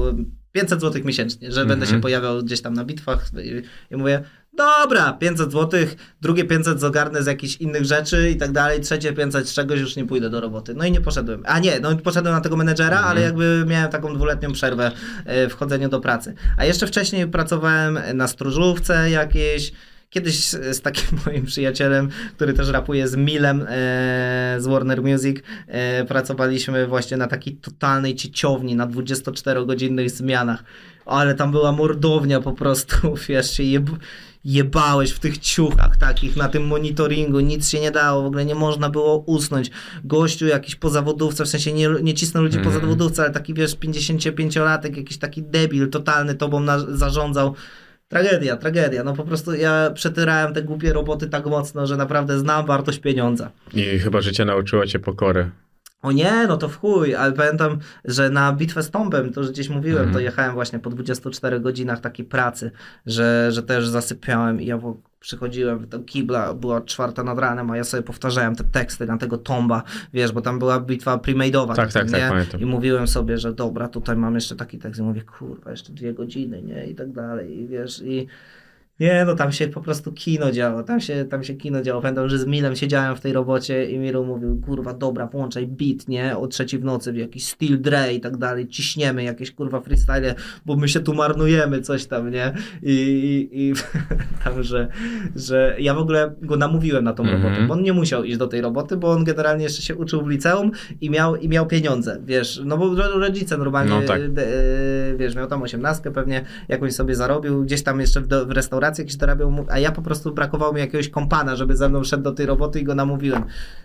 Speaker 4: 500 zł miesięcznie, że będę się pojawiał gdzieś tam na bitwach. I, i mówię, dobra, 500 zł, drugie 500 zogarnę z jakichś innych rzeczy i tak dalej, trzecie 500 z czegoś już nie pójdę do roboty. No i nie poszedłem. A nie, no poszedłem na tego menedżera, ale jakby miałem taką dwuletnią przerwę e, w chodzeniu do pracy. A jeszcze wcześniej pracowałem na stróżówce jakiejś, Kiedyś z, takim moim przyjacielem, który też rapuje z Milem e, z Warner Music, e, pracowaliśmy właśnie na takiej totalnej cieciowni, na 24-godzinnych zmianach. Ale tam była mordownia po prostu, wiesz, się jeb, jebałeś w tych ciuchach takich, na tym monitoringu, nic się nie dało, w ogóle nie można było usnąć. Gościu jakiś po zawodówce, w sensie nie, nie cisnę ludzi po zawodówce, ale taki, wiesz, 55-latek, jakiś taki debil totalny tobą zarządzał. Tragedia, tragedia. No po prostu ja przetyrałem te głupie roboty tak mocno, że naprawdę znam wartość pieniądza.
Speaker 3: I chyba życie nauczyło cię pokory.
Speaker 4: O nie, no to w chuj, ale pamiętam, że na bitwę z Tombem, to już gdzieś mówiłem, to jechałem właśnie po 24 godzinach takiej pracy, że, że też zasypiałem i ja przychodziłem do kibla, była czwarta nad ranem, a ja sobie powtarzałem te teksty na tego Tomba, wiesz, bo tam była bitwa premade'owa.
Speaker 3: Tak, tak,
Speaker 4: nie?
Speaker 3: tak, pamiętam.
Speaker 4: I mówiłem sobie, że dobra, tutaj mam jeszcze taki tekst i mówię, kurwa, jeszcze dwie godziny, nie, i tak dalej, i wiesz, i nie, no tam się po prostu kino działo, tam się, tam się kino działo. Pamiętam, że z Milem siedziałem w tej robocie i Milo mówił, kurwa, dobra, włączaj beat, nie, o trzeciej w nocy, jakiś Steel Dre i tak dalej, ciśniemy jakieś, kurwa, freestyle, bo my się tu marnujemy, coś tam, nie, i, i, i tam, że, że ja w ogóle go namówiłem na tą
Speaker 3: Mhm.
Speaker 4: robotę, bo on nie musiał iść do tej roboty, bo on generalnie jeszcze się uczył w liceum i miał, i miał pieniądze, wiesz, no bo ro- rodzice normalnie,
Speaker 3: No tak.
Speaker 4: e, wiesz, miał tam osiemnastkę pewnie, jakąś sobie zarobił, gdzieś tam jeszcze w, w restauracji pracy, jakiś dorabiał, a ja po prostu brakowało mi jakiegoś kompana, żeby ze mną szedł do tej roboty i go namówiłem.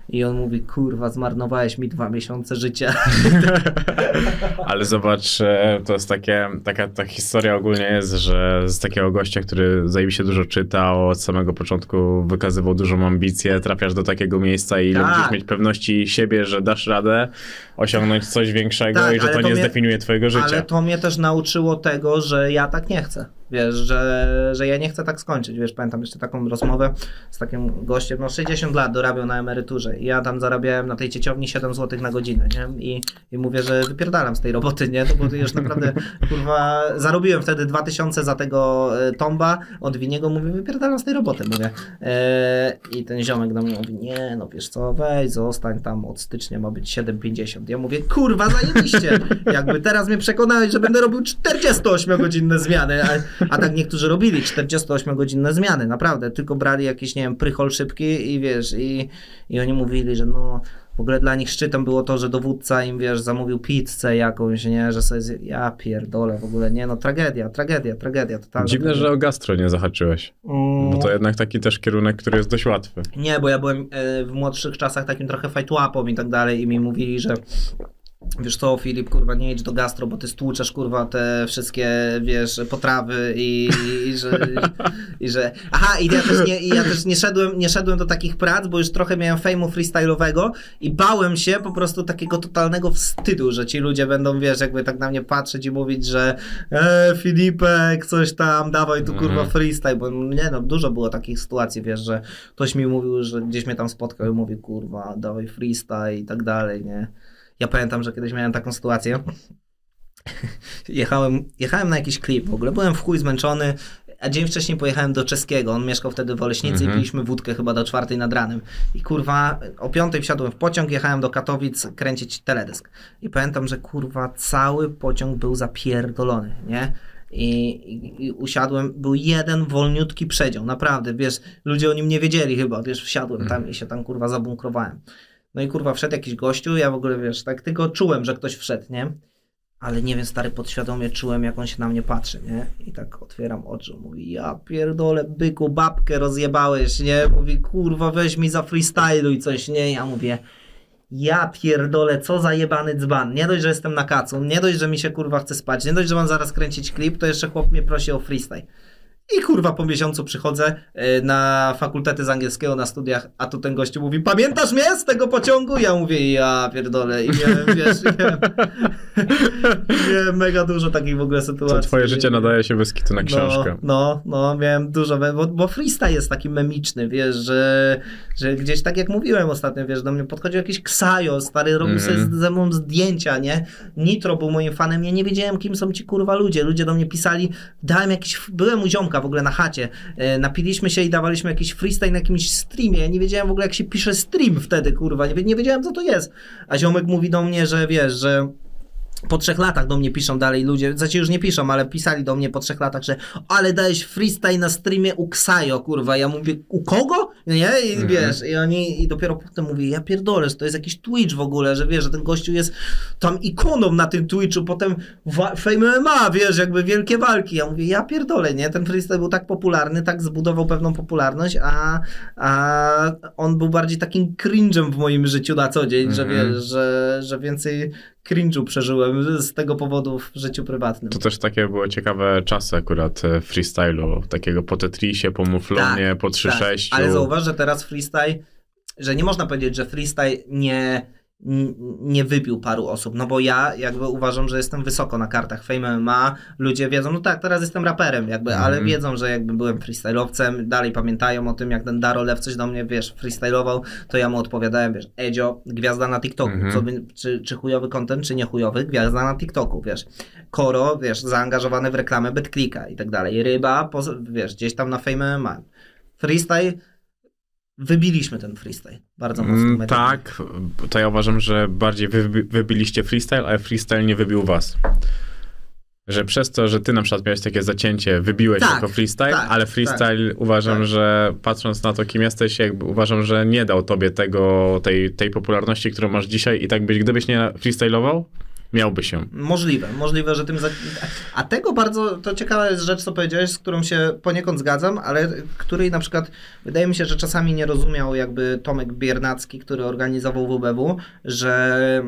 Speaker 4: I on mówi, kurwa, zmarnowałeś mi dwa miesiące życia.
Speaker 3: Ale zobacz, e, to jest takie, taka ta historia ogólnie jest, że z takiego gościa, który zajebiście dużo czytał, od samego początku wykazywał dużą ambicję, trafiasz do takiego miejsca i
Speaker 4: Tak.
Speaker 3: musisz mieć pewności siebie, że dasz radę osiągnąć coś większego
Speaker 4: Tak,
Speaker 3: i że to
Speaker 4: to
Speaker 3: nie
Speaker 4: mnie-
Speaker 3: zdefiniuje twojego życia.
Speaker 4: Ale to mnie też nauczyło tego, że ja tak nie chcę. Wiesz, że, że ja nie chcę tak skończyć. Wiesz, pamiętam jeszcze taką rozmowę z takim gościem, no 60 lat dorabiał na emeryturze i ja tam zarabiałem na tej cieciowni 7 zł na godzinę, nie? I, I mówię, że wypierdalam z tej roboty, nie? No to już naprawdę, kurwa, zarobiłem wtedy 2000 za tego e, tomba od Winiego, mówię, wypierdalam z tej roboty, mówię. E, I ten ziomek do mnie mówi, nie, no wiesz co, weź, zostań tam, od stycznia ma być 7,50. Ja mówię, kurwa, zajebiście, jakby teraz mnie przekonałeś, że będę robił 48-godzinne zmiany, a, a tak niektórzy robili 48-godzinne zmiany, naprawdę, tylko brali jakiś, nie wiem, prychol szybki i wiesz, i, i oni mówili, że no, w ogóle dla nich szczytem było to, że dowódca im, wiesz, zamówił pizzę jakąś, nie, że sobie, zje... ja pierdolę, w ogóle, nie, no tragedia, tragedia, tragedia, totalna.
Speaker 3: Dziwne, że o gastro nie zahaczyłeś,
Speaker 4: Mm.
Speaker 3: bo to jednak taki też kierunek, który jest dość łatwy.
Speaker 4: Nie, bo ja byłem e, w młodszych czasach takim trochę fajtłapą i tak dalej i mi mówili, że wiesz co, Filip, kurwa, nie idź do gastro, bo ty stłuczesz, kurwa, te wszystkie, wiesz, potrawy i, i, że, i że... Aha, i ja też, nie, i ja też nie, szedłem, nie szedłem do takich prac, bo już trochę miałem fejmu freestyle'owego i bałem się po prostu takiego totalnego wstydu, że ci ludzie będą, wiesz, jakby tak na mnie patrzeć i mówić, że e, Filipek, coś tam, dawaj tu, kurwa,
Speaker 3: Mhm.
Speaker 4: freestyle, bo nie no, dużo było takich sytuacji, wiesz, że ktoś mi mówił, że gdzieś mnie tam spotkał i mówi, kurwa, dawaj freestyle i tak dalej, nie? Ja pamiętam, że kiedyś miałem taką sytuację. jechałem, jechałem na jakiś klip w ogóle, byłem w chuj zmęczony, a dzień wcześniej pojechałem do czeskiego, on mieszkał wtedy w Oleśnicy i
Speaker 3: Mhm.
Speaker 4: piliśmy wódkę chyba do czwartej nad ranem. I kurwa, o piątej wsiadłem w pociąg, jechałem do Katowic kręcić teledysk. I pamiętam, że kurwa, cały pociąg był zapierdolony, nie? I, i, I usiadłem, był jeden wolniutki przedział, naprawdę, wiesz, ludzie o nim nie wiedzieli chyba, wiesz, wsiadłem tam i się tam kurwa zabunkrowałem. No i kurwa wszedł jakiś gościu, ja w ogóle wiesz, tak tylko czułem, że ktoś wszedł, nie? Ale nie wiem, stary, podświadomie czułem, jak on się na mnie patrzy, nie? I tak otwieram oczy, mówi, ja pierdolę, byku, babkę rozjebałeś, nie? Mówi, kurwa, weź mi za freestyluj coś, nie? Ja mówię, ja pierdolę, co za jebany dzban. Nie dość, że jestem na kacu, nie dość, że mi się kurwa chce spać, nie dość, że mam zaraz kręcić klip, to jeszcze chłop mnie prosi o freestyle. I kurwa po miesiącu przychodzę y, na fakultety z angielskiego na studiach, a tu ten gościu mówi, pamiętasz mnie z tego pociągu? Ja mówię, ja pierdolę i miałem, wiesz, miałem, miałem mega dużo takich w ogóle sytuacji.
Speaker 3: To twoje życie nadaje się wyskitu na książkę.
Speaker 4: No, no, no miałem dużo, bo, bo freestyle jest taki memiczny, wiesz, że, że gdzieś tak jak mówiłem ostatnio, wiesz, do mnie podchodził jakiś Ksajo, stary, robił
Speaker 3: Mhm.
Speaker 4: sobie z- ze mną zdjęcia, nie? Nitro był moim fanem, ja nie wiedziałem, kim są ci kurwa ludzie, ludzie do mnie pisali, dałem jakiś, byłem u ziomka w ogóle na chacie, e, napiliśmy się i dawaliśmy jakiś freestyle na jakimś streamie, ja nie wiedziałem w ogóle, jak się pisze stream wtedy, kurwa, nie, nie wiedziałem, co to jest, a ziomek mówi do mnie, że wiesz, że po trzech latach do mnie piszą dalej ludzie, znaczy już nie piszą, ale pisali do mnie po trzech latach, że ale dałeś freestyle na streamie u Ksajo, kurwa. Ja mówię, u kogo? Nie? I wiesz, i oni, i dopiero potem mówię, ja pierdolę, że to jest jakiś Twitch w ogóle, że wiesz, że ten gościu jest tam ikoną na tym Twitchu, potem Fame MMA, wiesz, jakby wielkie walki. Ja mówię, ja pierdolę, nie? Ten freestyle był tak popularny, tak zbudował pewną popularność, a, a on był bardziej takim cringe'em w moim życiu na co dzień, że
Speaker 3: Mhm.
Speaker 4: wiesz, że, że więcej cringe'u przeżyłem z tego powodu w życiu prywatnym.
Speaker 3: To też takie były ciekawe czasy akurat e, freestylu, takiego po Tetrisie, po Muflonie, po 3.6.
Speaker 4: Tak, ale zauważ, że teraz freestyle, że nie można powiedzieć, że freestyle nie, nie wybił paru osób, no bo ja jakby uważam, że jestem wysoko na kartach Fame MMA, ludzie wiedzą, no tak, teraz jestem raperem jakby, ale
Speaker 3: Mhm.
Speaker 4: wiedzą, że jakby byłem freestyle'owcem, dalej pamiętają o tym, jak ten Daro Lew coś do mnie, wiesz, freestyle'ował, to ja mu odpowiadałem, wiesz, Edzio, gwiazda na TikToku,
Speaker 3: Mhm.
Speaker 4: co by, czy, czy chujowy content, czy nie chujowy, gwiazda na TikToku, wiesz, Koro, wiesz, zaangażowany w reklamę BetClicka i tak dalej, Ryba, wiesz, gdzieś tam na Fame MMA. Freestyle, wybiliśmy ten freestyle bardzo mocno.
Speaker 3: Mm, tak, to ja uważam, że bardziej wy, wybiliście freestyle, ale freestyle nie wybił was. Że przez to, że ty na przykład miałeś takie zacięcie, wybiłeś
Speaker 4: Tak,
Speaker 3: jako freestyle,
Speaker 4: tak,
Speaker 3: ale freestyle uważam,
Speaker 4: tak.
Speaker 3: że patrząc na to, kim jesteś, jakby uważam, że nie dał tobie tego, tej, tej popularności, którą masz dzisiaj i tak byś, gdybyś nie freestyle'ował, Miałby się.
Speaker 4: Możliwe, możliwe, że tym. Za... A tego bardzo, to ciekawa jest rzecz, co powiedziałeś, z którą się poniekąd zgadzam, ale której na przykład wydaje mi się, że czasami nie rozumiał jakby Tomek Biernacki, który organizował WBW, że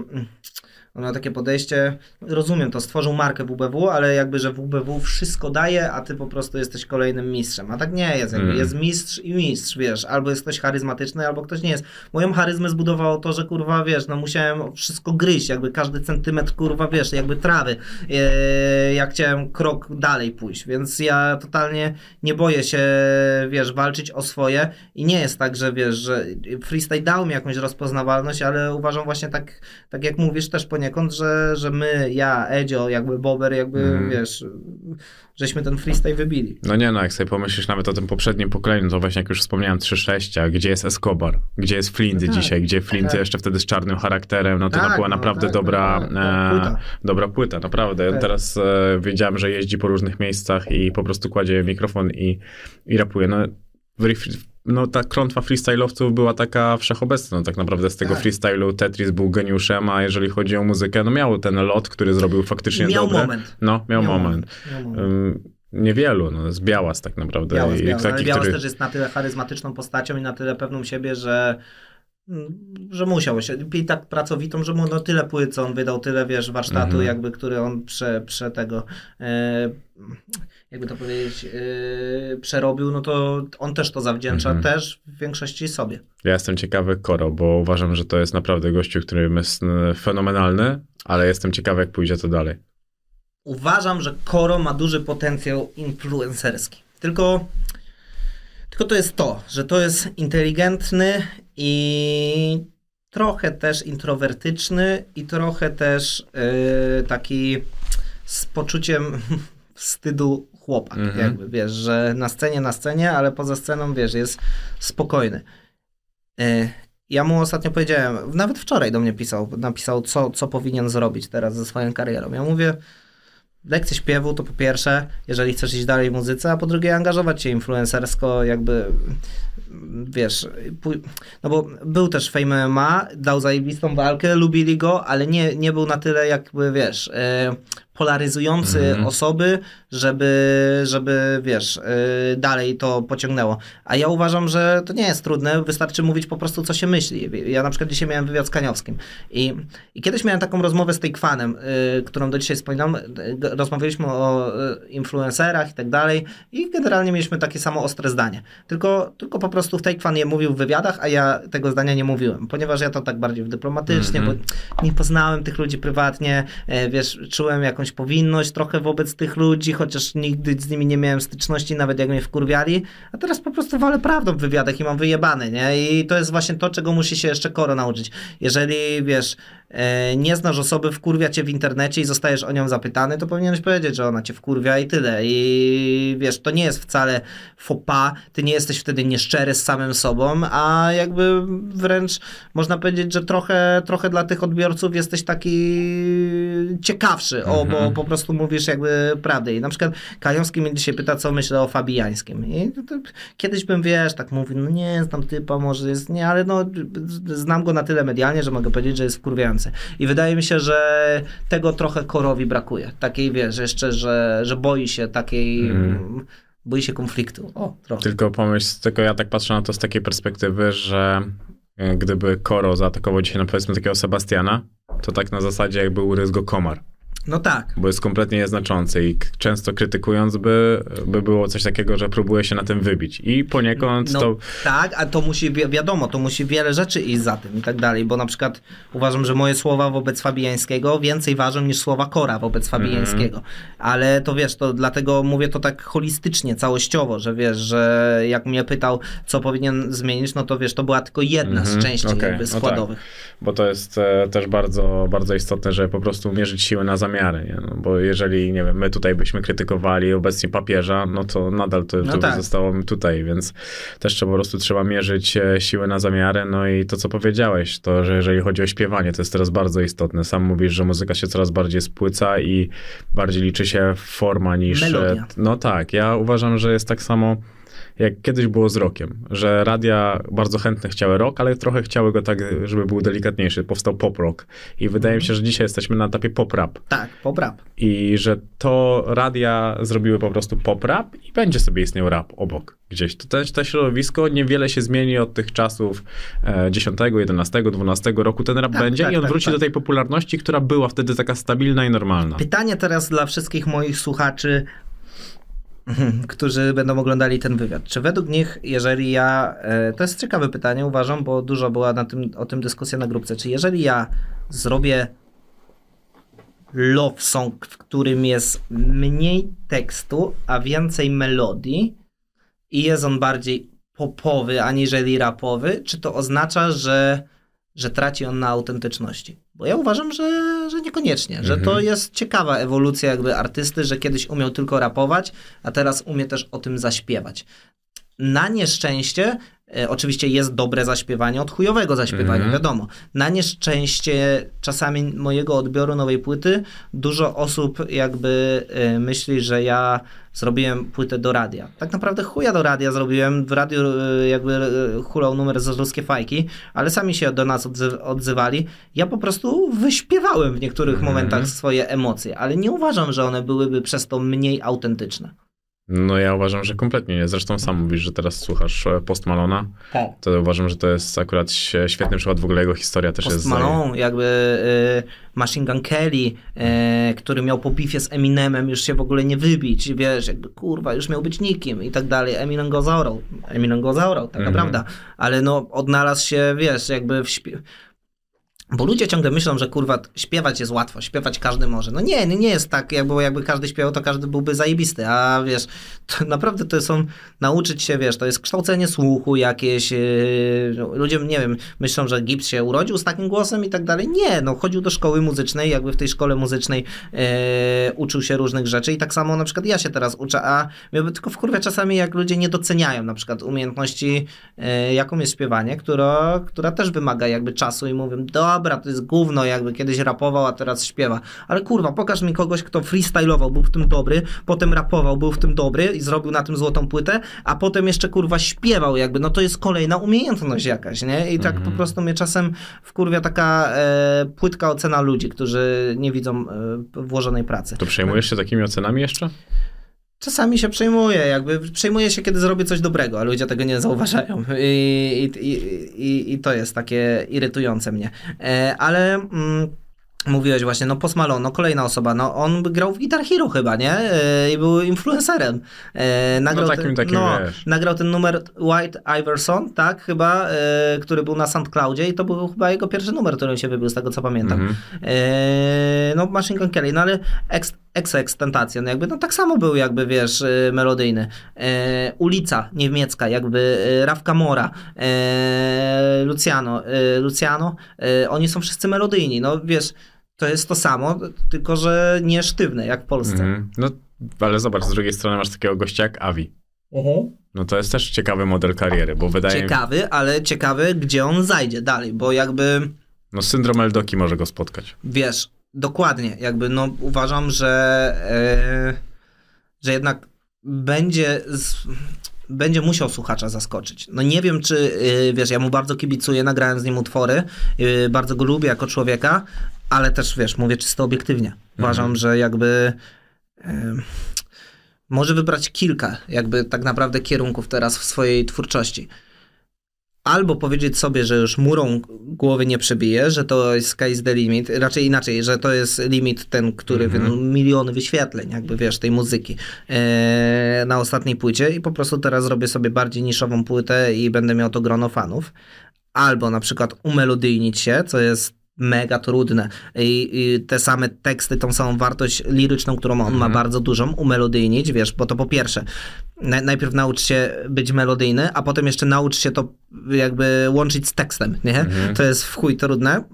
Speaker 4: on ma takie podejście, rozumiem to, stworzył markę WBW, ale jakby, że WBW wszystko daje, a ty po prostu jesteś kolejnym mistrzem. A tak nie jest, jakby
Speaker 3: Mm.
Speaker 4: jest mistrz i mistrz, wiesz, albo jest ktoś charyzmatyczny, albo ktoś nie jest. Moją charyzmę zbudowało to, że kurwa, wiesz, no musiałem wszystko gryźć, jakby każdy centymetr, kurwa, wiesz, jakby trawy, e, jak chciałem krok dalej pójść, więc ja totalnie nie boję się, wiesz, walczyć o swoje i nie jest tak, że wiesz, że freestyle dał mi jakąś rozpoznawalność, ale uważam właśnie tak, tak jak mówisz też poniekąd, że, że my, ja, Edzio, jakby Bober, jakby,
Speaker 3: Mhm.
Speaker 4: wiesz, żeśmy ten freestyle wybili.
Speaker 3: No nie no, jak sobie pomyślisz nawet o tym poprzednim pokoleniu, to właśnie jak już wspomniałem 3-6, a gdzie jest Escobar, gdzie jest Flint
Speaker 4: No tak.
Speaker 3: dzisiaj, gdzie Flint
Speaker 4: Tak.
Speaker 3: jeszcze wtedy z czarnym charakterem, no to
Speaker 4: Tak,
Speaker 3: była
Speaker 4: no
Speaker 3: naprawdę
Speaker 4: tak,
Speaker 3: dobra,
Speaker 4: tak, tak,
Speaker 3: e,
Speaker 4: płyta.
Speaker 3: dobra płyta, naprawdę. Teraz e, wiedziałem, że jeździ po różnych miejscach i po prostu kładzie mikrofon i, i rapuje. No, w no ta klątwa freestyle'owców była taka wszechobecna. No, tak naprawdę z tego
Speaker 4: Tak.
Speaker 3: freestylu Tetris był geniuszem, a jeżeli chodzi o muzykę, no miał ten lot, który zrobił faktycznie
Speaker 4: Miał
Speaker 3: dobre.
Speaker 4: moment.
Speaker 3: No, miał,
Speaker 4: Miał
Speaker 3: moment.
Speaker 4: Miał moment.
Speaker 3: Niewielu, no jest Białas tak naprawdę.
Speaker 4: Białas,
Speaker 3: I
Speaker 4: Białas, ale
Speaker 3: taki,
Speaker 4: Białas
Speaker 3: który...
Speaker 4: też jest na tyle charyzmatyczną postacią i na tyle pewną siebie, że że musiał się, i tak pracowitą, że mu no tyle płyt, co on wydał, tyle, wiesz, warsztatu,
Speaker 3: Mhm.
Speaker 4: jakby, który on prze, prze tego, e, jakby to powiedzieć, e, przerobił, no to on też to zawdzięcza,
Speaker 3: Mhm.
Speaker 4: też w większości sobie.
Speaker 3: Ja jestem ciekawy Koro, bo uważam, że to jest naprawdę gościu, który jest fenomenalny, ale jestem ciekawy, jak pójdzie to dalej.
Speaker 4: Uważam, że Koro ma duży potencjał influencerski. Tylko, tylko to jest to, że to jest inteligentny i trochę też introwertyczny i trochę też yy, taki z poczuciem wstydu chłopak,
Speaker 3: Mhm.
Speaker 4: jakby, wiesz, że na scenie, na scenie, ale poza sceną, wiesz, jest spokojny. Yy, ja mu ostatnio powiedziałem, nawet wczoraj do mnie pisał, napisał, co, co powinien zrobić teraz ze swoją karierą. Ja mówię, lekcje śpiewu to po pierwsze, jeżeli chcesz iść dalej w muzyce, a po drugie angażować się influencersko, jakby wiesz, no bo był też Fame MMA, dał zajebistą walkę, lubili go, ale nie, nie był na tyle jakby, wiesz, e, polaryzujący
Speaker 3: Mhm.
Speaker 4: osoby, żeby, żeby, wiesz, e, dalej to pociągnęło. A ja uważam, że to nie jest trudne, wystarczy mówić po prostu, co się myśli. Ja na przykład dzisiaj miałem wywiad z Kaniowskim i, i kiedyś miałem taką rozmowę z Takefanem, y, którą do dzisiaj wspominam. Y, Rozmawialiśmy o y, influencerach i tak dalej i generalnie mieliśmy takie samo ostre zdanie. Tylko, tylko po prostu w Takefan je mówił w wywiadach, a ja tego zdania nie mówiłem, ponieważ ja to tak bardziej dyplomatycznie,
Speaker 3: Mhm.
Speaker 4: bo nie poznałem tych ludzi prywatnie, e, wiesz, czułem jakąś powinność trochę wobec tych ludzi, chociaż nigdy z nimi nie miałem styczności, nawet jak mnie wkurwiali, a teraz po prostu walę prawdą w wywiadach i mam wyjebane, nie? I to jest właśnie to, czego musi się jeszcze Koro nauczyć. Jeżeli, wiesz, e, nie znasz osoby, wkurwia cię w internecie i zostajesz o nią zapytany, to powinieneś powiedzieć, że ona cię wkurwia i tyle. I wiesz, to nie jest wcale pas, ty nie jesteś wtedy nieszczery z samym sobą, a jakby wręcz można powiedzieć, że trochę, trochę dla tych odbiorców jesteś taki ciekawszy, o, bo
Speaker 3: Mhm.
Speaker 4: po prostu mówisz jakby prawdę. I na przykład Kajowski mnie dzisiaj pyta, co myślę o Fabijańskim. I to, to, kiedyś bym, wiesz, tak mówił, no nie, znam typa, może jest, nie, ale no znam go na tyle medialnie, że mogę powiedzieć, że jest wkurwiający. I wydaje mi się, że tego trochę Korowi brakuje. Takiej, wiesz, jeszcze, że, że boi się takiej...
Speaker 3: Mhm.
Speaker 4: Boi się konfliktu. O, trochę.
Speaker 3: Tylko pomyśl, tylko ja tak patrzę na to z takiej perspektywy, że e, gdyby Koro zaatakował dzisiaj, no powiedzmy, takiego Sebastiana, to tak na zasadzie jakby uryzł go komar,
Speaker 4: No tak.
Speaker 3: bo jest kompletnie nieznaczący i często krytykując by, by było coś takiego, że próbuje się na tym wybić. I poniekąd
Speaker 4: No,
Speaker 3: to...
Speaker 4: Tak, a to musi, wi- wiadomo, to musi wiele rzeczy iść za tym i tak dalej, bo na przykład uważam, że moje słowa wobec Fabijańskiego więcej ważą niż słowa Kora wobec Fabijańskiego. Ale to wiesz, to dlatego mówię to tak holistycznie, całościowo, że wiesz, że jak mnie pytał, co powinien zmienić, no to wiesz, to była tylko jedna z
Speaker 3: Mhm,
Speaker 4: części
Speaker 3: okej,
Speaker 4: jakby
Speaker 3: no tak.
Speaker 4: składowych.
Speaker 3: Bo to jest e, też bardzo, bardzo istotne, żeby po prostu mierzyć siły na zamiary, nie? No, bo jeżeli, nie wiem, my tutaj byśmy krytykowali obecnie papieża, no to nadal to,
Speaker 4: No
Speaker 3: to
Speaker 4: tak.
Speaker 3: zostało tutaj, więc też trzeba, po prostu trzeba mierzyć e, siły na zamiary, no i to, co powiedziałeś, to, że jeżeli chodzi o śpiewanie, to jest teraz bardzo istotne. Sam mówisz, że muzyka się coraz bardziej spłyca i bardziej liczy się forma niż... e,
Speaker 4: Melodia.
Speaker 3: No tak, ja uważam, że jest tak samo jak kiedyś było z rokiem, że radia bardzo chętnie chciały rock, ale trochę chciały go tak, żeby był delikatniejszy. Powstał pop rock. I wydaje mi się, że dzisiaj jesteśmy na etapie pop rap.
Speaker 4: Tak, poprap.
Speaker 3: I że to radia zrobiły po prostu pop rap i będzie sobie istniał rap obok gdzieś. To, to, to środowisko niewiele się zmieni od tych czasów e, 10, 11, 12 roku. Ten rap
Speaker 4: Tak,
Speaker 3: będzie
Speaker 4: tak,
Speaker 3: i on
Speaker 4: tak,
Speaker 3: wróci
Speaker 4: tak.
Speaker 3: do tej popularności, która była wtedy taka stabilna i normalna.
Speaker 4: Pytanie teraz dla wszystkich moich słuchaczy, którzy będą oglądali ten wywiad. Czy według nich, jeżeli ja. e, To jest ciekawe pytanie, uważam, bo dużo była na tym, o tym dyskusja na grupce. Czy jeżeli ja zrobię love song, w którym jest mniej tekstu, a więcej melodii i jest on bardziej popowy aniżeli rapowy, czy to oznacza, że, że traci on na autentyczności? Bo ja uważam, że, że niekoniecznie, że to jest ciekawa ewolucja jakby artysty, że kiedyś umiał tylko rapować, a teraz umie też o tym zaśpiewać. Na nieszczęście, oczywiście jest dobre zaśpiewanie od chujowego zaśpiewania,
Speaker 3: Mhm.
Speaker 4: wiadomo. Na nieszczęście czasami mojego odbioru nowej płyty dużo osób jakby e, myśli, że ja zrobiłem płytę do radia. Tak naprawdę chuja do radia zrobiłem, w radiu e, jakby e, hulał numer z ruskie fajki, ale sami się do nas odzy- odzywali. Ja po prostu wyśpiewałem w niektórych
Speaker 3: Mhm.
Speaker 4: momentach swoje emocje, ale nie uważam, że one byłyby przez to mniej autentyczne.
Speaker 3: No ja uważam, że kompletnie nie. Zresztą sam mówisz, że teraz słuchasz e, Post Malona.
Speaker 4: Tak.
Speaker 3: To uważam, że to jest akurat świetny przykład. W ogóle jego historia też
Speaker 4: Post
Speaker 3: jest...
Speaker 4: Malone, jakby y, Machine Gun Kelly, y, który miał po bifie z Eminemem już się w ogóle nie wybić, wiesz, jakby kurwa, już miał być nikim i tak dalej. Eminem go zaorał. Eminem go zaorał, taka
Speaker 3: Mhm.
Speaker 4: prawda. Ale no, odnalazł się, wiesz, jakby w śpiew... Bo ludzie ciągle myślą, że kurwa, śpiewać jest łatwo, śpiewać każdy może. No nie, nie, jest tak, jakby, jakby każdy śpiewał, to każdy byłby zajebisty, a wiesz, to naprawdę to są, nauczyć się, wiesz, to jest kształcenie słuchu jakieś, yy, ludzie, nie wiem, myślą, że Gibbs się urodził z takim głosem i tak dalej. Nie, no chodził do szkoły muzycznej, jakby w tej szkole muzycznej yy, uczył się różnych rzeczy i tak samo na przykład ja się teraz uczę, a mnie tylko wkurwia czasami, jak ludzie nie doceniają na przykład umiejętności, yy, jaką jest śpiewanie, która, która też wymaga jakby czasu i mówią, dobra, to jest gówno, jakby kiedyś rapował, a teraz śpiewa. Ale kurwa, pokaż mi kogoś, kto freestylował, był w tym dobry, potem rapował, był w tym dobry i zrobił na tym złotą płytę, a potem jeszcze kurwa śpiewał jakby, no to jest kolejna umiejętność jakaś, nie? I tak
Speaker 3: Mhm.
Speaker 4: po prostu mnie czasem wkurwia taka e, płytka ocena ludzi, którzy nie widzą e, włożonej pracy.
Speaker 3: To przejmujesz się takimi ocenami jeszcze?
Speaker 4: Czasami się przejmuję, jakby przejmuję się, kiedy zrobię coś dobrego, a ludzie tego nie zauważają. I, i, i, i to jest takie irytujące mnie. E, ale. Mm, Mówiłeś właśnie, no Post Malone, no kolejna osoba, no on grał w Guitar Hero chyba, nie? E, I był influencerem. E, nagrał
Speaker 3: No takim- takim,
Speaker 4: no,
Speaker 3: wiesz.
Speaker 4: nagrał ten numer White Iverson, tak, chyba, e, który był na SoundCloudzie i to był chyba jego pierwszy numer, który się wybił, z tego co pamiętam.
Speaker 3: Mhm.
Speaker 4: E, no Machine Gun Kelly, no ale ex, Ex-Extentacja, no jakby no tak samo był jakby, wiesz, e, melodyjny. E, ulica niemiecka, jakby e, Rafka Mora, e, Luciano, e, Luciano, e, oni są wszyscy melodyjni, no wiesz, to jest to samo, tylko że nie sztywne, jak w Polsce.
Speaker 3: Mhm. No, ale zobacz, z drugiej strony masz takiego gościa jak Avi. No to jest też ciekawy model kariery, bo wydaje mi
Speaker 4: Ciekawy, ale ciekawy, gdzie on zajdzie dalej, bo jakby...
Speaker 3: no syndrom Eldoki może go spotkać.
Speaker 4: Wiesz, dokładnie, jakby no uważam, że, e, że jednak będzie, z, będzie musiał słuchacza zaskoczyć. No nie wiem, czy, e, wiesz, ja mu bardzo kibicuję, nagrałem z nim utwory, e, bardzo go lubię jako człowieka, ale też, wiesz, mówię czysto obiektywnie. Uważam, że jakby może wybrać kilka jakby tak naprawdę kierunków teraz w swojej twórczości albo powiedzieć sobie, że już murą głowy nie przebije, że to jest sky's the limit, raczej inaczej, że to jest limit ten, który mm miliony wyświetleń, jakby wiesz, tej muzyki e, na ostatniej płycie i po prostu teraz zrobię sobie bardziej niszową płytę i będę miał to grono fanów. Albo na przykład umelodyjnić się, co jest mega trudne I, i te same teksty, tą samą wartość liryczną, którą on ma
Speaker 3: Mhm.
Speaker 4: bardzo dużą, umelodyjnić, wiesz, bo to po pierwsze, na, najpierw naucz się być melodyjny, a potem jeszcze naucz się to jakby łączyć z tekstem, nie?
Speaker 3: Mhm.
Speaker 4: To jest w chuj trudne.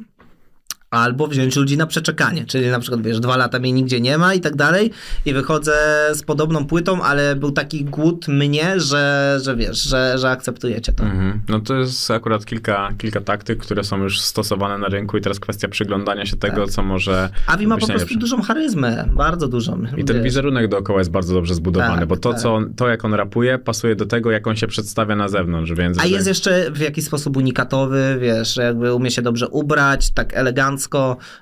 Speaker 4: Albo wziąć ludzi na przeczekanie, czyli na przykład, wiesz, dwa lata mnie nigdzie nie ma i tak dalej i wychodzę z podobną płytą, ale był taki głód mnie, że, że wiesz, że, że akceptujecie to.
Speaker 3: Mhm. No to jest akurat kilka, kilka taktyk, które są już stosowane na rynku i teraz kwestia przyglądania się tego, co może
Speaker 4: Avi ma po prostu
Speaker 3: najlepsze.
Speaker 4: dużą charyzmę, bardzo dużą.
Speaker 3: I ten
Speaker 4: wiesz.
Speaker 3: wizerunek dookoła jest bardzo dobrze zbudowany,
Speaker 4: Tak,
Speaker 3: bo to,
Speaker 4: tak.
Speaker 3: co on, to, jak on rapuje, pasuje do tego, jak on się przedstawia na zewnątrz, więc...
Speaker 4: A jest jeszcze w jakiś sposób unikatowy, wiesz, jakby umie się dobrze ubrać, tak elegancko.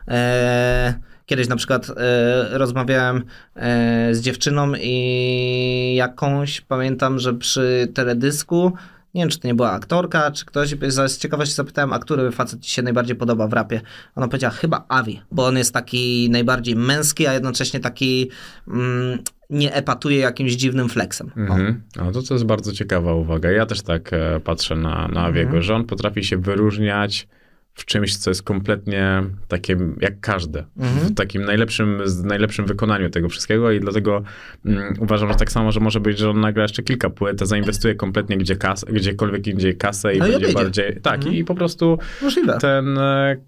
Speaker 4: E, kiedyś na przykład e, rozmawiałem e, z dziewczyną i jakąś, pamiętam, że przy teledysku, nie wiem, czy to nie była aktorka, czy ktoś, z ciekawości zapytałem, a który facet ci się najbardziej podoba w rapie. Ona powiedziała, chyba Avi, bo on jest taki najbardziej męski, a jednocześnie taki mm, nie epatuje jakimś dziwnym flexem.
Speaker 3: Mhm. No to, to jest bardzo ciekawa uwaga. Ja też tak e, patrzę na, na Aviego,
Speaker 4: Mhm.
Speaker 3: że on potrafi się wyróżniać w czymś, co jest kompletnie takie jak każde.
Speaker 4: Mhm.
Speaker 3: W takim najlepszym, z najlepszym wykonaniu tego wszystkiego i dlatego mm, uważam, że tak samo, że może być, że on nagra jeszcze kilka płyt, a zainwestuje kompletnie gdzie kas, gdziekolwiek indziej kasę i
Speaker 4: No
Speaker 3: będzie bardziej... Tak,
Speaker 4: Mhm.
Speaker 3: i po prostu
Speaker 4: Możliwe.
Speaker 3: ten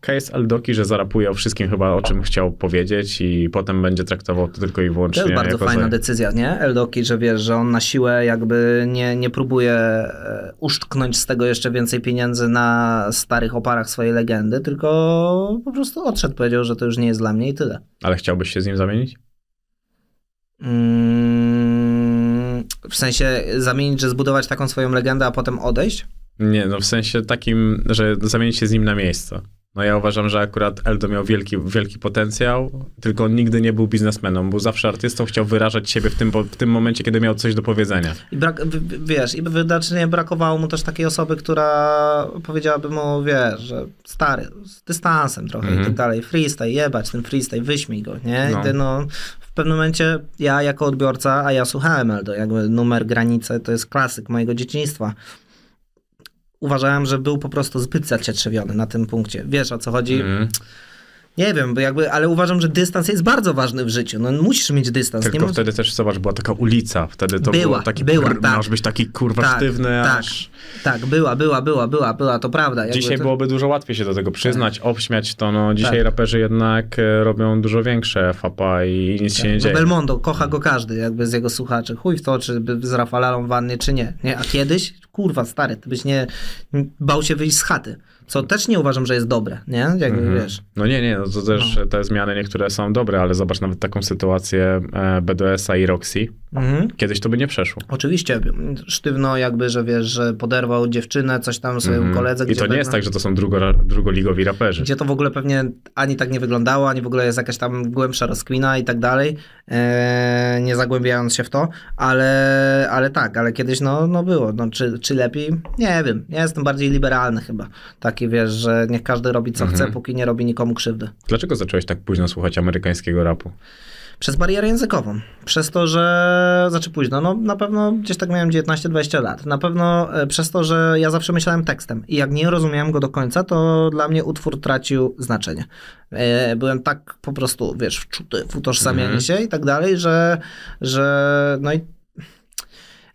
Speaker 3: case Aldoki, że zarapuje o wszystkim chyba, o czym chciał powiedzieć i potem będzie traktował to tylko i wyłącznie
Speaker 4: To jest bardzo fajna
Speaker 3: za-
Speaker 4: decyzja, nie? Eldoki, że wiesz, że on na siłę jakby nie, nie próbuje e, uszczknąć z tego jeszcze więcej pieniędzy na starych oparach swojej legendy, tylko po prostu odszedł, powiedział, że to już nie jest dla mnie i tyle.
Speaker 3: Ale chciałbyś się z nim zamienić?
Speaker 4: Mm, w sensie zamienić, że zbudować taką swoją legendę, a potem odejść?
Speaker 3: Nie, no w sensie takim, że zamienić się z nim na miejsce. No ja uważam, że akurat Eldo miał wielki, wielki potencjał, tylko on nigdy nie był biznesmenem, był zawsze artystą, chciał wyrażać siebie w tym, w tym momencie, kiedy miał coś do powiedzenia.
Speaker 4: I brak, wiesz, i wydacznie brakowało mu też takiej osoby, która powiedziałaby mu, wiesz, że stary, z dystansem trochę i
Speaker 3: Mhm.
Speaker 4: tak dalej, freestyle, jebać ten freestyle, wyśmij go, nie?
Speaker 3: No.
Speaker 4: I ty, no, w pewnym momencie ja jako odbiorca, a ja słuchałem Eldo, jakby numer granice to jest klasyk mojego dzieciństwa. Uważałem, że był po prostu zbyt zacietrzewiony na tym punkcie. Wiesz o co chodzi?
Speaker 3: Mhm.
Speaker 4: Nie wiem, bo jakby, ale uważam, że dystans jest bardzo ważny w życiu. No musisz mieć dystans.
Speaker 3: Tylko
Speaker 4: nie możesz-
Speaker 3: wtedy też, zobacz, była taka ulica, wtedy to
Speaker 4: Była,
Speaker 3: było taki,
Speaker 4: była,
Speaker 3: brr,
Speaker 4: tak.
Speaker 3: masz być taki kurwa
Speaker 4: Tak,
Speaker 3: sztywny,
Speaker 4: tak.
Speaker 3: aż...
Speaker 4: Tak, była, była, była, była, była, to prawda.
Speaker 3: Dzisiaj
Speaker 4: to...
Speaker 3: byłoby dużo łatwiej się do tego przyznać, obśmiać to, no dzisiaj
Speaker 4: Tak.
Speaker 3: raperzy jednak e, robią dużo większe fapa i nic się nie
Speaker 4: No
Speaker 3: dzieje.
Speaker 4: Belmondo, kocha go każdy, jakby z jego słuchaczy. Chuj w to, czy z Rafalalą wannie, czy nie. nie. A kiedyś, kurwa, stary, ty byś nie bał się wyjść z chaty. Co też nie uważam, że jest dobre, nie? Jakby,
Speaker 3: Mhm.
Speaker 4: wiesz.
Speaker 3: No nie, nie, no to też te zmiany niektóre są dobre, ale zobacz nawet taką sytuację e, BDS-a i Roxy.
Speaker 4: Mhm.
Speaker 3: Kiedyś to by nie przeszło.
Speaker 4: Oczywiście, sztywno jakby, że wiesz, że poderwał dziewczynę, coś tam swojemu
Speaker 3: Mhm.
Speaker 4: koledze.
Speaker 3: I to nie
Speaker 4: pewno-
Speaker 3: jest tak, że to są drugo, drugoligowi raperzy.
Speaker 4: Gdzie to w ogóle pewnie ani tak nie wyglądało, ani w ogóle jest jakaś tam głębsza rozkwina i tak dalej, e, nie zagłębiając się w to, ale, ale tak, ale kiedyś no, no było. No, czy, czy lepiej? Nie wiem. Ja jestem bardziej liberalny chyba. Taki wiesz, że niech każdy robi co
Speaker 3: Mhm.
Speaker 4: chce, póki nie robi nikomu krzywdy.
Speaker 3: Dlaczego zacząłeś tak późno słuchać amerykańskiego rapu?
Speaker 4: Przez barierę językową. Przez to, że. Znaczy późno, no na pewno gdzieś tak miałem 19-20 lat. Na pewno e, przez to, że ja zawsze myślałem tekstem i jak nie rozumiałem go do końca, to dla mnie utwór tracił znaczenie. E, Byłem tak po prostu, wiesz, wczuty w utożsamianie
Speaker 3: Mhm.
Speaker 4: się i tak dalej, że. że no i.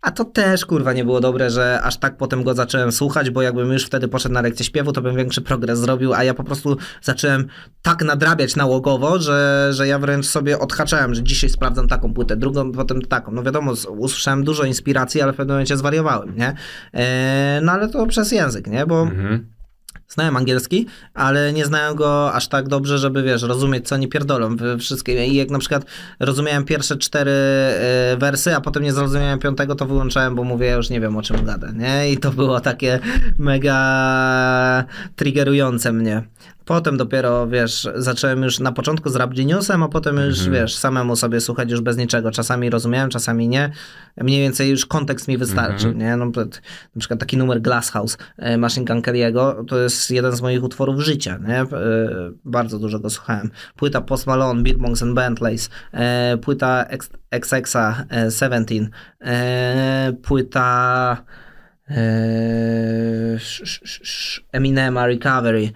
Speaker 4: A to też kurwa nie było dobre, że aż tak potem go zacząłem słuchać, bo jakbym już wtedy poszedł na lekcję śpiewu, to bym większy progres zrobił, a ja po prostu zacząłem tak nadrabiać nałogowo, że, że ja wręcz sobie odhaczałem, że dzisiaj sprawdzam taką płytę, drugą, potem taką. No wiadomo, usłyszałem dużo inspiracji, ale w pewnym momencie zwariowałem, nie? E, no ale to przez język, nie? Bo
Speaker 3: Mhm.
Speaker 4: Znałem angielski, ale nie znałem go aż tak dobrze, żeby wiesz, rozumieć, co oni pierdolą we wszystkim. I jak na przykład rozumiałem pierwsze cztery e, wersy, a potem nie zrozumiałem piątego, to wyłączałem, bo mówię, ja już nie wiem, o czym gadę, nie? I to było takie mega triggerujące mnie. Potem dopiero, wiesz, zacząłem już na początku z Rap Geniusem, a potem już,
Speaker 3: Mhm.
Speaker 4: wiesz, samemu sobie słuchać już bez niczego. Czasami rozumiałem, czasami nie. Mniej więcej już kontekst mi wystarczy,
Speaker 3: Mhm.
Speaker 4: nie? No, na przykład taki numer Glass House e, Machine Gun Kelly'ego, to jest jeden z moich utworów życia, nie? E, Bardzo dużo go słuchałem. Płyta Post Malone, Beatmonks and Bentleys, e, płyta XX'a e, Seventeen, e, płyta Eminema Recovery,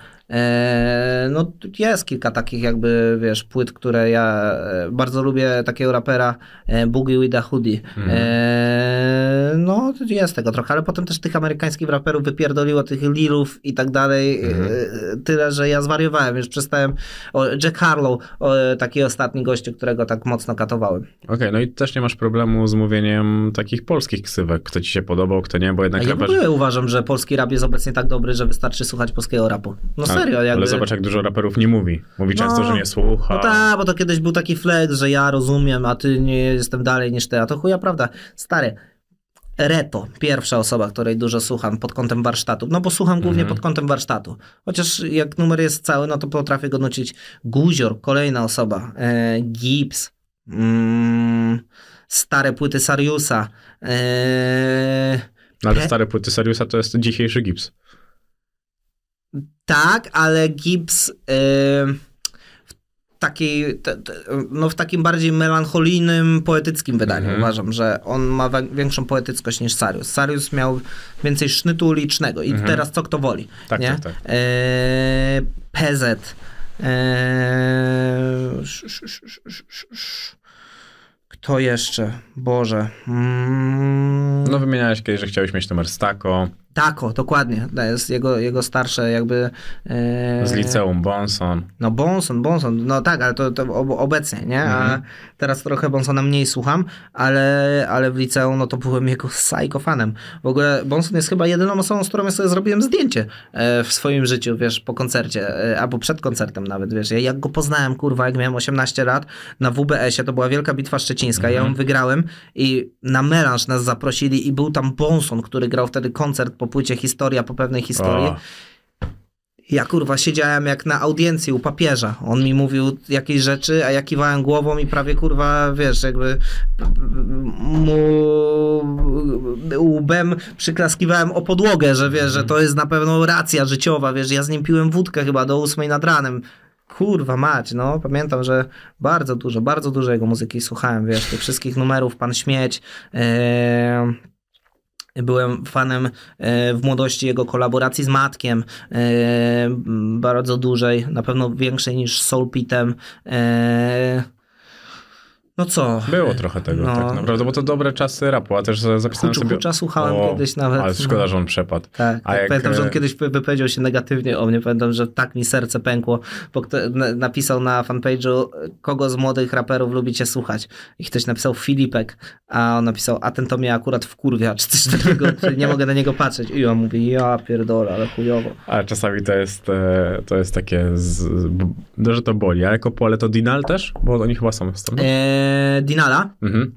Speaker 4: no jest kilka takich jakby, wiesz, płyt, które ja e, bardzo lubię takiego rapera e, Boogie with a Hoodie. E, no jest tego trochę, ale potem też tych amerykańskich raperów wypierdoliło, tych Lilów i tak dalej. E, tyle, że ja zwariowałem, już przestałem. O, Jack Harlow, o, taki ostatni gościu, którego tak mocno katowałem.
Speaker 3: Okej, no i też nie masz problemu z mówieniem takich polskich ksywek, kto ci się podobał, kto nie, bo jednak
Speaker 4: A ja w ogóle uważam, że polski rap jest obecnie tak dobry, że wystarczy słuchać polskiego rapu. No
Speaker 3: Ale-
Speaker 4: serio, jakby...
Speaker 3: Ale zobacz, jak dużo raperów nie mówi. Mówi często,
Speaker 4: No,
Speaker 3: że nie słucha.
Speaker 4: No tak, bo to kiedyś był taki flex, że ja rozumiem, a ty nie jestem dalej niż ty. A to chuja prawda. Stary, Reto, pierwsza osoba, której dużo słucham pod kątem warsztatu. No bo słucham głównie
Speaker 3: Mhm.
Speaker 4: pod kątem warsztatu. Chociaż jak numer jest cały, no to potrafię go nucić. Guzior, kolejna osoba. E, Gibbs. Mm, stare płyty Sariusa. E,
Speaker 3: No, ale stare płyty Seriusa to jest dzisiejszy gips.
Speaker 4: Tak, ale Gibbs y, w, takiej, te, te, no w takim bardziej melancholijnym, poetyckim wydaniu
Speaker 3: Mhm.
Speaker 4: uważam, że on ma większą poetyckość niż Sarius. Sarius miał więcej sznytu ulicznego i
Speaker 3: Mhm.
Speaker 4: teraz co kto woli.
Speaker 3: Tak,
Speaker 4: nie?
Speaker 3: tak, tak.
Speaker 4: E, PZ. Sz- sz- sz- sz- kto jeszcze? Boże. Mm.
Speaker 3: No wymieniałeś kiedyś, że chciałeś mieć numer Stako,
Speaker 4: Tako, dokładnie. To jest jego, jego starsze jakby... e,
Speaker 3: z liceum Bonson.
Speaker 4: No Bonson, Bonson, no tak, ale to, to ob, obecnie, nie? A
Speaker 3: Mhm.
Speaker 4: teraz trochę Bonsona mniej słucham, ale, ale w liceum no to byłem jego psychofanem. W ogóle Bonson jest chyba jedyną osobą, z którą ja sobie zrobiłem zdjęcie e, w swoim życiu, wiesz, po koncercie, e, albo przed koncertem nawet, wiesz. Ja jak go poznałem, kurwa, jak miałem 18 lat na WBS-ie, to była Wielka Bitwa Szczecińska, ja ją wygrałem i na melanż nas zaprosili i był tam Bonson, który grał wtedy koncert po płycie Historia, po pewnej historii.
Speaker 3: O,
Speaker 4: Ja kurwa siedziałem jak na audiencji u papieża. On mi mówił jakieś rzeczy, a ja kiwałem głową i prawie kurwa, wiesz, jakby mu łbem przyklaskiwałem o podłogę, że wiesz, że to jest na pewno racja życiowa, wiesz, ja z nim piłem wódkę chyba do ósmej nad ranem. Kurwa mać, no pamiętam, że bardzo dużo, bardzo dużo jego muzyki słuchałem, wiesz, tych wszystkich numerów, Pan Śmieć, e, Byłem fanem e, w młodości jego kolaboracji z Matkiem, e, bardzo dużej, na pewno większej niż z Soul Pitem. E, no co?
Speaker 3: Było trochę tego,
Speaker 4: No.
Speaker 3: tak naprawdę, bo to dobre czasy rapu, a też zapisałem
Speaker 4: Huczu
Speaker 3: sobie...
Speaker 4: Hucza słuchałem kiedyś nawet,
Speaker 3: Ale szkoda,
Speaker 4: no.
Speaker 3: że on przepadł.
Speaker 4: Tak,
Speaker 3: A
Speaker 4: tak
Speaker 3: jak,
Speaker 4: pamiętam, że on
Speaker 3: e,
Speaker 4: kiedyś wy- wypowiedział się negatywnie o mnie. Pamiętam, że tak mi serce pękło, bo kto, na, napisał na fanpage'u, kogo z młodych raperów lubicie słuchać. I ktoś napisał Filipek, a on napisał, a ten to mnie akurat wkurwia, czy coś takiego, czy nie mogę na niego patrzeć. I on mówi, ja pierdolę, ale chujowo.
Speaker 3: Ale czasami to jest, e, to jest takie, z, że to boli. A jako pole to Dinal też? Bo oni chyba są w stronę.
Speaker 4: Eee, Dinala,
Speaker 3: Mhm.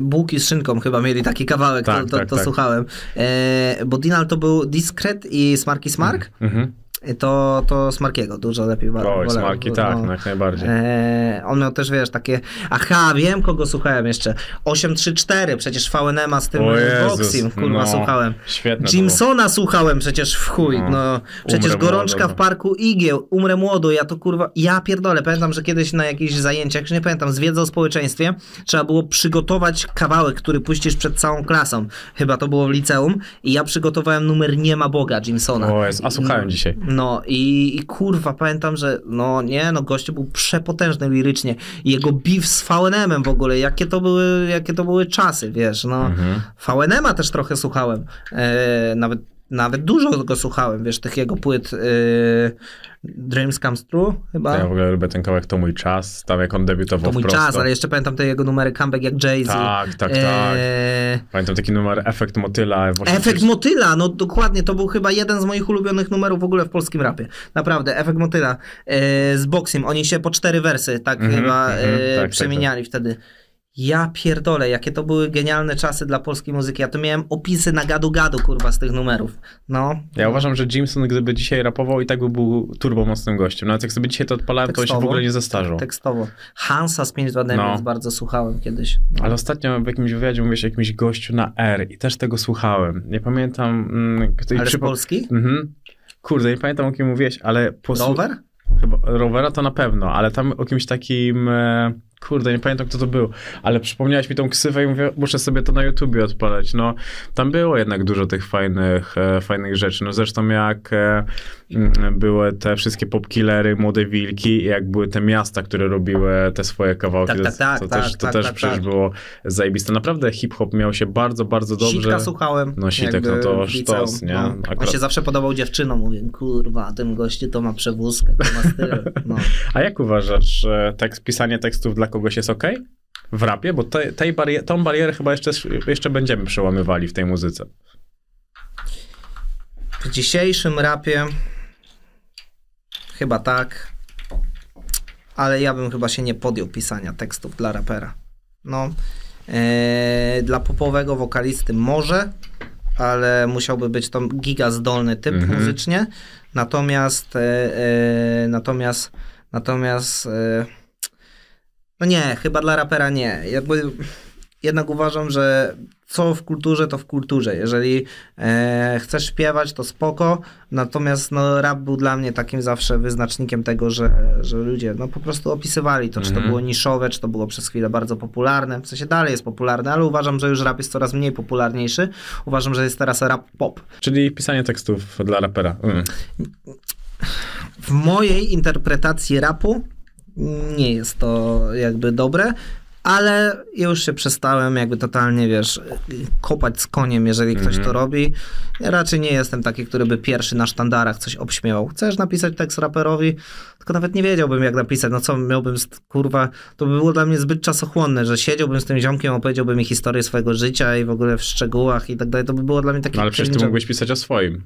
Speaker 4: Bułki z szynką chyba mieli taki kawałek,
Speaker 3: Tak,
Speaker 4: to, to,
Speaker 3: tak,
Speaker 4: to
Speaker 3: tak.
Speaker 4: słuchałem. E, bo Dinal to był Discret i Smarky Smark,
Speaker 3: Mhm.
Speaker 4: To, to Smarkiego dużo lepiej wa-
Speaker 3: Oj, smarki, tak,
Speaker 4: No.
Speaker 3: no, jak najbardziej.
Speaker 4: E, on miał też, wiesz, takie, aha, wiem kogo słuchałem jeszcze, 834, przecież VNM-a z tym Boxim, kurwa,
Speaker 3: no,
Speaker 4: słuchałem.
Speaker 3: Świetne
Speaker 4: Jimsona słuchałem przecież w chuj, no,
Speaker 3: No,
Speaker 4: przecież
Speaker 3: Umrę
Speaker 4: Gorączka
Speaker 3: młodo,
Speaker 4: w
Speaker 3: no.
Speaker 4: Parku Igieł, Umrę Młodo, ja to kurwa, ja pierdolę, pamiętam, że kiedyś na jakichś zajęciach, już nie pamiętam, z wiedzy o społeczeństwie, trzeba było przygotować kawałek, który puścisz przed całą klasą, chyba to było w liceum i ja przygotowałem numer Nie ma Boga Jimsona.
Speaker 3: O, jest, a słuchałem dzisiaj.
Speaker 4: No i, i kurwa, pamiętam, że no nie, no gościu był przepotężny lirycznie. Jego beef z VNM-em w ogóle, jakie to były, jakie to były czasy, wiesz, no.
Speaker 3: Mhm.
Speaker 4: VNM-a też trochę słuchałem, e, nawet, nawet dużo go słuchałem, wiesz, tych jego płyt e, Dreams Comes True chyba.
Speaker 3: Ja w ogóle lubię ten kawałek To Mój Czas, tam jak on debiutował
Speaker 4: to mój
Speaker 3: prosto.
Speaker 4: czas, ale jeszcze pamiętam te jego numery comeback jak Jay-Z.
Speaker 3: Tak, tak, tak.
Speaker 4: E,
Speaker 3: Pamiętam taki numer Efekt Motyla.
Speaker 4: Efekt motyla, no dokładnie, to był chyba jeden z moich ulubionych numerów w ogóle w polskim rapie. Naprawdę, efekt motyla e, z Boxim. Oni się po cztery wersy tak
Speaker 3: Mhm,
Speaker 4: chyba
Speaker 3: mhm,
Speaker 4: e,
Speaker 3: tak, tak,
Speaker 4: przemieniali wtedy. Ja pierdolę, jakie to były genialne czasy dla polskiej muzyki. Ja to miałem opisy na gadu-gadu, kurwa, z tych numerów. No.
Speaker 3: Ja uważam, że Jimson, gdyby dzisiaj rapował, i tak by był turbo mocnym gościem. Nawet jak sobie dzisiaj to odpalałem, to on się w
Speaker 4: Tekstowo.
Speaker 3: ogóle nie zestarzał.
Speaker 4: Tekstowo. Hansa z 5 2
Speaker 3: No.
Speaker 4: bardzo słuchałem kiedyś. No.
Speaker 3: Ale ostatnio w jakimś wywiadzie mówisz o jakimś gościu na R i też tego słuchałem. Nie pamiętam... Mm,
Speaker 4: Ale z
Speaker 3: przypo-
Speaker 4: Polski?
Speaker 3: Mhm. Kurde, nie pamiętam o kim mówiłeś, ale... posłu-
Speaker 4: Rower?
Speaker 3: Chyba, rowera to na pewno, ale tam o kimś takim... E, kurde, nie pamiętam kto to był, ale przypomniałeś mi tą ksywę i mówię, muszę sobie to na YouTubie odpalać. No, tam było jednak dużo tych fajnych, e, fajnych rzeczy. No zresztą jak e, mm, były te wszystkie popkillery, młode wilki, jak były te miasta, które robiły te swoje kawałki,
Speaker 4: Tak,
Speaker 3: to,
Speaker 4: tak, tak,
Speaker 3: to
Speaker 4: tak,
Speaker 3: też, to
Speaker 4: tak,
Speaker 3: też
Speaker 4: tak,
Speaker 3: przecież
Speaker 4: tak.
Speaker 3: było zajebiste. Naprawdę hip-hop miał się bardzo, bardzo dobrze.
Speaker 4: Sitka słuchałem.
Speaker 3: No, sitek, no to sztos, nie?
Speaker 4: No. On
Speaker 3: Akurat-
Speaker 4: się zawsze podobał dziewczynom. Mówię, kurwa, ten gościu to ma przewózkę, to ma styl. No.
Speaker 3: A jak uważasz, że tekst, pisanie tekstów dla kogoś jest ok? W rapie? Bo te, tej barier- tą barierę chyba jeszcze, jeszcze będziemy przełamywali w tej muzyce.
Speaker 4: W dzisiejszym rapie chyba tak, ale ja bym chyba się nie podjął pisania tekstów dla rapera. No, e, dla popowego wokalisty może, ale musiałby być to giga zdolny typ
Speaker 3: Mhm.
Speaker 4: muzycznie. Natomiast, e, natomiast, natomiast, e, no nie, chyba dla rapera nie. Jakby, jednak uważam, że co w kulturze, to w kulturze. Jeżeli e, chcesz śpiewać, to spoko. Natomiast no, rap był dla mnie takim zawsze wyznacznikiem tego, że, że ludzie no, po prostu opisywali to, czy to
Speaker 3: Mhm.
Speaker 4: było niszowe, czy to było przez chwilę bardzo popularne. W sensie dalej jest popularne, ale uważam, że już rap jest coraz mniej popularniejszy. Uważam, że jest teraz rap pop.
Speaker 3: Czyli pisanie tekstów dla rapera. Mm.
Speaker 4: W mojej interpretacji rapu nie jest to jakby dobre, ale już się przestałem jakby totalnie, wiesz, kopać z koniem, jeżeli ktoś to robi. Ja raczej nie jestem taki, który by pierwszy na sztandarach coś obśmiewał. Chcesz napisać tekst raperowi, tylko nawet nie wiedziałbym jak napisać, no co miałbym, kurwa, to by było dla mnie zbyt czasochłonne, że siedziałbym z tym ziomkiem, opowiedziałbym mi historię swojego życia i w ogóle w szczegółach i tak dalej, to by było dla mnie takie...
Speaker 3: No ale przecież ty mógłbyś pisać o swoim.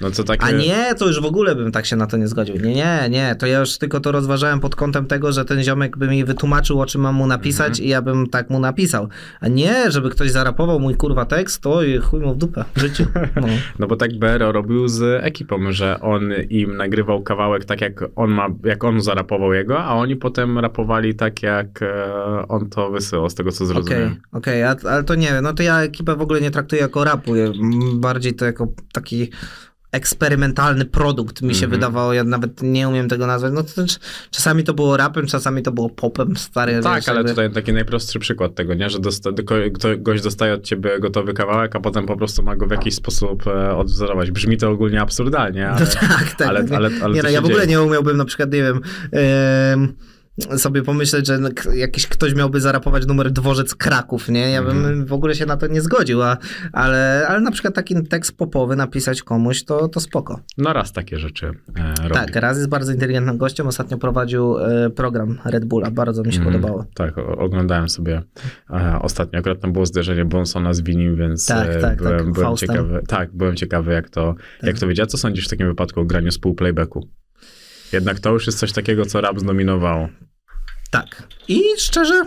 Speaker 3: No co takie...
Speaker 4: A nie, to już w ogóle bym tak się na to nie zgodził. Nie, nie, nie. To ja już tylko to rozważałem pod kątem tego, że ten ziomek by mi wytłumaczył, o czym mam mu napisać
Speaker 3: Mhm.
Speaker 4: i ja bym tak mu napisał. A nie, żeby ktoś zarapował mój kurwa tekst, to i chuj mu w dupę w życiu. No.
Speaker 3: No bo tak BRO robił z ekipą, że on im nagrywał kawałek tak jak on ma, jak on zarapował jego, a oni potem rapowali tak jak e, on to wysyłał, z tego co zrozumiałem.
Speaker 4: okej, a- ale to nie no to ja ekipę w ogóle nie traktuję jako rapu, bardziej to jako taki eksperymentalny produkt mi się
Speaker 3: Mhm.
Speaker 4: wydawało, ja nawet nie umiem tego nazwać, no to czasami to było rapem, czasami to było popem, stary,
Speaker 3: Tak,
Speaker 4: wiesz,
Speaker 3: ale
Speaker 4: jakby-
Speaker 3: tutaj taki najprostszy przykład tego, nie? że dosta- gość dostaje od ciebie gotowy kawałek, a potem po prostu ma go w jakiś sposób e, odwzorować. Brzmi to ogólnie absurdalnie, ale,
Speaker 4: No tak, tak.
Speaker 3: ale,
Speaker 4: nie,
Speaker 3: ale, ale
Speaker 4: nie, no, ja w ogóle
Speaker 3: dzieje.
Speaker 4: nie umiałbym na przykład, nie wiem, em, sobie pomyśleć, że jakiś ktoś miałby zarapować numer Dworzec Kraków, nie? Ja bym
Speaker 3: Mhm.
Speaker 4: w ogóle się na to nie zgodził, a, ale, ale na przykład taki tekst popowy napisać komuś, to, to spoko.
Speaker 3: No raz takie rzeczy e, robi.
Speaker 4: Tak, raz jest bardzo inteligentnym gościem, ostatnio prowadził e, program Red Bulla, bardzo mi się
Speaker 3: Mhm.
Speaker 4: podobało.
Speaker 3: Tak, oglądałem sobie e, ostatnio. Akurat tam było zderzenie Bonsona z Winim, więc
Speaker 4: Tak,
Speaker 3: e,
Speaker 4: tak,
Speaker 3: byłem,
Speaker 4: tak,
Speaker 3: byłem ciekawy. Tak, byłem ciekawy, jak to, jak to wiedział. Co sądzisz w takim wypadku o graniu z pół playbacku? Jednak to już jest coś takiego, co rap zdominowało.
Speaker 4: Tak. I szczerze,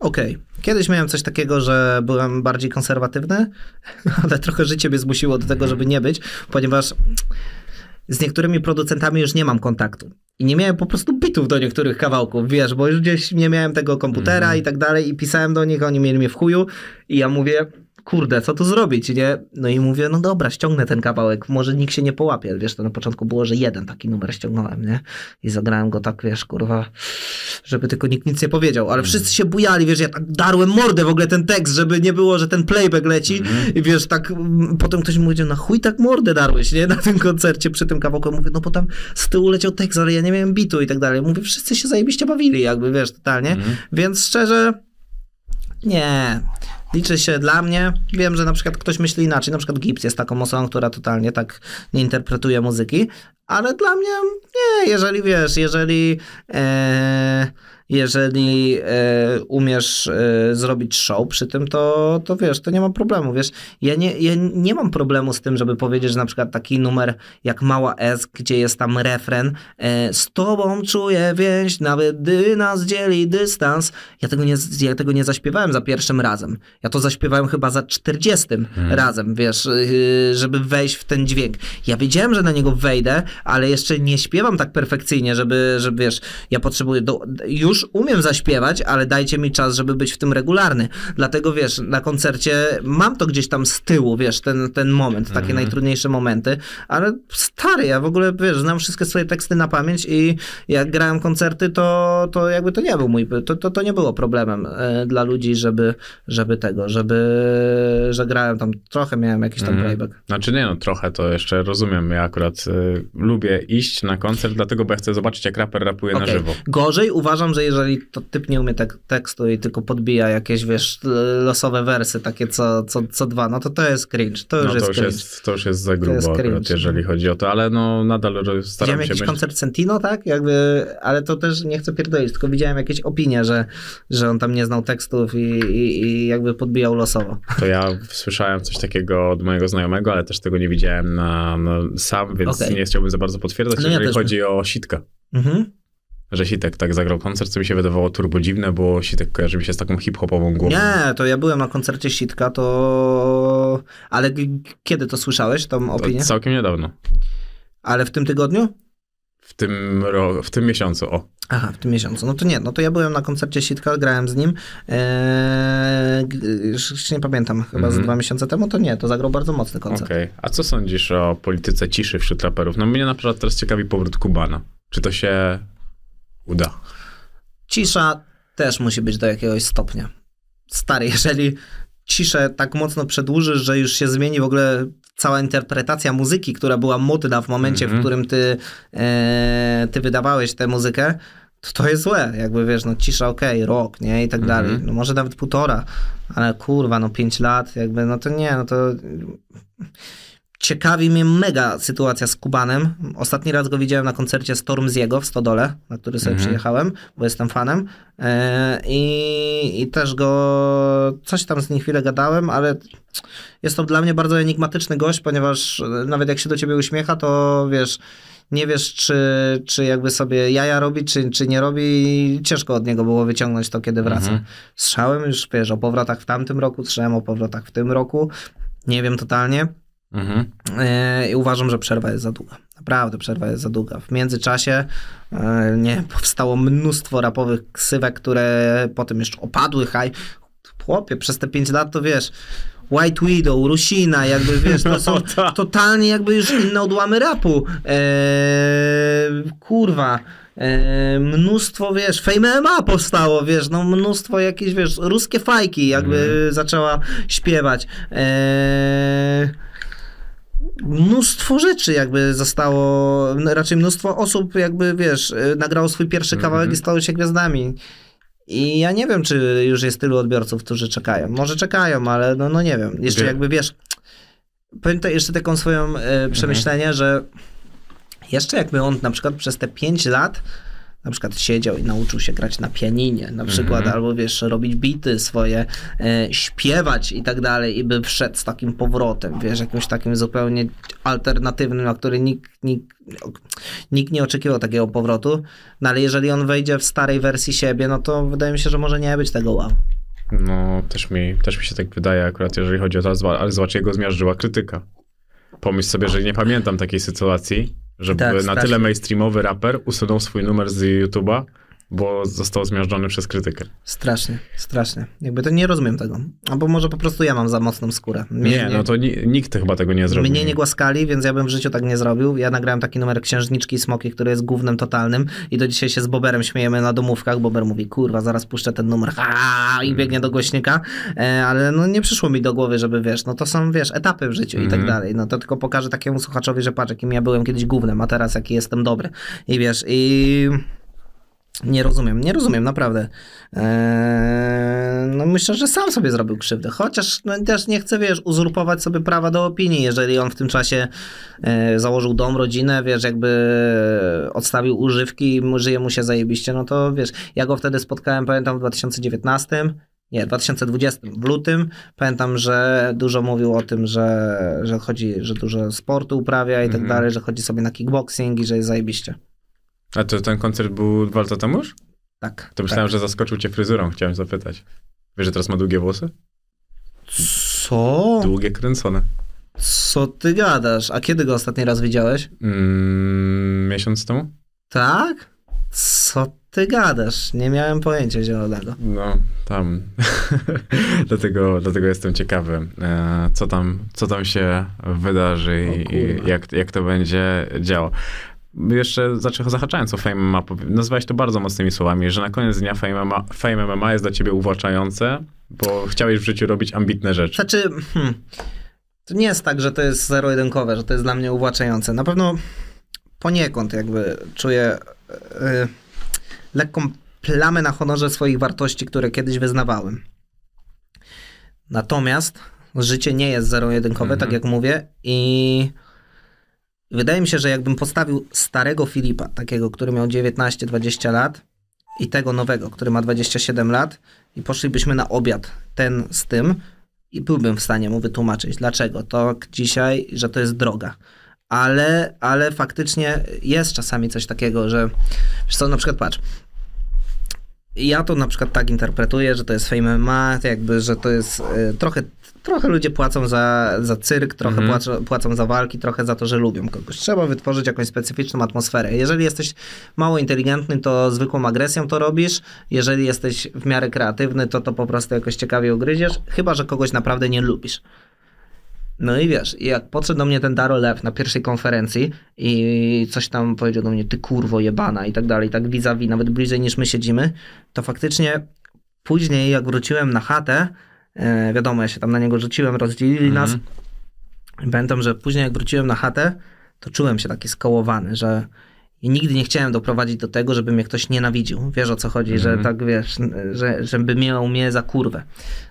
Speaker 4: okej. Kiedyś miałem coś takiego, że byłem bardziej konserwatywny, ale trochę życie mnie zmusiło do tego, żeby nie być, ponieważ z niektórymi producentami już nie mam kontaktu. I nie miałem po prostu bitów do niektórych kawałków, wiesz, bo już gdzieś nie miałem tego komputera i tak dalej i pisałem do nich, oni mieli mnie w chuju i ja mówię, kurde, co tu zrobić, nie? No i mówię, no dobra, ściągnę ten kawałek, może nikt się nie połapie, wiesz, to na początku było, że jeden taki numer ściągnąłem, nie? I zagrałem go tak, wiesz, kurwa, żeby tylko nikt nic nie powiedział, ale wszyscy się bujali, wiesz, ja tak darłem mordę w ogóle ten tekst, żeby nie było, że ten playback leci. I wiesz, tak mm, potem ktoś mi powiedział, na chuj tak mordę darłeś, nie, na tym koncercie przy tym kawałku, mówię, no bo tam z tyłu leciał tekst, ale ja nie miałem bitu i tak dalej, mówię, wszyscy się zajebiście bawili, jakby, wiesz, totalnie, więc szczerze, nie. Liczy się dla mnie. Wiem, że na przykład ktoś myśli inaczej. Na przykład Gibbs jest taką osobą, która totalnie tak nie interpretuje muzyki, ale dla mnie nie. Jeżeli wiesz, jeżeli. E, jeżeli e, umiesz e, zrobić show przy tym, to, to wiesz, to nie ma problemu, wiesz. Ja nie, ja nie mam problemu z tym, żeby powiedzieć, że na przykład taki numer jak Mała S, gdzie jest tam refren e, z tobą czuję więź, nawet gdy nas dzieli dystans. Ja tego, nie, ja tego nie zaśpiewałem za pierwszym razem. Ja to zaśpiewałem chyba za czterdziestym razem, wiesz, żeby wejść w ten dźwięk. Ja wiedziałem, że na niego wejdę, ale jeszcze nie śpiewam tak perfekcyjnie, żeby, żeby wiesz, ja potrzebuję, do, już już umiem zaśpiewać, ale dajcie mi czas, żeby być w tym regularny. Dlatego wiesz, na koncercie mam to gdzieś tam z tyłu, wiesz, ten, ten moment, takie
Speaker 3: Mhm.
Speaker 4: najtrudniejsze momenty, ale stary, ja w ogóle, wiesz, znam wszystkie swoje teksty na pamięć i jak grałem koncerty, to, to jakby to nie był mój, to, to, to nie było problemem e, dla ludzi, żeby, żeby tego, żeby, że grałem tam, trochę miałem jakiś tam
Speaker 3: Mhm.
Speaker 4: playback.
Speaker 3: Znaczy nie no, trochę to jeszcze rozumiem. Ja akurat y, lubię iść na koncert, dlatego, bo ja chcę zobaczyć, jak raper rapuje na
Speaker 4: Okej.
Speaker 3: żywo.
Speaker 4: Gorzej uważam, że jeżeli to typ nie umie tek- tekstu i tylko podbija jakieś, wiesz, losowe wersy, takie co, co, co dwa, no to to jest cringe. To już
Speaker 3: No
Speaker 4: jest
Speaker 3: to już,
Speaker 4: cringe.
Speaker 3: jest, to już jest za grubo
Speaker 4: jest
Speaker 3: akurat, jeżeli chodzi o to, ale no nadal staram
Speaker 4: Widziałem
Speaker 3: się
Speaker 4: jakiś
Speaker 3: myśleć.
Speaker 4: koncert Sentino, tak? Jakby, ale to też nie chcę pierdolić, tylko widziałem jakieś opinie, że, że on tam nie znał tekstów i, i, i jakby podbijał losowo.
Speaker 3: To ja słyszałem coś takiego od mojego znajomego, ale też tego nie widziałem na, na sam, więc
Speaker 4: Okej.
Speaker 3: nie chciałbym za bardzo potwierdzać,
Speaker 4: No ja
Speaker 3: jeżeli
Speaker 4: też
Speaker 3: chodzi o Sitka.
Speaker 4: Mhm.
Speaker 3: Że Sitek tak zagrał koncert, co mi się wydawało turbo dziwne, bo Sitek kojarzy mi się z taką hip-hopową głową.
Speaker 4: Nie, to ja byłem na koncercie Sitka, to... Ale kiedy to słyszałeś, tą
Speaker 3: To
Speaker 4: opinię?
Speaker 3: całkiem niedawno.
Speaker 4: Ale w tym tygodniu?
Speaker 3: W tym, ro- w tym miesiącu, o.
Speaker 4: Aha, w tym miesiącu. No to nie, no to ja byłem na koncercie Sitka, grałem z nim. Eee, już nie pamiętam, chyba z
Speaker 3: Mhm.
Speaker 4: dwa miesiące temu, to nie, to zagrał bardzo mocny koncert.
Speaker 3: Okej. A co sądzisz o polityce ciszy wśród raperów? No mnie na przykład teraz ciekawi powrót Kubana. Czy to się uda?
Speaker 4: Cisza też musi być do jakiegoś stopnia. Stary, jeżeli ciszę tak mocno przedłużysz, że już się zmieni w ogóle cała interpretacja muzyki, która była modna w momencie,
Speaker 3: Mhm.
Speaker 4: w którym ty, e, ty wydawałeś tę muzykę, to to jest złe. Jakby wiesz, no cisza okej, rok, nie? I tak
Speaker 3: Mhm.
Speaker 4: dalej. No może nawet półtora, ale kurwa, no pięć lat, jakby, no to nie, no to... Ciekawi mnie mega sytuacja z Kubanem. Ostatni raz go widziałem na koncercie Storm z jego w Stodole, na który sobie
Speaker 3: Mhm.
Speaker 4: przyjechałem, bo jestem fanem. E, I, I też go, coś tam z nim chwilę gadałem, ale jest to dla mnie bardzo enigmatyczny gość, ponieważ e, nawet jak się do ciebie uśmiecha, to wiesz, nie wiesz, czy, czy jakby sobie jaja robi, czy, czy nie robi. Ciężko od niego było wyciągnąć to, kiedy wraca.
Speaker 3: Mhm.
Speaker 4: Słyszałem już, wiesz, o powrotach w tamtym roku, słyszałem o powrotach w tym roku. Nie wiem totalnie.
Speaker 3: Mhm.
Speaker 4: E, I uważam, że przerwa jest za długa. Naprawdę przerwa jest za długa. W międzyczasie e, nie, powstało mnóstwo rapowych ksywek, które potem jeszcze opadły. Haj. Chłopie, przez te 5 lat to wiesz, White Widow, Rusina, jakby wiesz, to są
Speaker 3: tak.
Speaker 4: totalnie jakby już inne odłamy rapu. E, kurwa. E, mnóstwo, wiesz, Fame MMA powstało, wiesz, no mnóstwo jakieś, wiesz, ruskie fajki jakby zaczęła śpiewać. E, mnóstwo rzeczy jakby zostało, no, raczej mnóstwo osób jakby, wiesz, y, nagrało swój pierwszy kawałek i stało się gwiazdami. I ja nie wiem, czy już jest tylu odbiorców, którzy czekają. Może czekają, ale no, no nie wiem. Jeszcze
Speaker 3: Wie-
Speaker 4: jakby, wiesz, pamiętaj jeszcze taką swoją e, przemyślenie, że jeszcze jakby on na przykład przez te 5 lat na przykład siedział i nauczył się grać na pianinie, na przykład, albo wiesz, robić bity swoje, e, śpiewać i tak dalej i by wszedł z takim powrotem, wiesz, jakimś takim zupełnie alternatywnym, na który nikt, nikt, nikt nie oczekiwał takiego powrotu, no ale jeżeli on wejdzie w starej wersji siebie, no to wydaje mi się, że może nie być tego wow.
Speaker 3: No, też mi, też mi się tak wydaje akurat, jeżeli chodzi o to, ale zobacz, jego zmiażdżyła krytyka. Pomyśl sobie, że nie pamiętam takiej sytuacji, żeby
Speaker 4: Tak,
Speaker 3: na
Speaker 4: strasznie.
Speaker 3: tyle mainstreamowy raper usunął swój numer z YouTube'a, bo został zmiażdżony przez krytykę.
Speaker 4: Strasznie, strasznie. Jakby to nie rozumiem tego. Albo może po prostu ja mam za mocną skórę. Mnie
Speaker 3: Nie, no to ni- nikt chyba tego nie zrobił.
Speaker 4: Mnie nie głaskali, więc ja bym w życiu tak nie zrobił. Ja nagrałem taki numer Księżniczki i Smoki, który jest głównym totalnym i do dzisiaj się z Boberem śmiejemy na domówkach. Bober mówi, kurwa, zaraz puszczę ten numer ha! i biegnie do głośnika, e, ale no nie przyszło mi do głowy, żeby wiesz, no to są, wiesz, etapy w życiu i tak
Speaker 3: Mhm.
Speaker 4: dalej. No to tylko pokażę takiemu słuchaczowi, że patrz, jakim ja byłem kiedyś głównym, a teraz jaki jestem dobry. I wiesz, i... Nie rozumiem, nie rozumiem, naprawdę. Eee, no myślę, że sam sobie zrobił krzywdę, chociaż no, też nie chcę, wiesz, uzurpować sobie prawa do opinii, jeżeli on w tym czasie e, założył dom, rodzinę, wiesz, jakby odstawił używki i żyje mu się zajebiście, no to wiesz, ja go wtedy spotkałem, pamiętam, w 2019, nie, w 2020, w lutym, pamiętam, że dużo mówił o tym, że, że chodzi, że dużo sportu uprawia i tak
Speaker 3: Mhm.
Speaker 4: dalej, że chodzi sobie na kickboxing i że jest zajebiście.
Speaker 3: A to ten koncert był dwa lata temu już?
Speaker 4: Tak.
Speaker 3: To myślałem, że zaskoczył cię fryzurą, chciałem zapytać. Wiesz, że teraz ma długie włosy?
Speaker 4: Co?
Speaker 3: Długie, kręcone.
Speaker 4: Co ty gadasz? A kiedy go ostatni raz widziałeś?
Speaker 3: Mm, miesiąc temu?
Speaker 4: Tak? Co ty gadasz? Nie miałem pojęcia zielonego.
Speaker 3: No, tam. dlatego, dlatego jestem ciekawy, e, co tam, co tam się wydarzy i, i jak, jak to będzie działo. Jeszcze zahaczając o Fame MMA, nazwałeś to bardzo mocnymi słowami, że na koniec dnia Fame MMA, Fame MMA jest dla ciebie uwłaczające, bo chciałeś w życiu robić ambitne rzeczy.
Speaker 4: Znaczy, hmm, to nie jest tak, że to jest zero-jedynkowe, że to jest dla mnie uwłaczające. Na pewno poniekąd jakby czuję yy, lekką plamę na honorze swoich wartości, które kiedyś wyznawałem. Natomiast życie nie jest zero-jedynkowe, tak mhm. jak mówię i wydaje mi się, że jakbym postawił starego Filipa, takiego, który miał 19-20 lat i tego nowego, który ma 27 lat i poszlibyśmy na obiad ten z tym, i byłbym w stanie mu wytłumaczyć, dlaczego to dzisiaj, że to jest droga. Ale, ale faktycznie jest czasami coś takiego, że wiesz co, na przykład patrz, ja to na przykład tak interpretuję, że to jest fame MMA, jakby, że to jest y, trochę trochę ludzie płacą za, za cyrk, trochę mhm. płacą, płacą za walki, trochę za to, że lubią kogoś. Trzeba wytworzyć jakąś specyficzną atmosferę. Jeżeli jesteś mało inteligentny, to zwykłą agresją to robisz. Jeżeli jesteś w miarę kreatywny, to to po prostu jakoś ciekawie ugryziesz, chyba, że kogoś naprawdę nie lubisz. No i wiesz, jak podszedł do mnie ten Daro Lew na pierwszej konferencji i coś tam powiedział do mnie, ty kurwo jebana i tak dalej, tak vis-a-vis, nawet bliżej niż my siedzimy, to faktycznie później jak wróciłem na chatę, E, wiadomo, ja się tam na niego rzuciłem, rozdzielili -hmm. nas. Pamiętam, że później jak wróciłem na chatę, to czułem się taki skołowany, że i nigdy nie chciałem doprowadzić do tego, żeby mnie ktoś nienawidził. Wiesz o co chodzi, -hmm. że mhm. tak wiesz, że, żeby miał mnie za kurwę.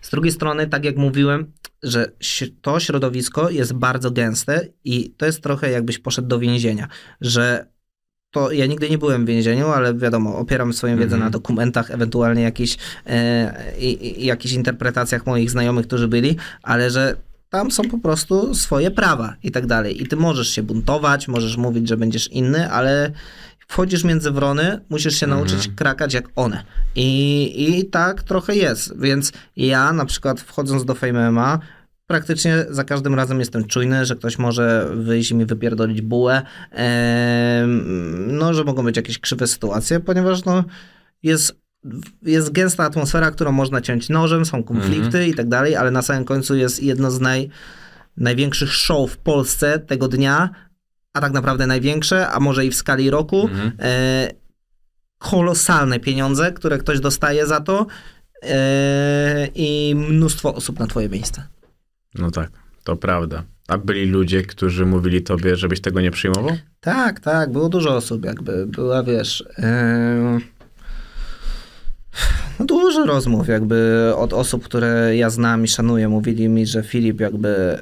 Speaker 4: Z drugiej strony, tak jak mówiłem, że to środowisko jest bardzo gęste i to jest trochę jakbyś poszedł do więzienia, że to ja nigdy nie byłem w więzieniu, ale wiadomo, opieram swoją wiedzę mm -hmm. na dokumentach, ewentualnie jakichś, e, i, jakichś interpretacjach moich znajomych, którzy byli, ale że tam są po prostu swoje prawa i tak dalej. I ty możesz się buntować, możesz mówić, że będziesz inny, ale wchodzisz między wrony, musisz się nauczyć -hmm. krakać jak one. I, I tak trochę jest. Więc ja na przykład wchodząc do Fame MMA, praktycznie za każdym razem jestem czujny, że ktoś może wyjść i mi wypierdolić bułę, no, że mogą być jakieś krzywe sytuacje, ponieważ no, jest jest gęsta atmosfera, którą można ciąć nożem, są konflikty mm -hmm. i tak dalej, ale na samym końcu jest jedno z naj, największych show w Polsce tego dnia, a tak naprawdę największe, a może i w skali roku. Mm -hmm. e, kolosalne pieniądze, które ktoś dostaje za to e, i mnóstwo osób na twoje miejsce.
Speaker 3: No tak, to prawda. A byli ludzie, którzy mówili tobie, żebyś tego nie przyjmował?
Speaker 4: Tak, tak, było dużo osób, jakby była, wiesz. Yy... No dużo rozmów jakby od osób, które ja znam i szanuję, mówili mi, że Filip jakby,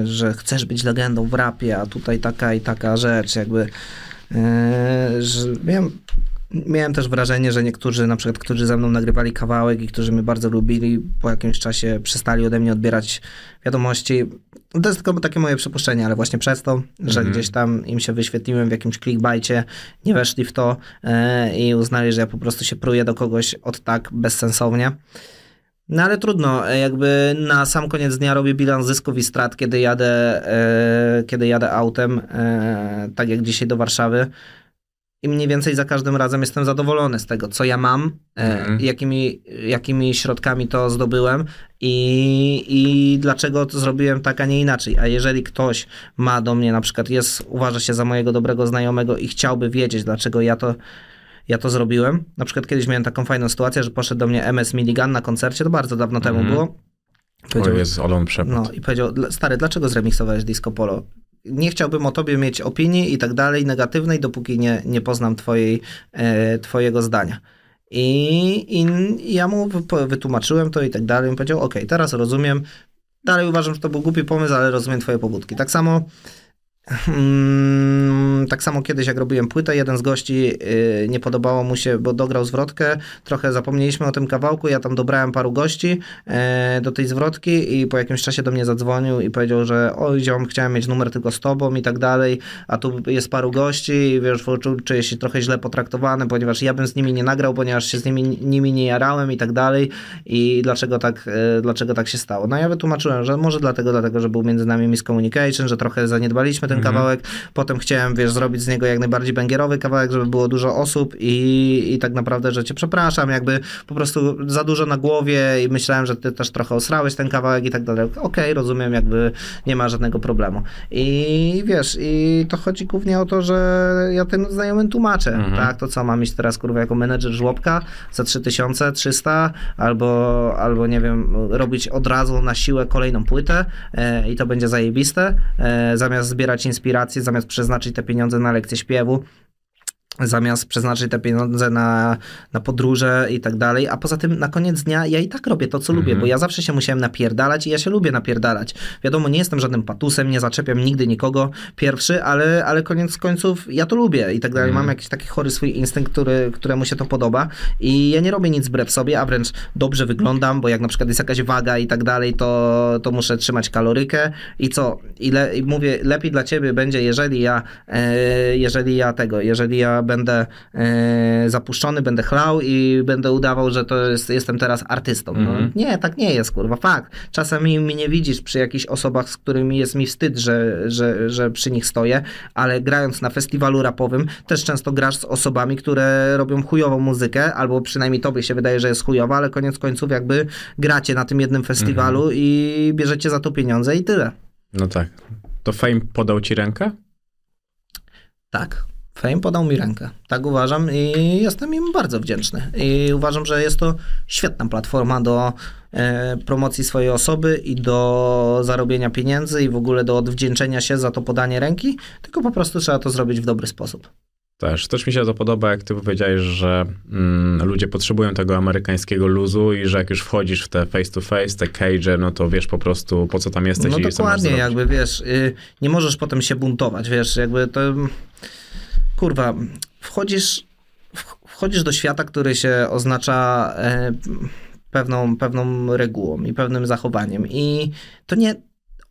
Speaker 4: yy, że chcesz być legendą w rapie, a tutaj taka i taka rzecz, jakby, yy, że miałem Miałem też wrażenie, że niektórzy, na przykład, którzy ze mną nagrywali kawałek i którzy mnie bardzo lubili, po jakimś czasie przestali ode mnie odbierać wiadomości. To jest tylko takie moje przypuszczenie, ale właśnie przez to, że mhm. gdzieś tam im się wyświetliłem w jakimś clickbaicie, nie weszli w to e, i uznali, że ja po prostu się pruję do kogoś od tak bezsensownie. No ale trudno, e, jakby na sam koniec dnia robię bilans zysków i strat, kiedy jadę, e, kiedy jadę autem, tak jak dzisiaj do Warszawy i mniej więcej za każdym razem jestem zadowolony z tego, co ja mam, mm. jakimi, jakimi środkami to zdobyłem i, i dlaczego to zrobiłem tak, a nie inaczej. A jeżeli ktoś ma do mnie, na przykład jest, uważa się za mojego dobrego znajomego i chciałby wiedzieć, dlaczego ja to ja to zrobiłem. Na przykład kiedyś miałem taką fajną sytuację, że poszedł do mnie MS Milligan na koncercie, to bardzo dawno temu mm. było.
Speaker 3: Powiedział, o jest, Olon
Speaker 4: No i powiedział, stary, dlaczego zremiksowałeś Disco Polo? Nie chciałbym o tobie mieć opinii i tak dalej, negatywnej, dopóki nie, nie poznam twojej, e, twojego zdania. I, I ja mu wytłumaczyłem to i tak dalej. On powiedział, ok, teraz rozumiem. Dalej uważam, że to był głupi pomysł, ale rozumiem twoje pobudki. Tak samo Hmm, tak samo kiedyś, jak robiłem płytę, jeden z gości yy, nie podobało mu się, bo dograł zwrotkę. Trochę zapomnieliśmy o tym kawałku. Ja tam dobrałem paru gości yy, do tej zwrotki i po jakimś czasie do mnie zadzwonił i powiedział, że oj, ziom, chciałem mieć numer tylko z tobą i tak dalej, a tu jest paru gości i wiesz, czuję się trochę źle potraktowany, ponieważ ja bym z nimi nie nagrał, ponieważ się z nimi, nimi nie jarałem i tak dalej i dlaczego tak, yy, dlaczego tak się stało. No ja wytłumaczyłem, że może dlatego, dlatego, że był między nami miscommunication, że trochę zaniedbaliśmy ten ten kawałek, potem chciałem, wiesz, zrobić z niego jak najbardziej bęgierowy kawałek, żeby było dużo osób i, i tak naprawdę, że cię przepraszam, jakby po prostu za dużo na głowie i myślałem, że ty też trochę osrałeś ten kawałek i tak dalej. Okej, rozumiem, jakby nie ma żadnego problemu. I wiesz, i to chodzi głównie o to, że ja tym znajomym tłumaczę, tak, to co, mam iść teraz, kurwa, jako menedżer żłobka za 3300 albo, albo nie wiem, robić od razu na siłę kolejną płytę e, i to będzie zajebiste, e, zamiast zbierać inspiracje, zamiast przeznaczyć te pieniądze na lekcję śpiewu, zamiast przeznaczyć te pieniądze na, na podróże i tak dalej, a poza tym na koniec dnia ja i tak robię to, co lubię, bo ja zawsze się musiałem napierdalać i ja się lubię napierdalać. Wiadomo, nie jestem żadnym patusem, nie zaczepiam nigdy nikogo pierwszy, ale, ale koniec końców ja to lubię i tak dalej. Mam jakiś taki chory swój instynkt, który, któremu się to podoba i ja nie robię nic wbrew sobie, a wręcz dobrze wyglądam, bo jak na przykład jest jakaś waga i tak dalej, to, to muszę trzymać kalorykę i co? I, le, i mówię, lepiej dla ciebie będzie, jeżeli ja, e, jeżeli ja tego, jeżeli ja będę e, zapuszczony, będę chlał i będę udawał, że to jest, jestem teraz artystą. No, nie, tak nie jest, kurwa, fakt. Czasami mnie nie widzisz przy jakichś osobach, z którymi jest mi wstyd, że, że, że przy nich stoję, ale grając na festiwalu rapowym też często grasz z osobami, które robią chujową muzykę, albo przynajmniej tobie się wydaje, że jest chujowa, ale koniec końców jakby gracie na tym jednym festiwalu i bierzecie za to pieniądze i tyle.
Speaker 3: No tak. To Fame podał ci rękę?
Speaker 4: Tak. Fame podał mi rękę. Tak uważam i jestem im bardzo wdzięczny. I uważam, że jest to świetna platforma do e, promocji swojej osoby i do zarobienia pieniędzy i w ogóle do odwdzięczenia się za to podanie ręki, tylko po prostu trzeba to zrobić w dobry sposób.
Speaker 3: Też. Też mi się to podoba, jak ty powiedziałeś, że mm, ludzie potrzebują tego amerykańskiego luzu i że jak już wchodzisz w te face to face, te cage, no to wiesz po prostu po co tam jesteś
Speaker 4: No
Speaker 3: i co masz
Speaker 4: dokładnie, jakby wiesz, y, nie możesz potem się buntować, wiesz, jakby to kurwa, wchodzisz, wch- wchodzisz do świata, który się oznacza e, pewną, pewną regułą i pewnym zachowaniem. I to nie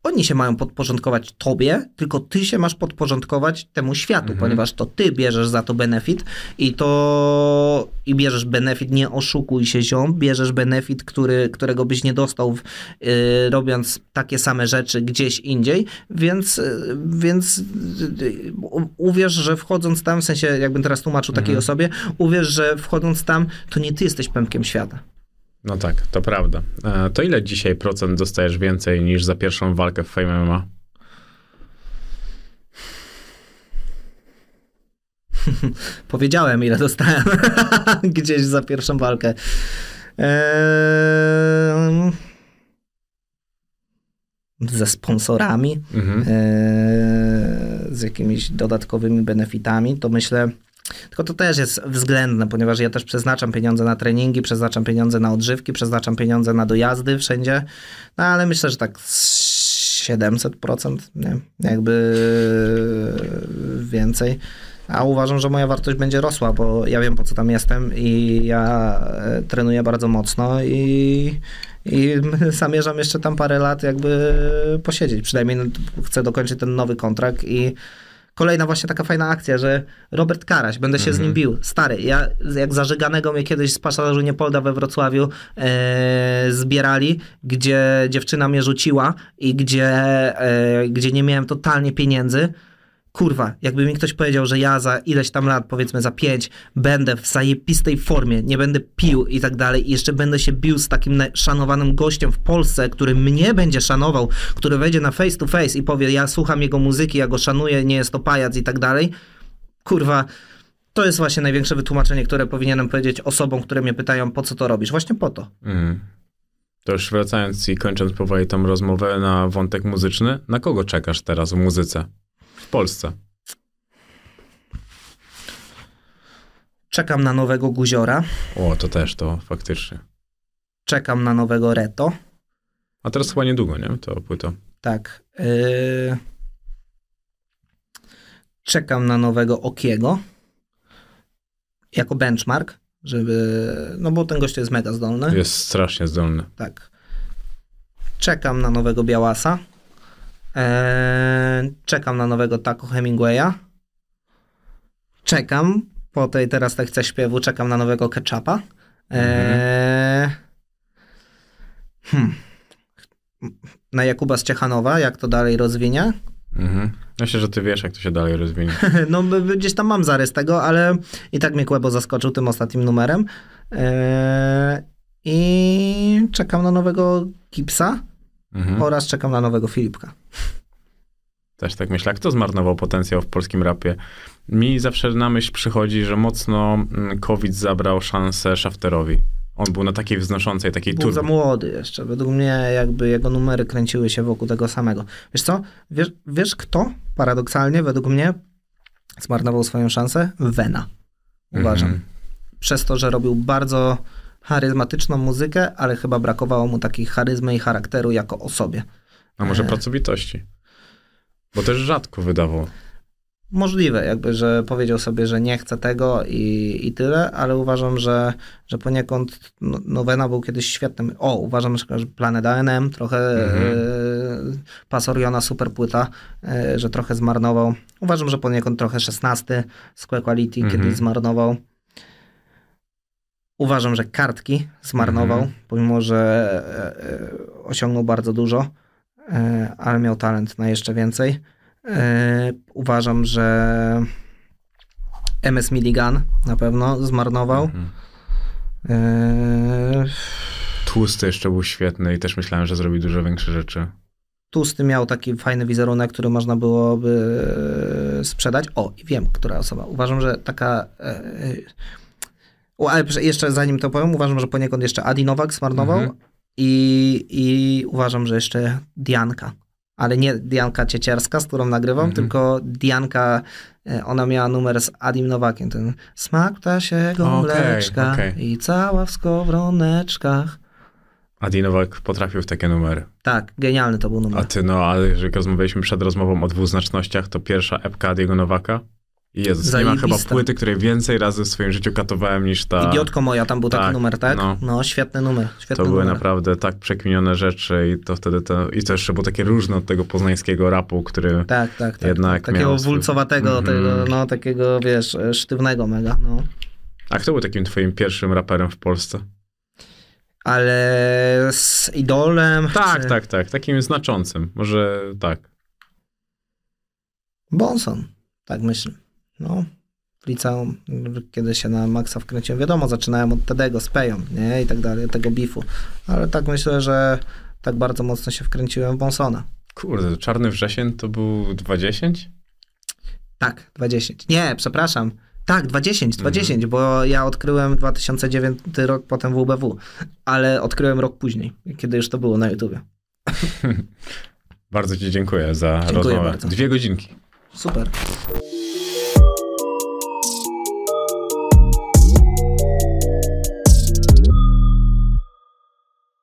Speaker 4: oni się mają podporządkować tobie, tylko ty się masz podporządkować temu światu, ponieważ to ty bierzesz za to benefit i to i bierzesz benefit, nie oszukuj się ziom, bierzesz benefit, który, którego byś nie dostał w, y, robiąc takie same rzeczy gdzieś indziej, więc, y, więc y, uwierz, że wchodząc tam, w sensie jakbym teraz tłumaczył takiej osobie, uwierz, że wchodząc tam, to nie ty jesteś pępkiem świata.
Speaker 3: No tak, to prawda. E, to ile dzisiaj procent dostajesz więcej niż za pierwszą walkę w Fame MMA?
Speaker 4: Powiedziałem, ile dostałem gdzieś za pierwszą walkę. Eee, ze sponsorami,
Speaker 3: Mhm.
Speaker 4: eee, z jakimiś dodatkowymi benefitami, to myślę. Tylko to też jest względne, ponieważ ja też przeznaczam pieniądze na treningi, przeznaczam pieniądze na odżywki, przeznaczam pieniądze na dojazdy wszędzie. No ale myślę, że tak z 700%, nie? Jakby więcej. A uważam, że moja wartość będzie rosła, bo ja wiem po co tam jestem i ja e, trenuję bardzo mocno i, i zamierzam jeszcze tam parę lat jakby posiedzieć. Przynajmniej no, chcę dokończyć ten nowy kontrakt i kolejna właśnie taka fajna akcja, że Robert Karaś, będę się z nim bił. Stary, ja jak zażyganego mnie kiedyś z pasażu Niepolda we Wrocławiu e, zbierali, gdzie dziewczyna mnie rzuciła i gdzie, e, gdzie nie miałem totalnie pieniędzy. Kurwa, jakby mi ktoś powiedział, że ja za ileś tam lat, powiedzmy za pięć, będę w zajebistej formie, nie będę pił i tak dalej i jeszcze będę się bił z takim szanowanym gościem w Polsce, który mnie będzie szanował, który wejdzie na face to face i powie, ja słucham jego muzyki, ja go szanuję, nie jest to pajac i tak dalej. Kurwa, to jest właśnie największe wytłumaczenie, które powinienem powiedzieć osobom, które mnie pytają, po co to robisz? Właśnie po to.
Speaker 3: Mhm. To już wracając i kończąc powoli tą rozmowę na wątek muzyczny, na kogo czekasz teraz w muzyce? W Polsce.
Speaker 4: Czekam na nowego Guziora,
Speaker 3: O, to też, to faktycznie.
Speaker 4: czekam na nowego Reto.
Speaker 3: A teraz chyba niedługo, nie? To płyta.
Speaker 4: Tak. Yy... Czekam na nowego Okiego. Jako benchmark, żeby. No bo ten gość jest mega zdolny.
Speaker 3: Jest strasznie zdolny.
Speaker 4: Tak. Czekam na nowego Białasa. Eee, czekam na nowego Taco Hemingwaya. Czekam. Po tej teraz tekście śpiewu czekam na nowego Ketchupa. Eee, hmm. Na Jakuba z Ciechanowa, jak to dalej rozwinie.
Speaker 3: Mhm. Myślę, że ty wiesz, jak to się dalej rozwinie.
Speaker 4: No gdzieś tam mam zarys tego, ale i tak mnie Kłebo zaskoczył tym ostatnim numerem. Eee, I czekam na nowego Gipsa
Speaker 3: Mhm.
Speaker 4: oraz czekam na nowego Filipka.
Speaker 3: Też tak myślę. Kto zmarnował potencjał w polskim rapie? Mi zawsze na myśl przychodzi, że mocno mm, COVID zabrał szansę Shafterowi. On był na takiej wznoszącej, takiej
Speaker 4: Był za
Speaker 3: turbo.
Speaker 4: młody jeszcze. Według mnie jakby jego numery kręciły się wokół tego samego. Wiesz co? Wiesz, wiesz kto paradoksalnie według mnie zmarnował swoją szansę? Vena. Uważam.
Speaker 3: Mhm.
Speaker 4: Przez to, że robił bardzo charyzmatyczną muzykę, ale chyba brakowało mu takiej charyzmy i charakteru jako osobie.
Speaker 3: A może
Speaker 4: E.
Speaker 3: pracowitości? Bo też rzadko wydawał.
Speaker 4: Możliwe, jakby, że powiedział sobie, że nie chce tego i, i tyle, ale uważam, że, że poniekąd no, Nowena był kiedyś świetnym. O, uważam, że Planet ANM, trochę
Speaker 3: Mhm.
Speaker 4: Pasoriona, super płyta, e, że trochę zmarnował. Uważam, że poniekąd trochę 16 Square Quality
Speaker 3: Mhm.
Speaker 4: kiedyś zmarnował. Uważam, że kartki zmarnował,
Speaker 3: Mhm.
Speaker 4: pomimo że e, e, osiągnął bardzo dużo, e, ale miał talent na jeszcze więcej. Uważam, że MS Milligan na pewno zmarnował.
Speaker 3: Mhm. Tłusty jeszcze był świetny i też myślałem, że zrobi dużo większe rzeczy.
Speaker 4: Tusty miał taki fajny wizerunek, który można byłoby sprzedać. O, i wiem, która osoba. Uważam, że taka. O, ale jeszcze zanim to powiem, uważam, że poniekąd jeszcze Adi Nowak zmarnował
Speaker 3: Mhm.
Speaker 4: i, i uważam, że jeszcze Dianka. Ale nie Dianka Ciecierska, z którą nagrywam,
Speaker 3: Mhm.
Speaker 4: tylko Dianka, e, ona miała numer z Adim Nowakiem, ten smak ptasiego
Speaker 3: Okej,
Speaker 4: mleczka
Speaker 3: okej.
Speaker 4: i cała w skowroneczkach.
Speaker 3: Adi Nowak potrafił w takie numery.
Speaker 4: Tak, genialny to był numer.
Speaker 3: A ty, no, ale jeżeli rozmawialiśmy przed rozmową o dwuznacznościach, to pierwsza epka Adiego Nowaka. Jezus, nie ma
Speaker 4: Zajebista.
Speaker 3: chyba płyty, której więcej razy w swoim życiu katowałem niż ta.
Speaker 4: Idiotko moja, tam był taki
Speaker 3: Tak,
Speaker 4: numer, tak?
Speaker 3: no.
Speaker 4: No, świetny numer. Świetny
Speaker 3: To były
Speaker 4: numer.
Speaker 3: naprawdę tak przekminione rzeczy i to wtedy to, i to jeszcze było takie różne od tego poznańskiego rapu, który
Speaker 4: Tak, tak, tak.
Speaker 3: Jednak
Speaker 4: takiego
Speaker 3: miał swój-
Speaker 4: wulcowatego,
Speaker 3: Mhm.
Speaker 4: tego, no takiego, wiesz, e, sztywnego mega, no.
Speaker 3: A kto był takim twoim pierwszym raperem w Polsce?
Speaker 4: Ale z idolem...
Speaker 3: Tak,
Speaker 4: czy-
Speaker 3: tak, tak. Takim znaczącym. Może tak.
Speaker 4: Bonson, tak myślę. No, w liceum, kiedy się na Maxa wkręciłem, wiadomo, zaczynałem od Tedego z Peją, nie, i tak dalej, tego bifu. Ale tak myślę, że tak bardzo mocno się wkręciłem w Bonsona.
Speaker 3: Kurde, Czarny Wrzesień to był 20?
Speaker 4: Tak, 20. Nie, przepraszam. Tak, 20,
Speaker 3: Mhm.
Speaker 4: 20, bo ja odkryłem 2009 rok, potem WBW, ale odkryłem rok później, kiedy już to było na YouTubie.
Speaker 3: Bardzo ci dziękuję za
Speaker 4: Dziękuję
Speaker 3: rozmowę.
Speaker 4: bardzo.
Speaker 3: Dwie godzinki.
Speaker 4: Super.